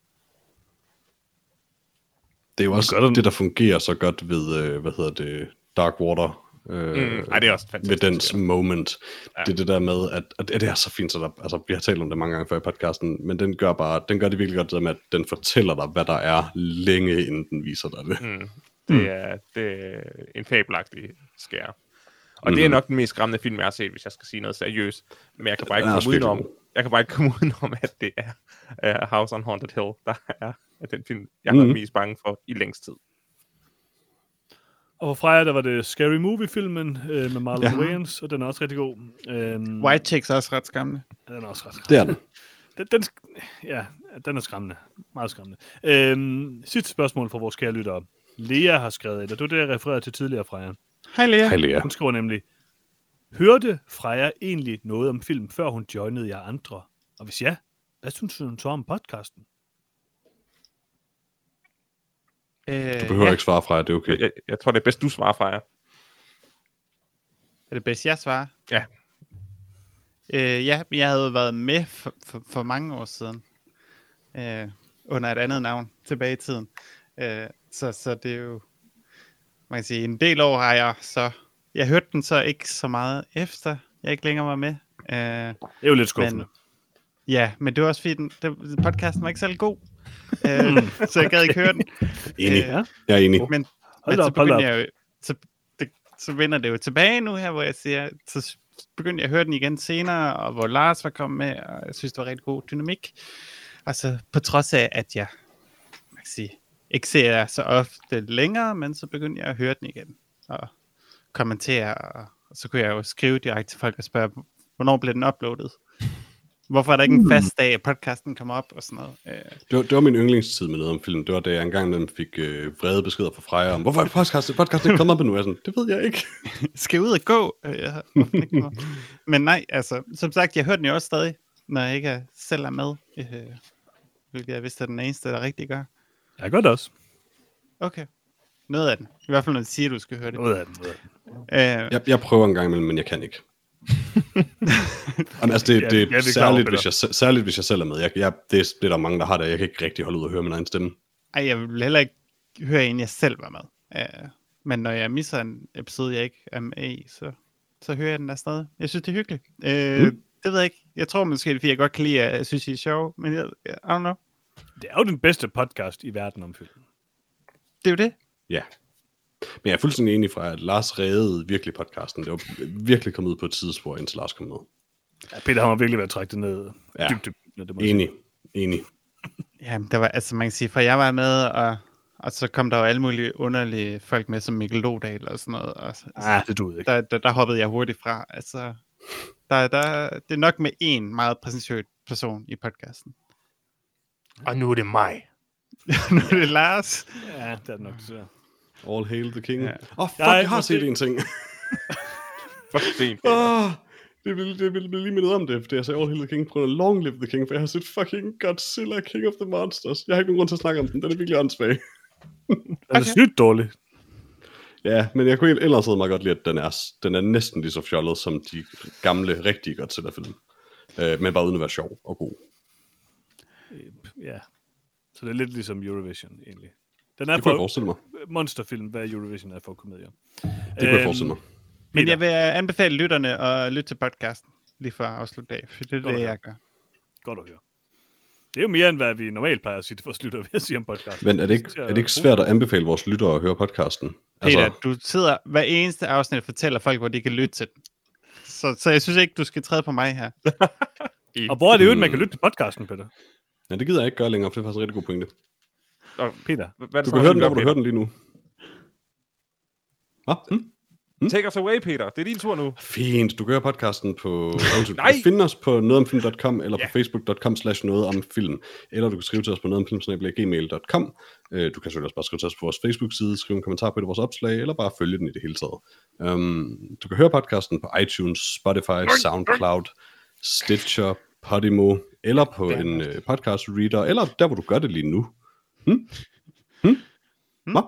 Det er jo også det, det der fungerer så godt ved, øh, hvad hedder det, Dark Water, Øh, mm, ej, det er også fantastisk. Ved dens moment. Ja. Det er det der med, at, at, at det er så fint, så der, altså, vi har talt om det mange gange før i podcasten, men den gør bare, den gør det virkelig godt, det med, at den fortæller dig, hvad der er, længe inden den viser dig det. Mm. Det, er, det er en fabelagtig skær. Og mm. det er nok den mest skræmmende film, jeg har set, hvis jeg skal sige noget seriøst. Men jeg kan bare ikke komme udenom, jeg kan bare ikke komme [LAUGHS] udenom, at det er uh, House on Haunted Hill, der er den film, jeg har mm. været mest bange for i længst tid. Og fra jer, der var det Scary Movie-filmen øh, med Marlon ja. Wayans, og den er også rigtig god. Øhm, White Chicks er også ret skræmmende. Den er også ret skræmmende. Det er den. den, den ja, den er skræmmende. Meget skræmmende. Øhm, sidste spørgsmål fra vores kære lyttere. Lea har skrevet, eller det var det, jeg refererede til tidligere, Freja. Hej Lea. Hej Lea. Hun skriver nemlig, hørte Freja egentlig noget om film, før hun joinede jer andre? Og hvis ja, hvad synes hun så om podcasten? Øh, du behøver ja. ikke svare fra jer, det er okay. Jeg, jeg, jeg tror, det er bedst, du svarer fra jer. Er det bedst, jeg svarer? Ja. Øh, ja, jeg havde været med for, for, for mange år siden. Øh, under et andet navn tilbage i tiden. Øh, så, så det er jo, man kan sige, en del år har jeg så, jeg hørte den så ikke så meget efter, jeg ikke længere var med. Øh, det er jo lidt skuffende. Men, ja, men det var også fordi, den, den, podcasten var ikke særlig god. Øh, så jeg gad ikke høre den. Enig. Øh, jeg er enig. Men, men så begyndte jeg jo, så, det, så vender det jo tilbage nu her, hvor jeg siger, så begyndte jeg at høre den igen senere, og hvor Lars var kommet med, og jeg synes, det var rigtig god dynamik. Altså, på trods af, at jeg, man kan sige, ikke ser jeg så ofte længere, men så begyndte jeg at høre den igen, og kommentere, og, og så kunne jeg jo skrive direkte til folk og spørge, hvornår blev den uploadet? Hvorfor er der ikke en fast dag, at podcasten kommer op og sådan noget? Øh. Det, var, det var min yndlingstid med noget om film. Det var da jeg engang mellem fik øh, vrede beskeder fra Freja om, hvorfor er podcasten, podcasten ikke kommet op endnu? Jeg sådan, det ved jeg ikke. [LAUGHS] Skal ud og gå? Øh, jeg Men nej, altså, som sagt, jeg hører den jo også stadig, når jeg ikke selv er med. Øh, hvilket jeg vidste er den eneste, der rigtig gør. Jeg gør det også. Okay. Noget af den. I hvert fald, når de siger, at du skal høre det. Noget af den. Noget af den. Øh, jeg, jeg prøver en gang imellem, men jeg kan ikke. [LAUGHS] Jamen, altså, det, det, ja, det særligt, hvis jeg, særligt hvis jeg selv er med. Jeg, jeg, det, det er der mange, der har det. Jeg kan ikke rigtig holde ud og høre min egen stemme. Ej, jeg vil heller ikke høre en, jeg selv var med. Uh, men når jeg misser en episode, jeg ikke er med i, så, så hører jeg den der stadig. Jeg synes, det er hyggeligt. Uh, mm. Det ved jeg ikke. Jeg tror måske, det er, fordi jeg godt kan lide, at jeg synes, I er sjov. Men jeg, I don't know. Det er jo den bedste podcast i verden om film. Det er jo det. Ja. Men jeg er fuldstændig enig fra, at Lars reddede virkelig podcasten. Det var virkelig kommet ud på et tidsspor, indtil Lars kom med. Ja, Peter har virkelig været trækket ned. Ja. Dybt, dybt, det må enig, enig. Ja, der var, altså man kan sige, for jeg var med, og, og så kom der jo alle mulige underlige folk med, som Mikkel Lodal og sådan noget. Og, altså, ah, det duede ikke. Der, der, der, hoppede jeg hurtigt fra. Altså, der, der, det er nok med en meget præsentøs person i podcasten. Og nu er det mig. [LAUGHS] nu er det Lars. Ja, det er nok det. All hail the king. Åh, ja. oh, fuck, jeg, jeg har set en ting. [LAUGHS] fuck, fint. oh, det vil, det vil blive lige mindet om det, fordi jeg sagde All hail the king på grund af Long Live the King, for jeg har set fucking Godzilla King of the Monsters. Jeg har ikke nogen grund til at snakke om den, den er virkelig åndssvag. den er sygt dårlig. Ja, men jeg kunne ellers havde meget godt lide, at den er, den er næsten lige så fjollet som de gamle, rigtige Godzilla-film. Øh, men bare uden at være sjov og god. Ja, så det er lidt ligesom Eurovision, egentlig. Den er det kunne for mig. monsterfilm, hvad Eurovision er for komedier. Det kunne jeg øhm, forestille mig. Men jeg vil anbefale lytterne at lytte til podcasten, lige før afslut dag, for det er det, jeg gør. Godt at høre. Det er jo mere, end hvad vi normalt plejer at sige til vores lyttere ved at sige om podcasten. Men er det ikke, er det ikke svært at anbefale vores lyttere at høre podcasten? Peter, altså... du sidder hver eneste afsnit og fortæller folk, hvor de kan lytte til den. Så, så jeg synes ikke, du skal træde på mig her. [LAUGHS] og hvor er det jo, at man kan lytte til podcasten, Peter? Ja, det gider jeg ikke gøre længere, for det er faktisk en rigtig god pointe. Og Peter, hvad du kan høre den der, hvor du hører den lige nu. Hvad? Hm? Hmm? Take us away, Peter. Det er din tur nu. Fint. Du kan høre podcasten på... [LAUGHS] Nej! Find os på nogetomfilm.com eller yeah. på facebook.com slash noget om film. Eller du kan skrive til os på nogetomfilm.gmail.com. Øh, du kan selvfølgelig også bare skrive til os på vores Facebook-side, skrive en kommentar på det vores opslag, eller bare følge den i det hele taget. Um, du kan høre podcasten på iTunes, Spotify, SoundCloud, Stitcher, Podimo, eller på en uh, podcast reader, eller der, hvor du gør det lige nu. Hmm? Hmm? Hmm? Hvad?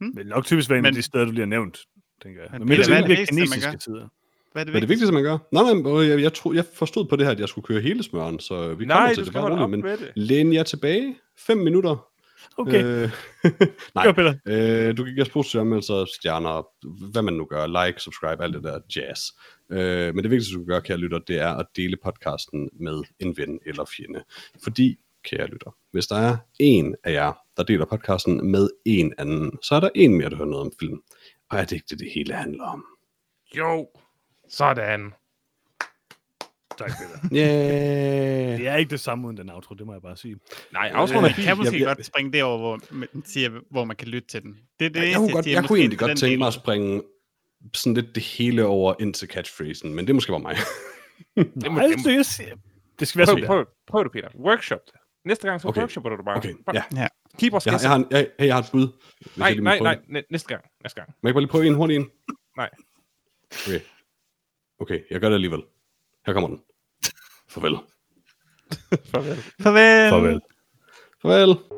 Hmm? Det vil nok typisk være en af de steder, du lige har nævnt, tænker jeg. Men, det, er det vigtigste, kinesiske tider. Hvad er det, vigtigste, vigtigste, man gør? Nej, nej, jeg, jeg, tro, jeg forstod på det her, at jeg skulle køre hele smøren, så vi nej, kommer til det bare roligt, men læn jer tilbage. Fem minutter. Okay. Øh, [LAUGHS] nej, øh, du kan give os positive anmeldelser, stjerner, hvad man nu gør, like, subscribe, alt det der jazz. Øh, men det vigtigste, du kan gøre, kære lytter, det er at dele podcasten med en ven eller fjende. Fordi kære lytter. Hvis der er en af jer, der deler podcasten med en anden, så er der en mere, der hører noget om film. Og er det ikke det, det hele handler om? Jo, sådan. Tak, Peter. [LAUGHS] Yeah. Det er ikke det samme uden den outro, det må jeg bare sige. Nej, outroen er fint. kan måske jeg, godt springe derover, hvor man, siger, hvor man kan lytte til den. Det det jeg, jeg, kunne, godt, jeg, kunne egentlig godt tænke mig at springe sådan lidt det hele over ind til catchphrasen, men det er måske bare mig. [LAUGHS] det, må, det, må, det, det skal være sådan. Prøv, prøv, prøv det, Peter. Workshop Næste gang, så okay. workshopper du bare. Okay, ja. ja. Keep os jeg, jeg, har, jeg, hey, jeg har et bud. Nej, nej, nej, næste gang. Næste gang. Må jeg bare lige prøve en hurtig en? Nej. Okay. Okay, jeg gør det alligevel. Her kommer den. Farvel. [LAUGHS] Farvel. Farvel. Farvel. Farvel.